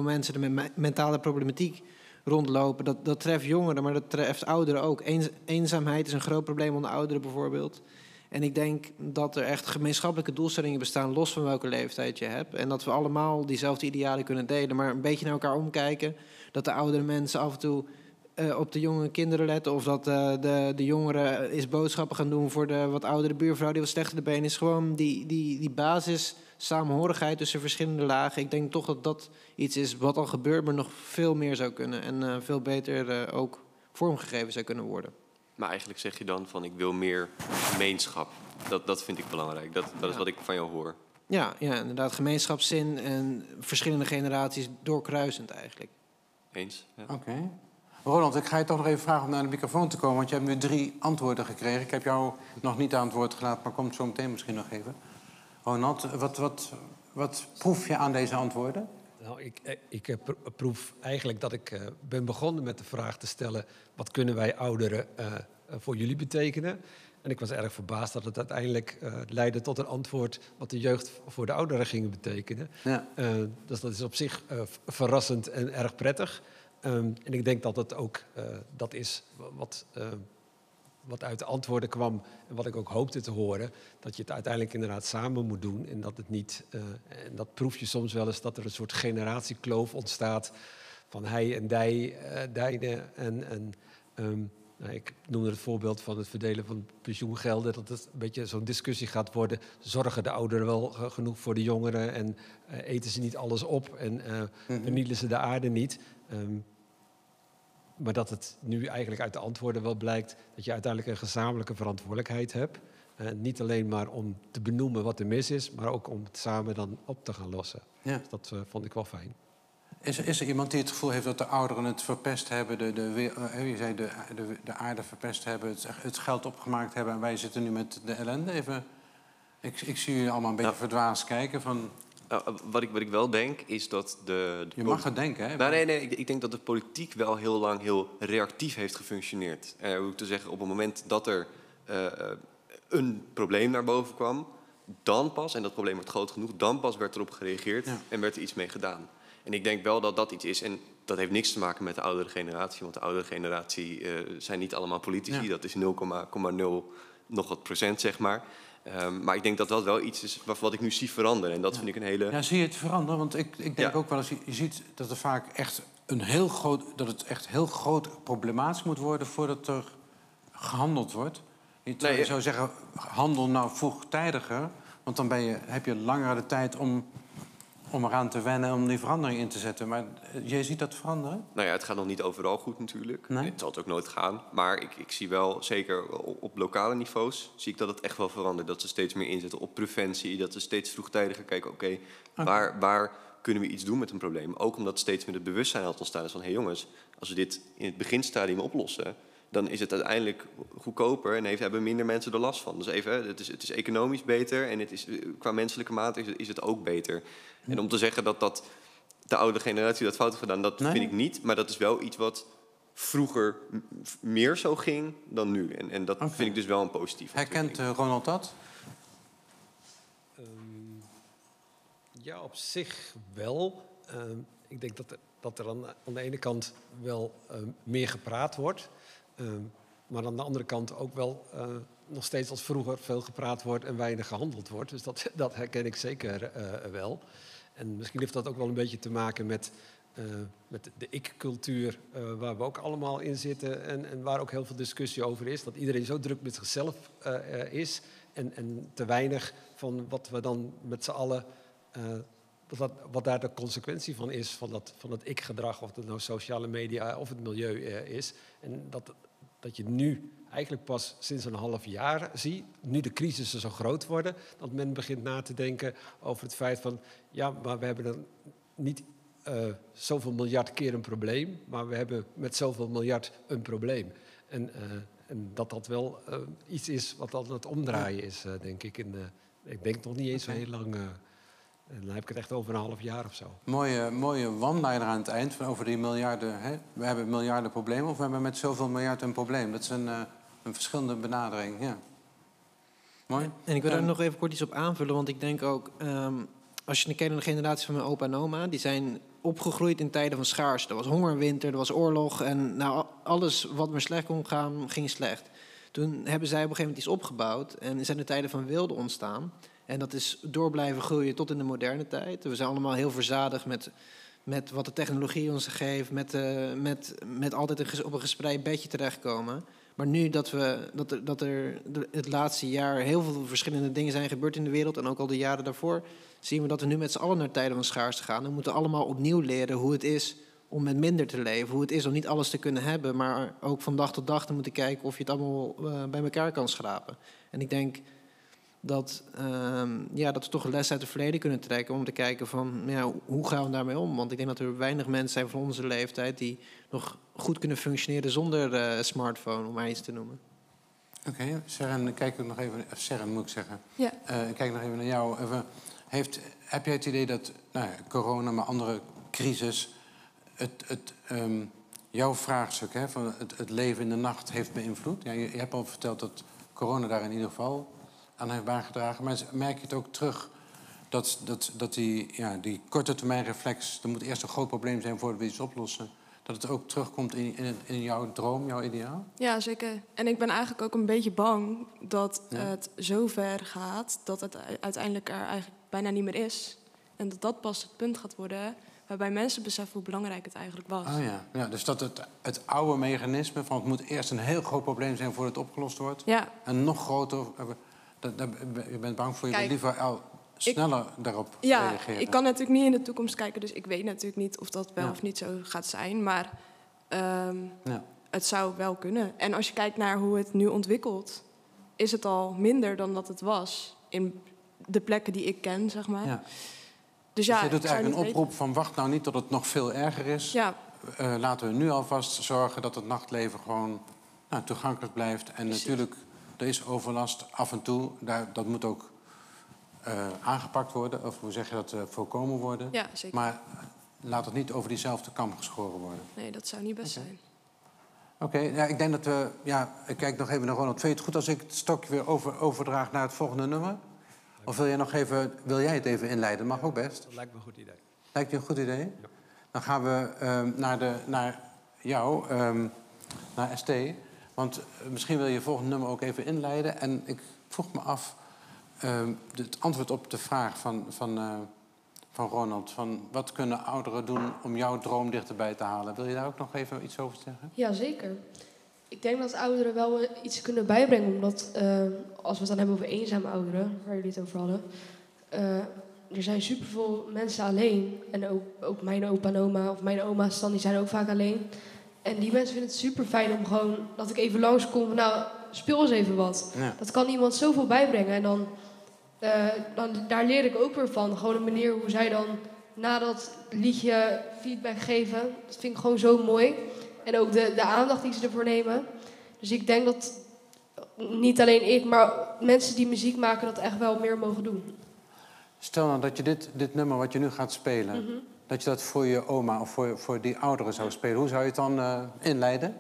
mensen er met mentale problematiek rondlopen, dat, dat treft jongeren, maar dat treft ouderen ook. eenzaamheid is een groot probleem onder ouderen bijvoorbeeld. En ik denk dat er echt gemeenschappelijke doelstellingen bestaan, los van welke leeftijd je hebt. En dat we allemaal diezelfde idealen kunnen delen, maar een beetje naar elkaar omkijken. Dat de oudere mensen af en toe uh, op de jonge kinderen letten. Of dat uh, de, de jongeren is boodschappen gaan doen voor de wat oudere buurvrouw die wat slechter de been is. Gewoon die, die, die basis samenhorigheid tussen verschillende lagen. Ik denk toch dat dat iets is wat al gebeurt, maar nog veel meer zou kunnen. En uh, veel beter ook vormgegeven zou kunnen worden. Maar eigenlijk zeg je dan van ik wil meer gemeenschap. Dat, dat vind ik belangrijk. Dat, dat is wat ik van jou hoor. Ja, ja, inderdaad. Gemeenschapszin en verschillende generaties doorkruisend eigenlijk. Eens. Ja. Oké. Roland, ik ga je toch nog even vragen om naar de microfoon te komen. Want je hebt nu drie antwoorden gekregen. Ik heb jou nog niet aan het woord gelaten, maar komt zo meteen misschien nog even. Ronald, wat, wat, wat proef je aan deze antwoorden? Nou, ik, eh, ik eh, proef eigenlijk dat ik uh, ben begonnen met de vraag te stellen... wat kunnen wij ouderen uh, voor jullie betekenen? En ik was erg verbaasd dat het uiteindelijk uh, leidde tot een antwoord... wat de jeugd voor de ouderen ging betekenen. Ja. dus dat is op zich verrassend en erg prettig. Um, en ik denk dat het ook dat is wat, wat uit de antwoorden kwam en wat ik ook hoopte te horen. Dat je het uiteindelijk inderdaad samen moet doen. En dat het niet, uh, en dat proef je soms wel eens, dat er een soort generatiekloof ontstaat van hij en dij, dijne. En, en um, nou, ik noemde het voorbeeld van het verdelen van pensioengelden. Dat het een beetje zo'n discussie gaat worden. Zorgen de ouderen wel genoeg voor de jongeren? En eten ze niet alles op? En -hmm. vernielen ze de aarde niet? Um, maar dat het nu eigenlijk uit de antwoorden wel blijkt dat je uiteindelijk een gezamenlijke verantwoordelijkheid hebt. Uh, niet alleen maar om te benoemen wat er mis is, maar ook om het samen dan op te gaan lossen. Ja. Dus dat uh, vond ik wel fijn. Is, is, er iemand die het gevoel heeft dat de ouderen het verpest hebben, de, de, uh, je zei de, de, de, aarde verpest hebben, het, het, geld opgemaakt hebben en wij zitten nu met de ellende? Even, ik, ik zie jullie allemaal een beetje ja. verdwaasd kijken van... Uh, wat, ik, wat ik wel denk, is dat de... de je mag het denken, hè? Nou, nee, nee, ik, ik, denk dat de politiek wel heel lang heel reactief heeft gefunctioneerd. Uh, hoe ik te zeggen, op het moment dat er uh, een probleem naar boven kwam... dan pas, en dat probleem werd groot genoeg... dan pas werd erop gereageerd ja. en werd er iets mee gedaan. En ik denk wel dat dat iets is... en dat heeft niks te maken met de oudere generatie... want de oudere generatie zijn niet allemaal politici. Ja. Dat is 0,0 nog wat procent, zeg maar... Um, maar ik denk dat dat wel iets is wat, wat ik nu zie veranderen. En dat ja. vind ik een hele. Ja, zie je het veranderen? Want ik, ik denk ja. ook wel eens, je, ziet dat er vaak echt een heel groot, dat het echt heel groot problematisch moet worden voordat er gehandeld wordt. Je nee, zou zeggen, handel nou vroegtijdiger, want dan ben je, heb je langer de tijd om om eraan te wennen om die verandering in te zetten. Maar eh, jij ziet dat veranderen? Nou ja, het gaat nog niet overal goed natuurlijk. Nee? Het zal het ook nooit gaan. Maar ik, ik zie wel, zeker op lokale niveaus, zie ik dat het echt wel verandert. Dat ze steeds meer inzetten op preventie. Dat ze steeds vroegtijdiger kijken, oké, okay, okay. waar, waar kunnen we iets doen met een probleem? Ook omdat steeds meer het bewustzijn had ontstaan is van... hé hey jongens, als we dit in het beginstadium oplossen dan is het uiteindelijk goedkoper en heeft, hebben minder mensen er last van. Dus even, het is, het is economisch beter en het is, qua menselijke mate is het, is het ook beter. En om te zeggen dat, dat de oude generatie dat fout heeft gedaan, dat nee. vind ik niet. Maar dat is wel iets wat vroeger meer zo ging dan nu. En, en dat okay. vind ik dus wel een positief. Herkent uh, Ronald dat? Um, ja, op zich wel. Um, ik denk dat er, dat er aan, aan de ene kant wel um, meer gepraat wordt... Uh, maar aan de andere kant ook wel uh, nog steeds als vroeger veel gepraat wordt en weinig gehandeld wordt. Dus dat, dat herken ik zeker uh, wel. En misschien heeft dat ook wel een beetje te maken met, met de ik-cultuur, waar we ook allemaal in zitten en, en, waar ook heel veel discussie over is. Dat iedereen zo druk met zichzelf is en, en, te weinig van wat we dan met z'n allen dat, wat daar de consequentie van is, van dat, van dat ik-gedrag, of het nou sociale media of het milieu is. En dat, dat je nu eigenlijk pas sinds een half jaar ziet, nu de crisissen zo groot worden, dat men begint na te denken over het feit van, ja, maar we hebben dan niet uh, zoveel miljard keer een probleem, maar we hebben met zoveel miljard een probleem. En, uh, en dat dat wel uh, iets is wat altijd het omdraaien is, denk ik. In de, ik denk nog niet eens zo heel lang en dan heb ik het echt over een half jaar of zo. Mooie, mooie one-liner aan het eind van over die miljarden. Hè? We hebben miljarden problemen of we hebben met zoveel miljard een probleem. Dat is een, uh, een verschillende benadering. Ja. Mooi. En ik wil daar nog even kort iets op aanvullen, want ik denk ook, ehm, als je kijkt naar de generatie van mijn opa en oma, die zijn opgegroeid in tijden van schaarste. Er was hongerwinter, er was oorlog en nou, alles wat maar slecht kon gaan, ging slecht. Toen hebben zij op een gegeven moment iets opgebouwd en zijn er tijden van wilde ontstaan. En dat is door blijven groeien tot in de moderne tijd. We zijn allemaal heel verzadigd met, met wat de technologie ons geeft, met, eh, met, met altijd op een gespreid bedje terechtkomen. Maar nu dat, we, dat, er, dat er het laatste jaar heel veel verschillende dingen zijn gebeurd in de wereld en ook al de jaren daarvoor, zien we dat we nu met z'n allen naar tijden van schaarste gaan. We moeten allemaal opnieuw leren hoe het is om met minder te leven. Hoe het is om niet alles te kunnen hebben, maar ook van dag tot dag te moeten kijken of je het allemaal eh, bij elkaar kan schrapen. En ik denk dat, ehm, ja, dat we toch een les uit het verleden kunnen trekken om te kijken van ja, hoe gaan we daarmee om? Want ik denk dat er weinig mensen zijn van onze leeftijd die nog goed kunnen functioneren zonder eh, smartphone, om maar iets te noemen. Oké, Seren, kijk ik nog even... of Seren moet ik zeggen. Ja. Eh, ik kijk nog even naar jou. Even, heeft, heb jij het idee dat nou, ja, corona, maar andere crisis... Het, het, ehm, jouw vraagstuk hè, van het, het leven in de nacht heeft beïnvloed? Ja, je, je hebt al verteld dat corona daar in ieder geval aan heeft bijgedragen. Maar merk je het ook terug dat, dat, dat die, ja, die korte termijn reflex... er moet eerst een groot probleem zijn voordat we iets oplossen... dat het ook terugkomt in, in, in jouw droom, jouw ideaal? Ja, zeker. En ik ben eigenlijk ook een beetje bang dat Ja. het zo ver gaat dat het uiteindelijk er eigenlijk bijna niet meer is. En dat dat pas het punt gaat worden waarbij mensen beseffen hoe belangrijk het eigenlijk was. Oh ja. ja, dus dat het, het oude mechanisme van het moet eerst een heel groot probleem zijn voordat het opgelost wordt. Ja, En nog groter, eh, dat, dat, je bent bang voor, je Kijk, liever al sneller daarop ja reageren. ik kan natuurlijk niet in de toekomst kijken, dus ik weet natuurlijk niet of dat wel Ja. of niet zo gaat zijn. Maar ehm, Ja. het zou wel kunnen. En als je kijkt naar hoe het nu ontwikkelt, is het al minder dan dat het was in de plekken die ik ken, zeg maar. Ja. Dus Dus ja, je doet eigenlijk een oproep van wacht nou niet tot het nog veel erger is. Ja, Eh, laten we nu alvast zorgen dat het nachtleven gewoon nou, toegankelijk blijft. En Precies. natuurlijk, er is overlast af en toe. Daar, dat moet ook eh, aangepakt worden. Of hoe zeg je dat, eh, voorkomen worden. ja, zeker. Maar laat het niet over diezelfde kam geschoren worden. Nee, dat zou niet best zijn. Oké, ja, ik denk dat we... Ja, ik kijk nog even naar Ronald. Vind je het goed als ik het stokje weer over, overdraag naar het volgende nummer? Of wil jij nog even... Wil jij het even inleiden? Mag ook best. Dat lijkt me een goed idee. Lijkt je een goed idee? Dan gaan we ehm, naar, de, naar jou, ehm, naar ST. Want eh, misschien wil je het volgende nummer ook even inleiden. En ik vroeg me af, ehm, het antwoord op de vraag van, van, eh, van Ronald... Van wat kunnen ouderen doen om jouw droom dichterbij te halen? Wil je daar ook nog even iets over zeggen? Ja, zeker. Ik denk dat ouderen wel eh, iets kunnen bijbrengen. Omdat, eh, als we het dan hebben over eenzame ouderen, waar jullie het over hadden. er zijn superveel mensen alleen. En ook, ook mijn opa en oma, of mijn oma's dan, die zijn ook vaak alleen. En die mensen vinden het super fijn om gewoon, dat ik even langskom. Nou, speel eens even wat. Ja. Dat kan iemand zoveel bijbrengen. En dan, eh, dan, daar leer ik ook weer van. Gewoon een manier hoe zij dan na dat liedje feedback geven. Dat vind ik gewoon zo mooi. En ook de, de aandacht die ze ervoor nemen. Dus ik denk dat niet alleen ik, maar mensen die muziek maken dat echt wel meer mogen doen. Stel nou dat je dit, dit nummer wat je nu gaat spelen... Mhm. Dat je dat voor je oma of voor, voor die ouderen zou spelen. Hoe zou je het dan eh, inleiden?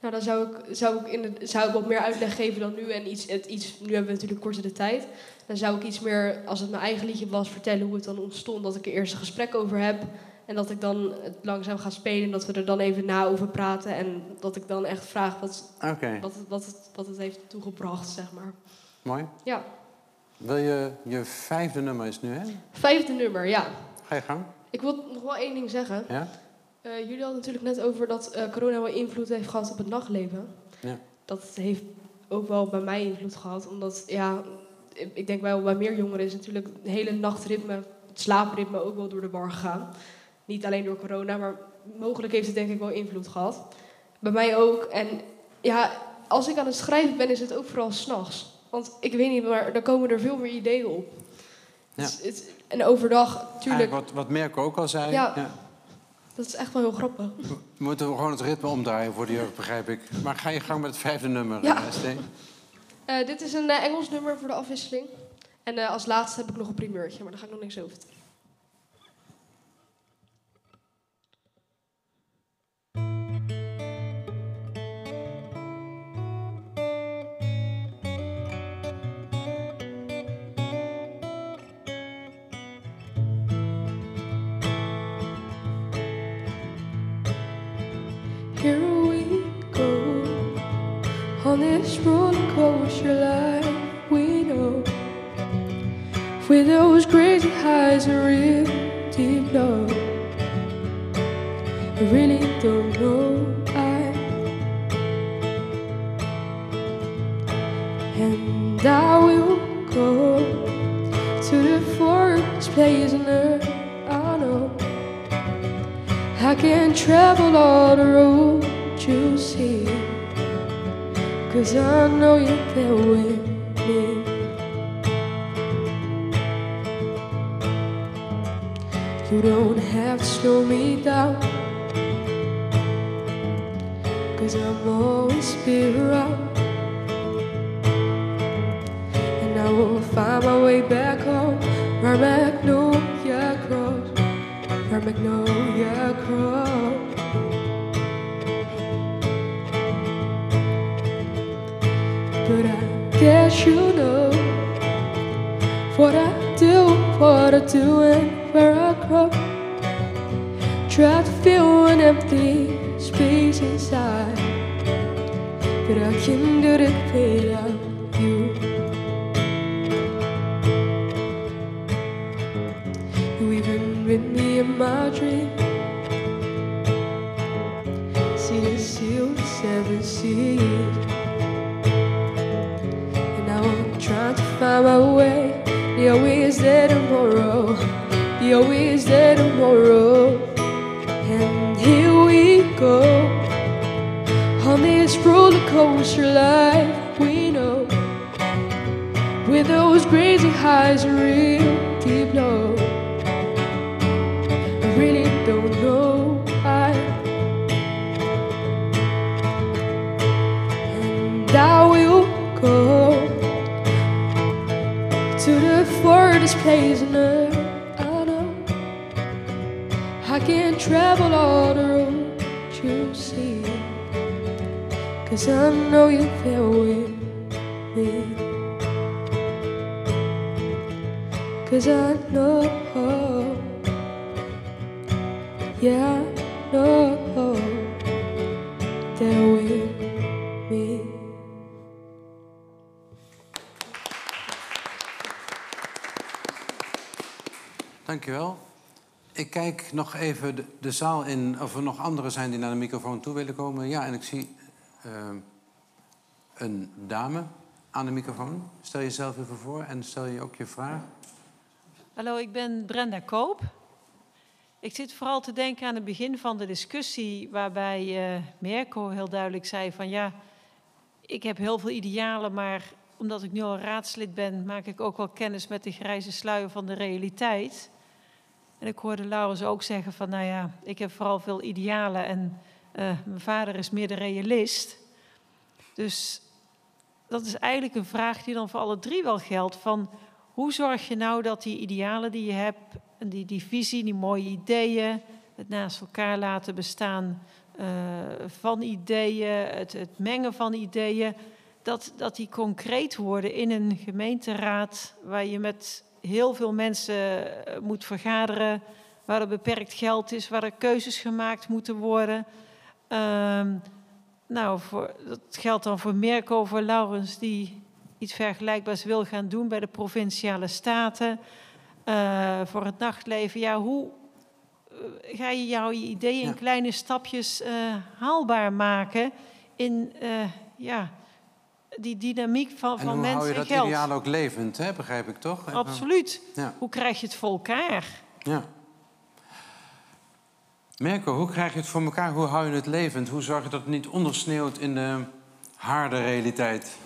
Nou, dan zou ik, zou, ik in de, zou ik wat meer uitleg geven dan nu. En iets, het, iets, nu hebben we natuurlijk korter de tijd. Dan zou ik iets meer, als het mijn eigen liedje was, vertellen hoe het dan ontstond. Dat ik er eerst een gesprek over heb. En dat ik dan het langzaam ga spelen. En dat we er dan even na over praten. En dat ik dan echt vraag wat, wat, het, wat, het, wat het heeft toegebracht, zeg maar. mooi. Ja, Wil je je vijfde nummer is nu, hè? vijfde nummer, ja. Ga je gang. Ik wil nog wel één ding zeggen. Ja? Eh, jullie hadden natuurlijk net over dat eh, corona wel invloed heeft gehad op het nachtleven. Ja. Dat heeft ook wel bij mij invloed gehad. Omdat, ja, ik ik denk wel bij meer jongeren is natuurlijk het hele nachtritme, het slaapritme ook wel door de war gegaan. Niet alleen door corona, maar mogelijk heeft het denk ik wel invloed gehad. Bij mij ook. En ja, als ik aan het schrijven ben, is het ook vooral s'nachts. Want ik weet niet, maar dan komen er veel meer ideeën op. Ja. Dus het- en overdag, natuurlijk, wat, wat Merkel ook al zei. Ja. dat is echt wel heel grappig. We moeten gewoon het ritme omdraaien voor jeugd, begrijp ik. Maar ga je gang met het vijfde nummer, Ja. eh, ST. Eh, dit is een eh, Engels nummer voor de afwisseling. En eh, als laatste heb ik nog een primeurtje, maar daar ga ik nog niks over vertellen. Nog even de, zaal in of er nog anderen zijn die naar de microfoon toe willen komen. Ja, en ik zie eh, een dame aan de microfoon. Stel jezelf even voor en stel je ook je vraag. Hallo, ik ben Brenda Koop. Ik zit vooral te denken aan het begin van de discussie, waarbij uh, Merco heel duidelijk zei van ja, ik heb heel veel idealen, maar omdat ik nu al raadslid ben, maak ik ook wel kennis met de grijze sluier van de realiteit. En ik hoorde Laurens ook zeggen van nou ja, ik heb vooral veel idealen en uh, mijn vader is meer de realist. Dus dat is eigenlijk een vraag die dan voor alle drie wel geldt van hoe zorg je nou dat die idealen die je hebt, en die, die visie, die mooie ideeën, het naast elkaar laten bestaan uh, van ideeën, het, het, mengen van ideeën, dat, dat die concreet worden in een gemeenteraad waar je met heel veel mensen moet vergaderen, waar er beperkt geld is, waar er keuzes gemaakt moeten worden. Uh, nou, voor, dat geldt dan voor Merco, voor Laurens, die iets vergelijkbaars wil gaan doen bij de provinciale staten. Uh, voor het nachtleven. Ja, hoe uh, ga je jouw ideeën in ja. kleine stapjes uh, haalbaar maken in ja, die dynamiek van, en van mensen en hou je dat geld? ideaal ook levend, hè? begrijp ik toch? Absoluut. Ja. Hoe krijg je het voor elkaar? Ja. Merco, hoe krijg je het voor elkaar? Hoe hou je het levend? Hoe zorg je dat het niet ondersneeuwt in de harde realiteit?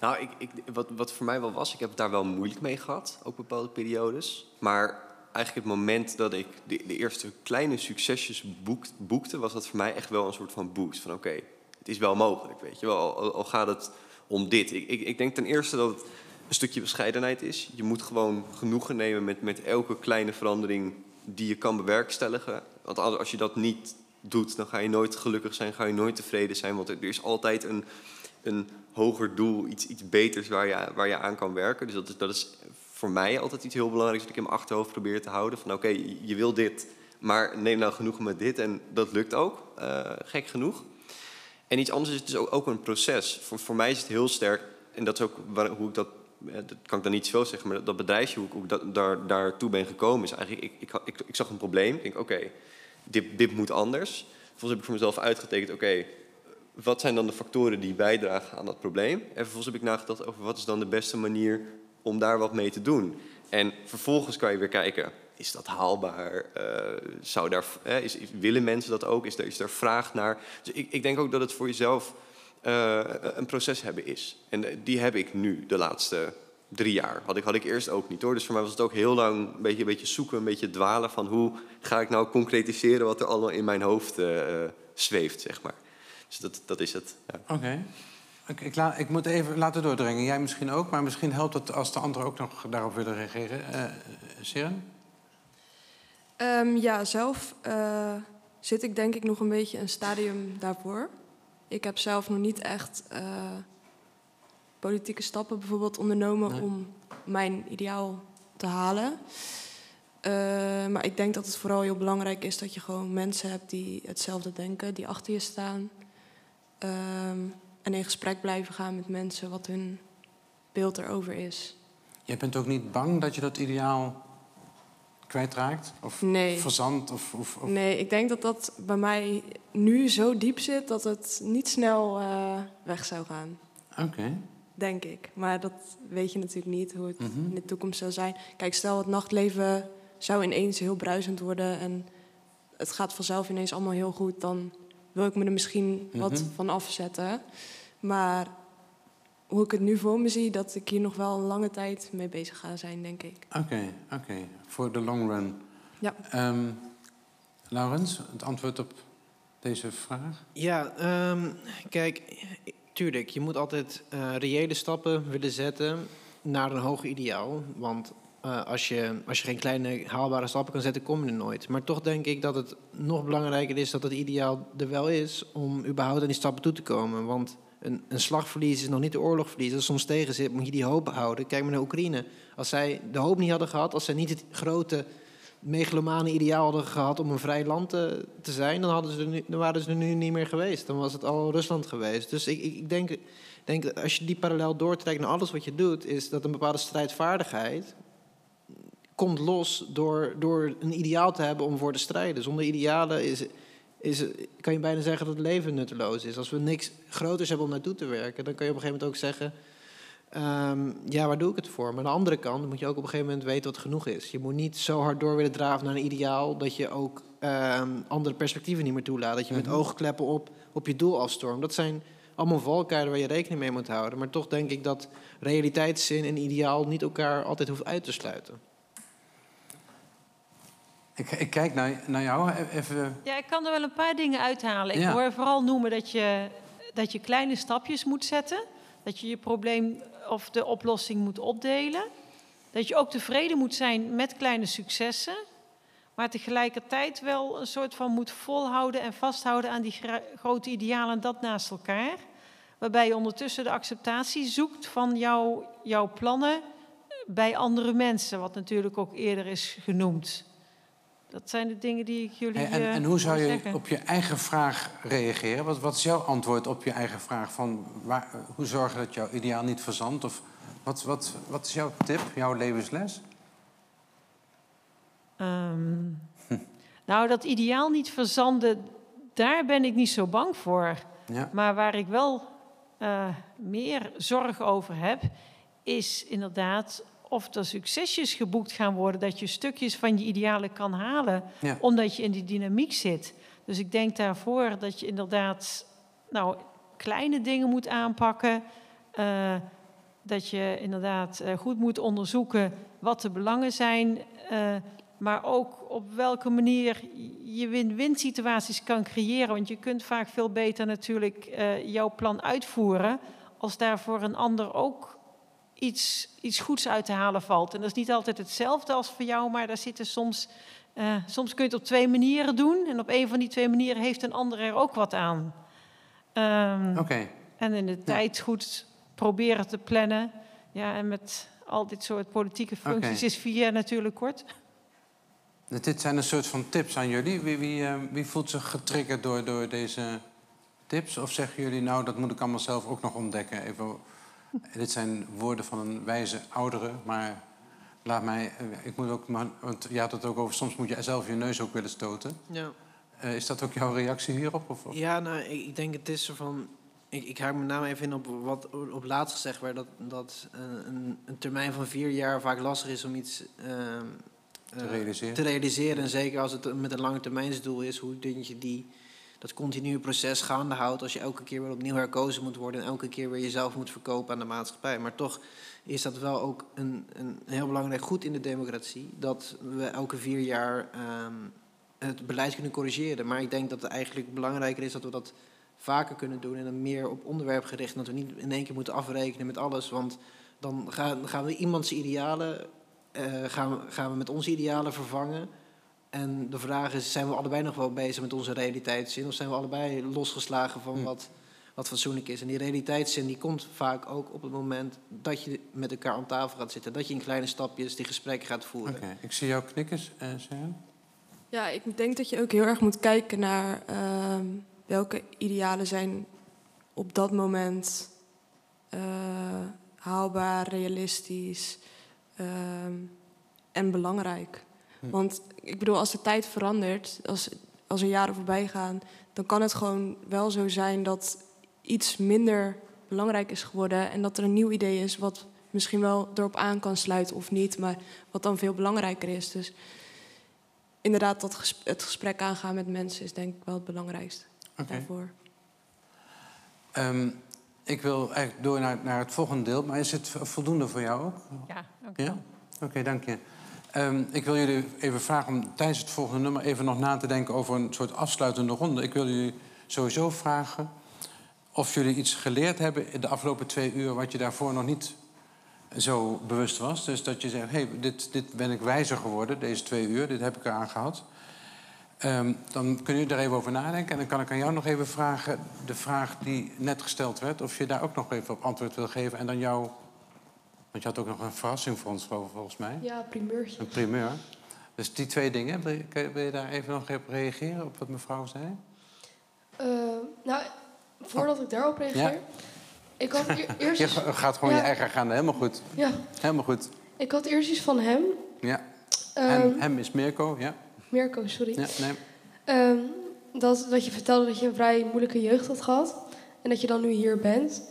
Nou, ik, ik, wat, wat voor mij wel was, ik heb het daar wel moeilijk mee gehad, ook bepaalde periodes. Maar eigenlijk het moment dat ik de, de eerste kleine succesjes boekt, boekte, was dat voor mij echt wel een soort van boost. Van oké, okay, het is wel mogelijk, weet je wel, al, al gaat het om dit. Ik, ik, ik, denk ten eerste dat het een stukje bescheidenheid is. Je moet gewoon genoegen nemen met, met elke kleine verandering die je kan bewerkstelligen. Want als je dat niet doet, dan ga je nooit gelukkig zijn, ga je nooit tevreden zijn. Want er is altijd een, een hoger doel, iets, iets beters waar je, waar je aan kan werken. Dus dat is, dat is voor mij altijd iets heel belangrijks dat ik in mijn achterhoofd probeer te houden. Van oké, je wil dit, maar neem nou genoegen met dit. En dat lukt ook, uh, gek genoeg. En iets anders is dus ook, een proces. Voor, voor mij is het heel sterk en dat is ook hoe ik dat, eh, dat kan ik dan niet zo zeggen, maar dat, bedrijfje, hoe ik, dat, daar, daartoe ben gekomen, is eigenlijk, ik, ik, ik zag een probleem. Ik denk, oké, dit, dit moet anders. Vervolgens heb ik voor mezelf uitgetekend, oké, wat zijn dan de factoren die bijdragen aan dat probleem? En vervolgens heb ik nagedacht over wat is dan de beste manier om daar wat mee te doen. En vervolgens kan je weer kijken, is dat haalbaar? Eh, zou daar, is, willen mensen dat ook? Is er, is er vraag naar? Dus ik, ik denk ook dat het voor jezelf eh, een proces hebben is. En eh, die heb ik nu, de laatste drie jaar. Had ik, had ik eerst ook niet hoor. Dus voor mij was het ook heel lang een beetje, een beetje zoeken, een beetje dwalen van hoe ga ik nou concretiseren wat er allemaal in mijn hoofd zweeft, zeg maar. Dus dat, dat is het. Ja. Oké. Ik, ik, ik moet even laten doordringen. Jij misschien ook, maar misschien helpt het als de anderen ook nog daarop willen reageren. Eh Sharon? Ehm, ja, zelf eh, zit ik denk ik nog een beetje een stadium daarvoor. Ik heb zelf nog niet echt eh, politieke stappen bijvoorbeeld ondernomen Nee. om mijn ideaal te halen. Eh, maar ik denk dat het vooral heel belangrijk is dat je gewoon mensen hebt die hetzelfde denken, die achter je staan. Ehm, en in gesprek blijven gaan met mensen wat hun beeld erover is. Jij bent ook niet bang dat je dat ideaal kwijtraakt? Of Nee. verzandt? Of, of, of- Nee, ik denk dat dat bij mij nu zo diep zit dat het niet snel eh, weg zou gaan. Oké. Denk ik. Maar dat weet je natuurlijk niet hoe het Mhm. in de toekomst zou zijn. Kijk, stel het nachtleven zou ineens heel bruisend worden en het gaat vanzelf ineens allemaal heel goed, dan wil ik me er misschien wat Mhm. van afzetten. Maar hoe ik het nu voor me zie, dat ik hier nog wel een lange tijd mee bezig ga zijn, denk ik. Oké, oké. Voor de long run. Ja. Ehm, Laurens, het antwoord op deze vraag? Ja, ehm, kijk, tuurlijk, je moet altijd eh, reële stappen willen zetten naar een hoger ideaal. Want eh, als, je, als je geen kleine haalbare stappen kan zetten, kom je er nooit. Maar toch denk ik dat het nog belangrijker is dat het ideaal er wel is om überhaupt aan die stappen toe te komen. Want een, een slagverlies is nog niet de oorlog verliezen. Als soms tegen zit, moet je die hoop houden. Kijk maar naar Oekraïne. Als zij de hoop niet hadden gehad, als zij niet het grote megalomane ideaal hadden gehad om een vrij land te, te zijn, dan, hadden ze dan waren ze er nu niet meer geweest. Dan was het al Rusland geweest. Dus ik, ik ik denk, denk als je die parallel doortrekt naar alles wat je doet, is dat een bepaalde strijdvaardigheid komt los door, door een ideaal te hebben om voor te strijden. Zonder idealen is, is, kan je bijna zeggen dat het leven nutteloos is. Als we niks groters hebben om naartoe te werken, dan kan je op een gegeven moment ook zeggen... ehm, ja, waar doe ik het voor? Maar aan de andere kant moet je ook op een gegeven moment weten wat genoeg is. Je moet niet zo hard door willen draven naar een ideaal... dat je ook ehm, andere perspectieven niet meer toelaat. Dat je met Mhm. oogkleppen op, op je doel afstormt. Dat zijn allemaal valkuilen waar je rekening mee moet houden. Maar toch denk ik dat realiteitszin en ideaal niet elkaar altijd hoeft uit te sluiten. Ik, ik kijk naar, naar jou. Even, Ja, ik kan er wel een paar dingen uithalen. Ik Ja. hoor vooral noemen dat je, dat je kleine stapjes moet zetten. Dat je je probleem of de oplossing moet opdelen. Dat je ook tevreden moet zijn met kleine successen. Maar tegelijkertijd wel een soort van moet volhouden en vasthouden aan die grote idealen en dat naast elkaar. Waarbij je ondertussen de acceptatie zoekt van jouw, jouw plannen bij andere mensen. Wat natuurlijk ook eerder is genoemd. Dat zijn de dingen die ik jullie Hey, en, eh, en hoe zou je zeggen. op je eigen vraag reageren? Wat, wat is jouw antwoord op je eigen vraag? Van waar, hoe zorgen dat jouw ideaal niet verzandt? Of wat, wat, wat is jouw tip, jouw levensles? Ehm, nou, dat ideaal niet verzanden, daar ben ik niet zo bang voor. Ja. Maar waar ik wel eh, meer zorg over heb, is inderdaad of er succesjes geboekt gaan worden, dat je stukjes van je idealen kan halen, Ja. omdat je in die dynamiek zit. Dus ik denk daarvoor dat je inderdaad nou, kleine dingen moet aanpakken. eh, dat je inderdaad eh, goed moet onderzoeken wat de belangen zijn. eh, maar ook op welke manier je win-win situaties kan creëren. Want je kunt vaak veel beter natuurlijk jouw plan uitvoeren. als daar voor een ander ook iets, iets goeds uit te halen valt. En dat is niet altijd hetzelfde als voor jou, maar daar zitten soms. eh, soms kun je het op twee manieren doen. En op een van die twee manieren heeft een ander er ook wat aan. Ehm, Oké. en in de tijd goed proberen te plannen. Ja, en met al dit soort politieke functies is vier jaar natuurlijk kort. Dit zijn een soort van tips aan jullie. Wie, wie, eh, wie voelt zich getriggerd door, door deze tips? Of zeggen jullie, nou, dat moet ik allemaal zelf ook nog ontdekken? Even Dit zijn woorden van een wijze oudere, maar laat mij... eh, Ik moet ook, want je had het ook over, soms moet je zelf je neus ook willen stoten. Ja. Eh, is dat ook jouw reactie hierop? Of, Ja, nou, ik, ik denk het is zo van... Ik, ik haak met name even in op wat op laatst gezegd werd... dat, dat eh, een, een termijn van vier jaar vaak lastig is om iets... ehm, Te realiseren. Te realiseren. En zeker als het met een lange termijnsdoel is... hoe denk je die, dat continue proces gaande houdt... als je elke keer weer opnieuw herkozen moet worden... en elke keer weer jezelf moet verkopen aan de maatschappij. Maar toch is dat wel ook een, een heel belangrijk goed in de democratie... dat we elke vier jaar... ehm, het beleid kunnen corrigeren. Maar ik denk dat het eigenlijk belangrijker is dat we dat vaker kunnen doen en dan meer op onderwerp gericht. Dat we niet in één keer moeten afrekenen met alles. Want dan gaan, gaan we iemands idealen eh, gaan, we, gaan we met onze idealen vervangen. En de vraag is, zijn we allebei nog wel bezig met onze realiteitszin? Of zijn we allebei losgeslagen van Hm. wat, wat fatsoenlijk is? En die realiteitszin die komt vaak ook op het moment dat je met elkaar aan tafel gaat zitten. Dat je in kleine stapjes die gesprekken gaat voeren. Oké, ik zie jou knikken, Sharon. Ja, ik denk dat je ook heel erg moet kijken naar ehm, welke idealen zijn op dat moment eh, haalbaar, realistisch ehm, en belangrijk. Want ik bedoel, als de tijd verandert, als, als er jaren voorbij gaan, dan kan het gewoon wel zo zijn dat iets minder belangrijk is geworden en dat er een nieuw idee is wat misschien wel erop aan kan sluiten of niet, maar wat dan veel belangrijker is. Dus inderdaad, dat ges- het gesprek aangaan met mensen is denk ik wel het belangrijkste Oké. daarvoor. Ehm, ik wil eigenlijk door naar, naar het volgende deel. Maar is het voldoende voor jou ook? Ja, ook Ja? Oké, dank je. Ehm, ik wil jullie even vragen om tijdens het volgende nummer even nog na te denken over een soort afsluitende ronde. Ik wil jullie sowieso vragen of jullie iets geleerd hebben in de afgelopen twee uur wat je daarvoor nog niet zo bewust was. Dus dat je zegt, hé, hey, dit, dit ben ik wijzer geworden, deze twee uur, dit heb ik eraan gehad. Ehm, dan kun je er even over nadenken. En dan kan ik aan jou nog even vragen, de vraag die net gesteld werd, of je daar ook nog even op antwoord wil geven. En dan jou, want je had ook nog een verrassing voor ons, vol- volgens mij. Ja, primeurtje. Een primeur. Dus die twee dingen, wil je, wil daar even nog op reageren, op wat mevrouw zei? Eh, nou, voordat ik daarop reageer. Ja. Ik had eer- eerst Je gaat gewoon Ja. je eigen gaan, helemaal goed. Ja, Helemaal goed. ik had eerst iets van hem. Ja. Ehm, hem, hem is Mirko, ja. Mirko, sorry. ja nee. Ehm, dat, dat je vertelde dat je een vrij moeilijke jeugd had gehad. En dat je dan nu hier bent.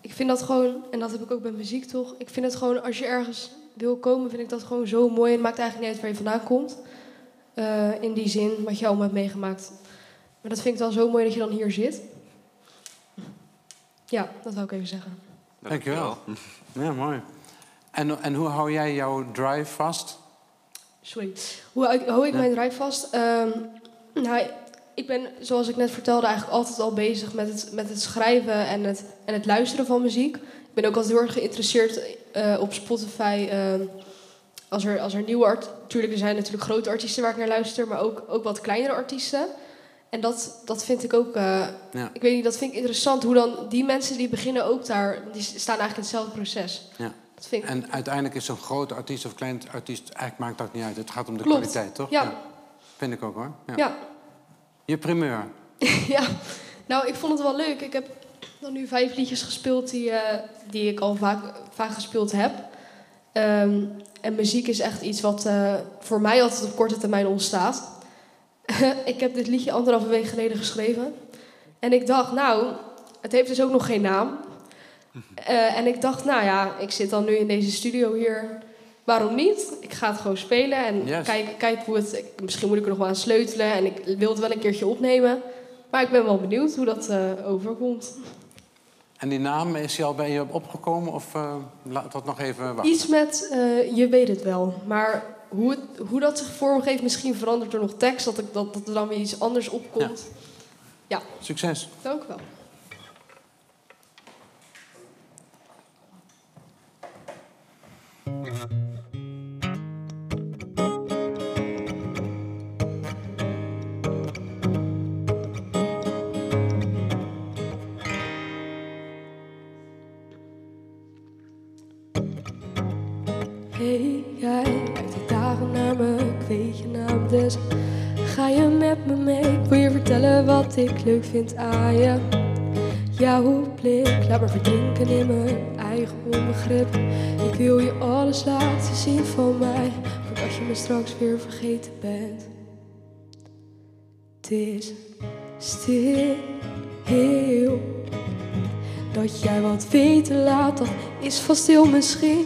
Ik vind dat gewoon, en dat heb ik ook bij muziek toch. Ik vind het gewoon, als je ergens wil komen, vind ik dat gewoon zo mooi. En het maakt eigenlijk niet uit waar je vandaan komt. Eh, in die zin, wat je allemaal hebt meegemaakt. Maar dat vind ik dan zo mooi dat je dan hier zit. Ja, dat wil ik even zeggen. Dankjewel. Ja, mooi. En, en hoe hou jij jouw drive vast? Sorry. Hoe hou ik, hou ik Ja. mijn drive vast? Ehm, nou, ik ben, zoals ik net vertelde, eigenlijk altijd al bezig met het, met het schrijven en het, en het luisteren van muziek. Ik ben ook altijd heel erg geïnteresseerd eh, op Spotify. ehm, als, er, als er nieuwe artiesten... Natuurlijk, er zijn natuurlijk grote artiesten waar ik naar luister, maar ook, ook wat kleinere artiesten. En dat, dat vind ik ook... eh, Ja. Ik weet niet, dat vind ik interessant. Hoe dan die mensen die beginnen ook daar... Die staan eigenlijk in hetzelfde proces. Ja. Dat vind ik... En uiteindelijk is zo'n grote artiest of klein artiest... eigenlijk maakt dat niet uit. Het gaat om de Klopt. kwaliteit, toch? Ja. Vind ik ook, hoor. Ja. Je primeur. ja, nou, ik vond het wel leuk. Ik heb dan nu vijf liedjes gespeeld die, eh, die ik al vaak, vaak gespeeld heb. Ehm, en muziek is echt iets wat eh, voor mij altijd op korte termijn ontstaat. ik heb dit liedje anderhalve week geleden geschreven. En ik dacht, nou, het heeft dus ook nog geen naam. Eh, en ik dacht, nou ja, ik zit dan nu in deze studio hier. Waarom niet? Ik ga het gewoon spelen en Yes. kijken kijk hoe het... misschien moet ik er nog wel aan sleutelen en ik wil het wel een keertje opnemen. Maar ik ben wel benieuwd hoe dat eh, overkomt. En die naam, is die al bij je opgekomen? Of eh, laat dat nog even wachten? Iets met, eh, je weet het wel. Maar hoe, het, hoe dat zich vormgeeft, misschien verandert er nog tekst. Dat, ik, dat, dat er dan weer iets anders opkomt. Ja, Succes. dank u wel. Kijkt die dagen naar me, ik weet je naam dus Ga je met me mee, wil je vertellen wat ik leuk vind aan je Jouw blik, laat me verdrinken in mijn eigen onbegrip. Ik wil je alles laten zien van mij, voordat je me straks weer vergeten bent. Het is stil, heel. Dat jij wat weten laat, dat is vast heel misschien.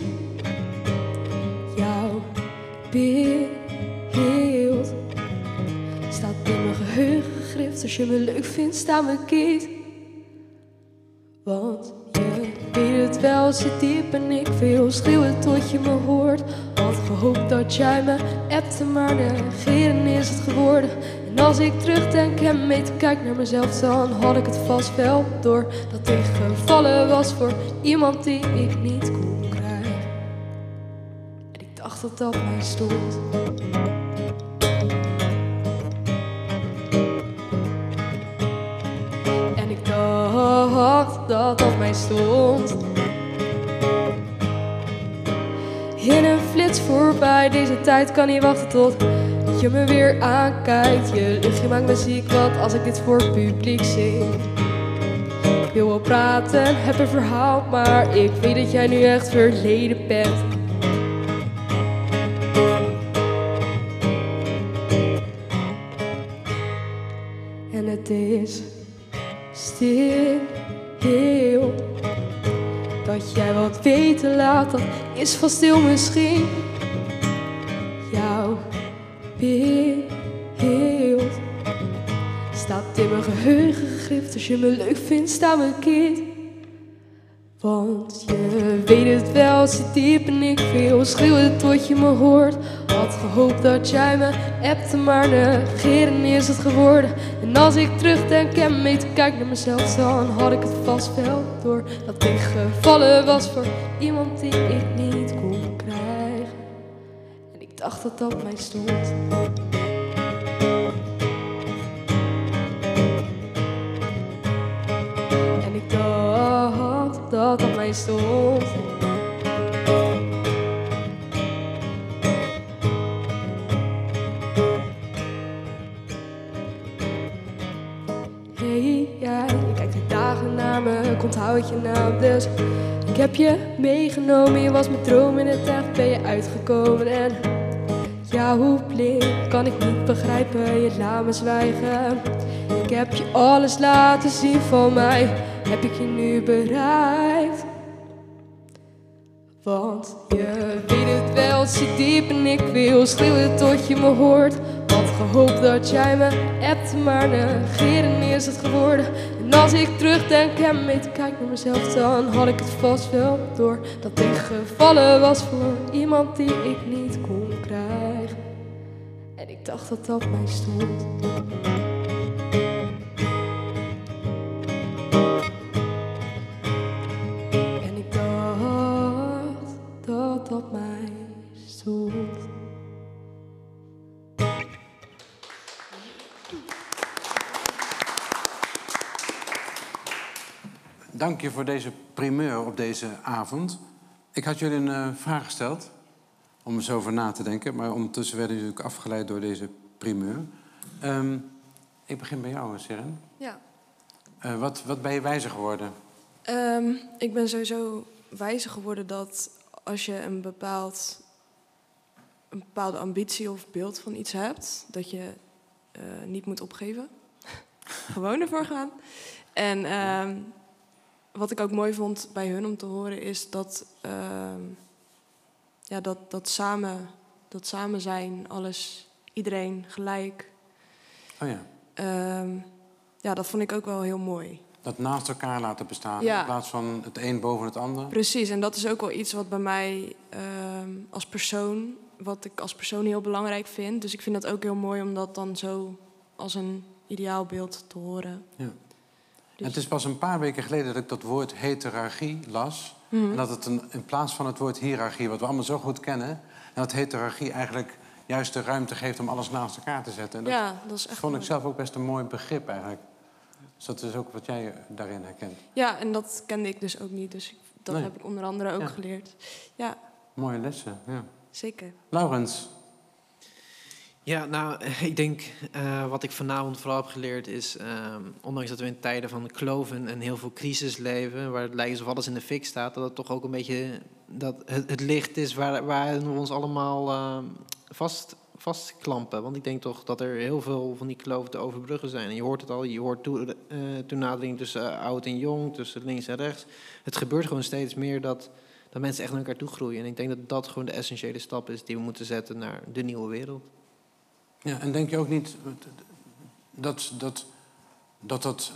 Beeld staat in mijn geheugen gegrift. Als je me leuk vindt, sta me kiet. Want je weet het wel, zit diep en ik wil schreeuwen tot je me hoort. Had gehoopt dat jij me appte, maar negeren is het geworden. En als ik terugdenk en mee kijk naar mezelf, dan had ik het vast wel door. Dat ik gevallen was voor iemand die ik niet kon dat dat mij stond. En ik dacht dat dat mij stond. In een flits voorbij, deze tijd kan niet wachten tot je me weer aankijkt. Je luchtje maakt me ziek, wat als ik dit voor publiek zing. Ik wil wel praten, heb een verhaal, maar ik weet dat jij nu echt verleden bent. Is stil, heel. Dat jij wat weten laat, dat is vast stil misschien. Jouw beeld staat in mijn geheugen gegrift. Als je me leuk vindt, sta me kind. Want je weet het wel, zit diep en ik wil schreeuwen tot je me hoort. Had gehoopt dat jij me appte, maar negeren is het geworden. En als ik terugdenk en mee te kijk naar mezelf, dan had ik het vast wel door. Dat ik gevallen was voor iemand die ik niet kon krijgen. En ik dacht dat dat mij stond. Dat dat mij. Hey, jij, je kijkt de dagen naar me, ik onthoud je naam dus. Ik heb je meegenomen, je was mijn droom in het echt, ben je uitgekomen en jouw blik kan ik niet begrijpen, je laat me zwijgen. Ik heb je alles laten zien van mij, heb ik je nu bereikt? Want je weet het wel, zit diep en ik wil schreeuwen tot je me hoort. Had gehoopt dat jij me appte, maar negeren is het geworden. En als ik terugdenk en mee te kijk naar mezelf, dan had ik het vast wel door. Dat ik gevallen was voor iemand die ik niet kon krijgen. En ik dacht dat dat mij stond. Je voor deze primeur op deze avond. Ik had jullie een eh, vraag gesteld om eens over na te denken, maar ondertussen werden jullie natuurlijk afgeleid door deze primeur. Ehm, ik begin bij jou, Seren. Ja. Eh, wat, wat ben je wijzer geworden? Ehm, ik ben sowieso wijzer geworden dat als je een, bepaald, een bepaalde ambitie of beeld van iets hebt, dat je eh, niet moet opgeven. Gewoon ervoor gaan. En ehm, wat ik ook mooi vond bij hun om te horen is dat, ehm, ja, dat, dat, samen, dat samen zijn, alles, iedereen gelijk. Oh ja, Ehm, ja, dat vond ik ook wel heel mooi. dat naast elkaar laten bestaan Ja. in plaats van het een boven het ander. Precies, en dat is ook wel iets wat bij mij ehm, als persoon, wat ik als persoon heel belangrijk vind. Dus ik vind dat ook heel mooi om dat dan zo als een ideaalbeeld te horen. Ja. Dus- Het is pas een paar weken geleden dat ik dat woord heterarchie las. Mhm. En dat het een, in plaats van het woord hiërarchie, wat we allemaal zo goed kennen... en dat heterarchie eigenlijk juist de ruimte geeft om alles naast elkaar te zetten. En dat Ja, dat is echt vond ik zelf ook best een mooi begrip eigenlijk. Dus dat is ook wat jij daarin herkent. Ja, en dat kende ik dus ook niet. Dus dat Nee. heb ik onder andere ook Ja. geleerd. Ja, Mooie lessen, ja. zeker. Laurens, Ja, nou, ik denk uh, wat ik vanavond vooral heb geleerd is, uh, ondanks dat we in tijden van kloven en heel veel crisis leven, waar het lijkt alsof alles in de fik staat, dat het toch ook een beetje dat het, het licht is waar, waar we ons allemaal uh, vast, vastklampen. Want ik denk toch dat er heel veel van die kloven te overbruggen zijn. En je hoort het al, je hoort toe, toenadering tussen oud en jong, tussen links en rechts. Het gebeurt gewoon steeds meer dat, dat mensen echt naar elkaar toe groeien. En ik denk dat dat gewoon de essentiële stap is die we moeten zetten naar de nieuwe wereld. Ja, en denk je ook niet dat, dat, dat, dat,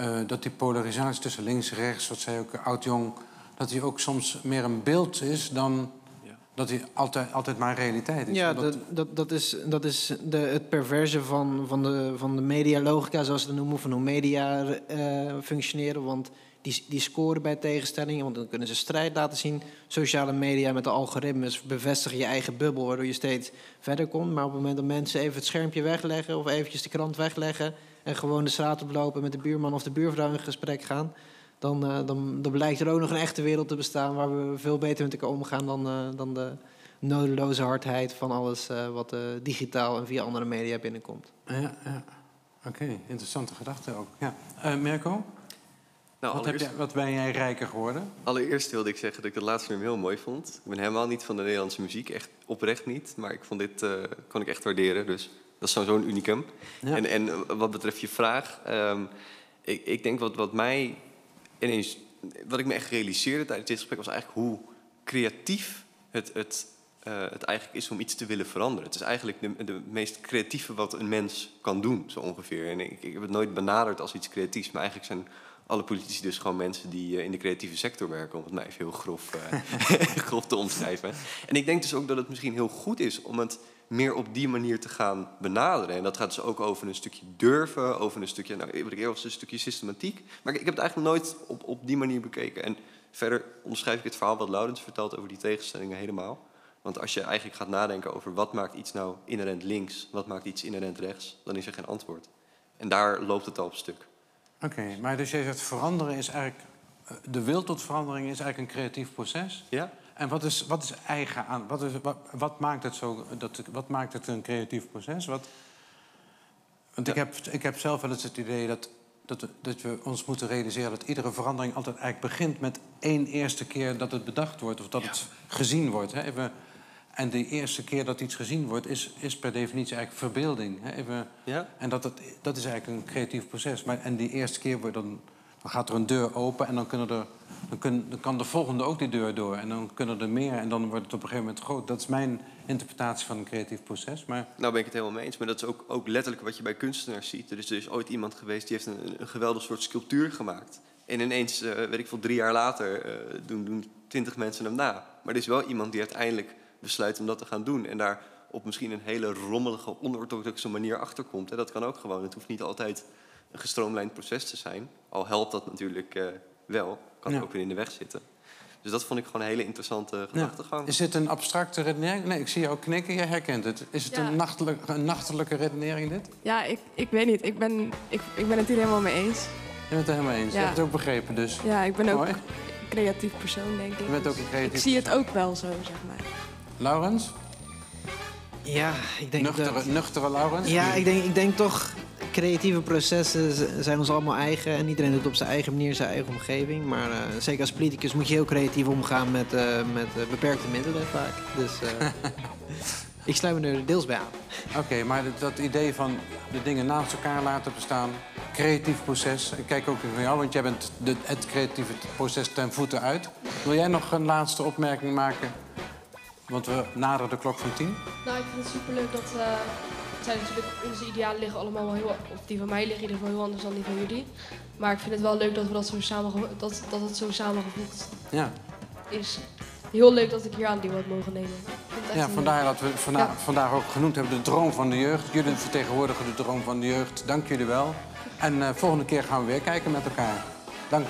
uh, dat die polarisatie tussen links en rechts, wat zei ook oud-jong, dat die ook soms meer een beeld is dan ja. dat die altijd, altijd maar realiteit is? Ja, dat, dat, dat is, dat is de, het perverse van, van, de, van de medialogica, zoals ze dat noemen, van hoe media uh, functioneren. Want die, die scoren bij tegenstellingen, want dan kunnen ze strijd laten zien. Sociale media met de algoritmes bevestigen je eigen bubbel, waardoor je steeds verder komt. Maar op het moment dat mensen even het schermpje wegleggen of eventjes de krant wegleggen en gewoon de straat oplopen met de buurman of de buurvrouw in gesprek gaan, dan, uh, dan, dan blijkt er ook nog een echte wereld te bestaan waar we veel beter met elkaar omgaan dan, uh, dan de nodeloze hardheid van alles uh, wat digitaal en via andere media binnenkomt. Ja, ja. oké, interessante gedachte ook. Ja. Mirko? Nou, wat, heb jij, wat, ben jij rijker geworden? Allereerst wilde ik zeggen dat ik het laatste nummer heel mooi vond. Ik ben helemaal niet van de Nederlandse muziek, echt oprecht niet. Maar ik vond dit, uh, kon ik echt waarderen, dus dat is zo'n unicum. Ja. En, en eh, wat betreft je vraag, um, ik, ik, denk wat, wat mij ineens... Wat ik me echt realiseerde tijdens dit gesprek was eigenlijk hoe creatief het, het, uh, het eigenlijk is om iets te willen veranderen. Het is eigenlijk de, de meest creatieve wat een mens kan doen, zo ongeveer. En ik, ik heb het nooit benaderd als iets creatiefs, maar eigenlijk zijn alle politici dus gewoon mensen die uh, in de creatieve sector werken, om het maar even heel grof, uh, grof te omschrijven. En ik denk dus ook dat het misschien heel goed is om het meer op die manier te gaan benaderen. En dat gaat dus ook over een stukje durven, over een stukje, nou, wat ik eerder was, een stukje systematiek. Maar ik, ik heb het eigenlijk nooit op, op die manier bekeken. En verder onderschrijf ik het verhaal wat Laurens vertelt over die tegenstellingen helemaal. Want als je eigenlijk gaat nadenken over wat maakt iets nou inherent links, wat maakt iets inherent rechts, dan is er geen antwoord. En daar loopt het al op stuk. Oké, okay, maar dus jij zegt veranderen is eigenlijk... Eh, de wil tot verandering is eigenlijk een creatief proces. Ja. En wat is, wat is eigen aan... Wat, is, wat, wat maakt het zo... Dat, wat maakt het een creatief proces? Wat, want ja. ik, heb, ik heb zelf wel eens het idee dat, dat, dat we ons moeten realiseren... dat iedere verandering altijd eigenlijk begint met één eerste keer dat het bedacht wordt... of dat ja. het gezien wordt. Hè? Even, en de eerste keer dat iets gezien wordt, is, is per definitie eigenlijk verbeelding. Hè? Even, ja? En dat, het, dat is eigenlijk een creatief proces. Maar, en die eerste keer wordt dan, dan gaat er een deur open en dan, kunnen er, dan, kun, dan kan de volgende ook die deur door. En dan kunnen er meer en dan wordt het op een gegeven moment groot. Dat is mijn interpretatie van een creatief proces. Maar... Nou ben ik het helemaal mee eens. Maar dat is ook, ook letterlijk wat je bij kunstenaars ziet. Er is dus ooit iemand geweest die heeft een, een geweldig soort sculptuur gemaakt. En ineens, uh, weet ik veel, drie jaar later uh, doen, doen twintig mensen hem na. Maar er is wel iemand die uiteindelijk besluit om dat te gaan doen. En daar op misschien een hele rommelige, onorthodoxe manier achterkomt. En dat kan ook gewoon. Het hoeft niet altijd een gestroomlijnd proces te zijn. Al helpt dat natuurlijk uh, wel. Kan ja. ook weer in de weg zitten. Dus dat vond ik gewoon een hele interessante gedachtegang. Ja. Is dit een abstracte redenering? Nee, ik zie jou knikken, je herkent het. Is het ja. een, nachtelijk, een nachtelijke redenering, dit? Ja, ik, ik weet niet. Ik ben, ik, ik ben het hier helemaal mee eens. Je bent het helemaal eens. Je hebt het ook begrepen, dus. Ja, ik ben ook een creatief persoon, denk ik. Je bent ook een creatief Ik zie het ook wel zo, zeg maar. Laurens? Ja, ik denk nuchtere, dat... Nuchtere Laurens? Ja, ik denk, ik denk toch... Creatieve processen zijn ons allemaal eigen. En iedereen doet op zijn eigen manier zijn eigen omgeving. Maar uh, zeker als politicus moet je heel creatief omgaan met, uh, met uh, beperkte middelen vaak. Dus ik sluit me er deels bij aan. Oké, okay, maar dat idee van de dingen naast elkaar laten bestaan... creatief proces. Ik kijk ook naar jou, want jij bent de, het creatieve proces ten voeten uit. Wil jij nog een laatste opmerking maken want we naderen de klok van tien. Nou, ik vind het superleuk dat... Uh, zijn natuurlijk, onze idealen liggen allemaal wel heel... Of die van mij liggen in ieder geval heel anders dan die van jullie. Maar ik vind het wel leuk dat, we dat, zo samen, dat, dat het zo samengevoegd ja. is. Heel leuk dat ik hier aan die wat mogen nemen. Ja, vandaar dat we vanda ja. vandaag ook genoemd hebben de droom van de jeugd. Jullie vertegenwoordigen de droom van de jeugd. Dank jullie wel. En uh, volgende keer gaan we weer kijken met elkaar. Dank.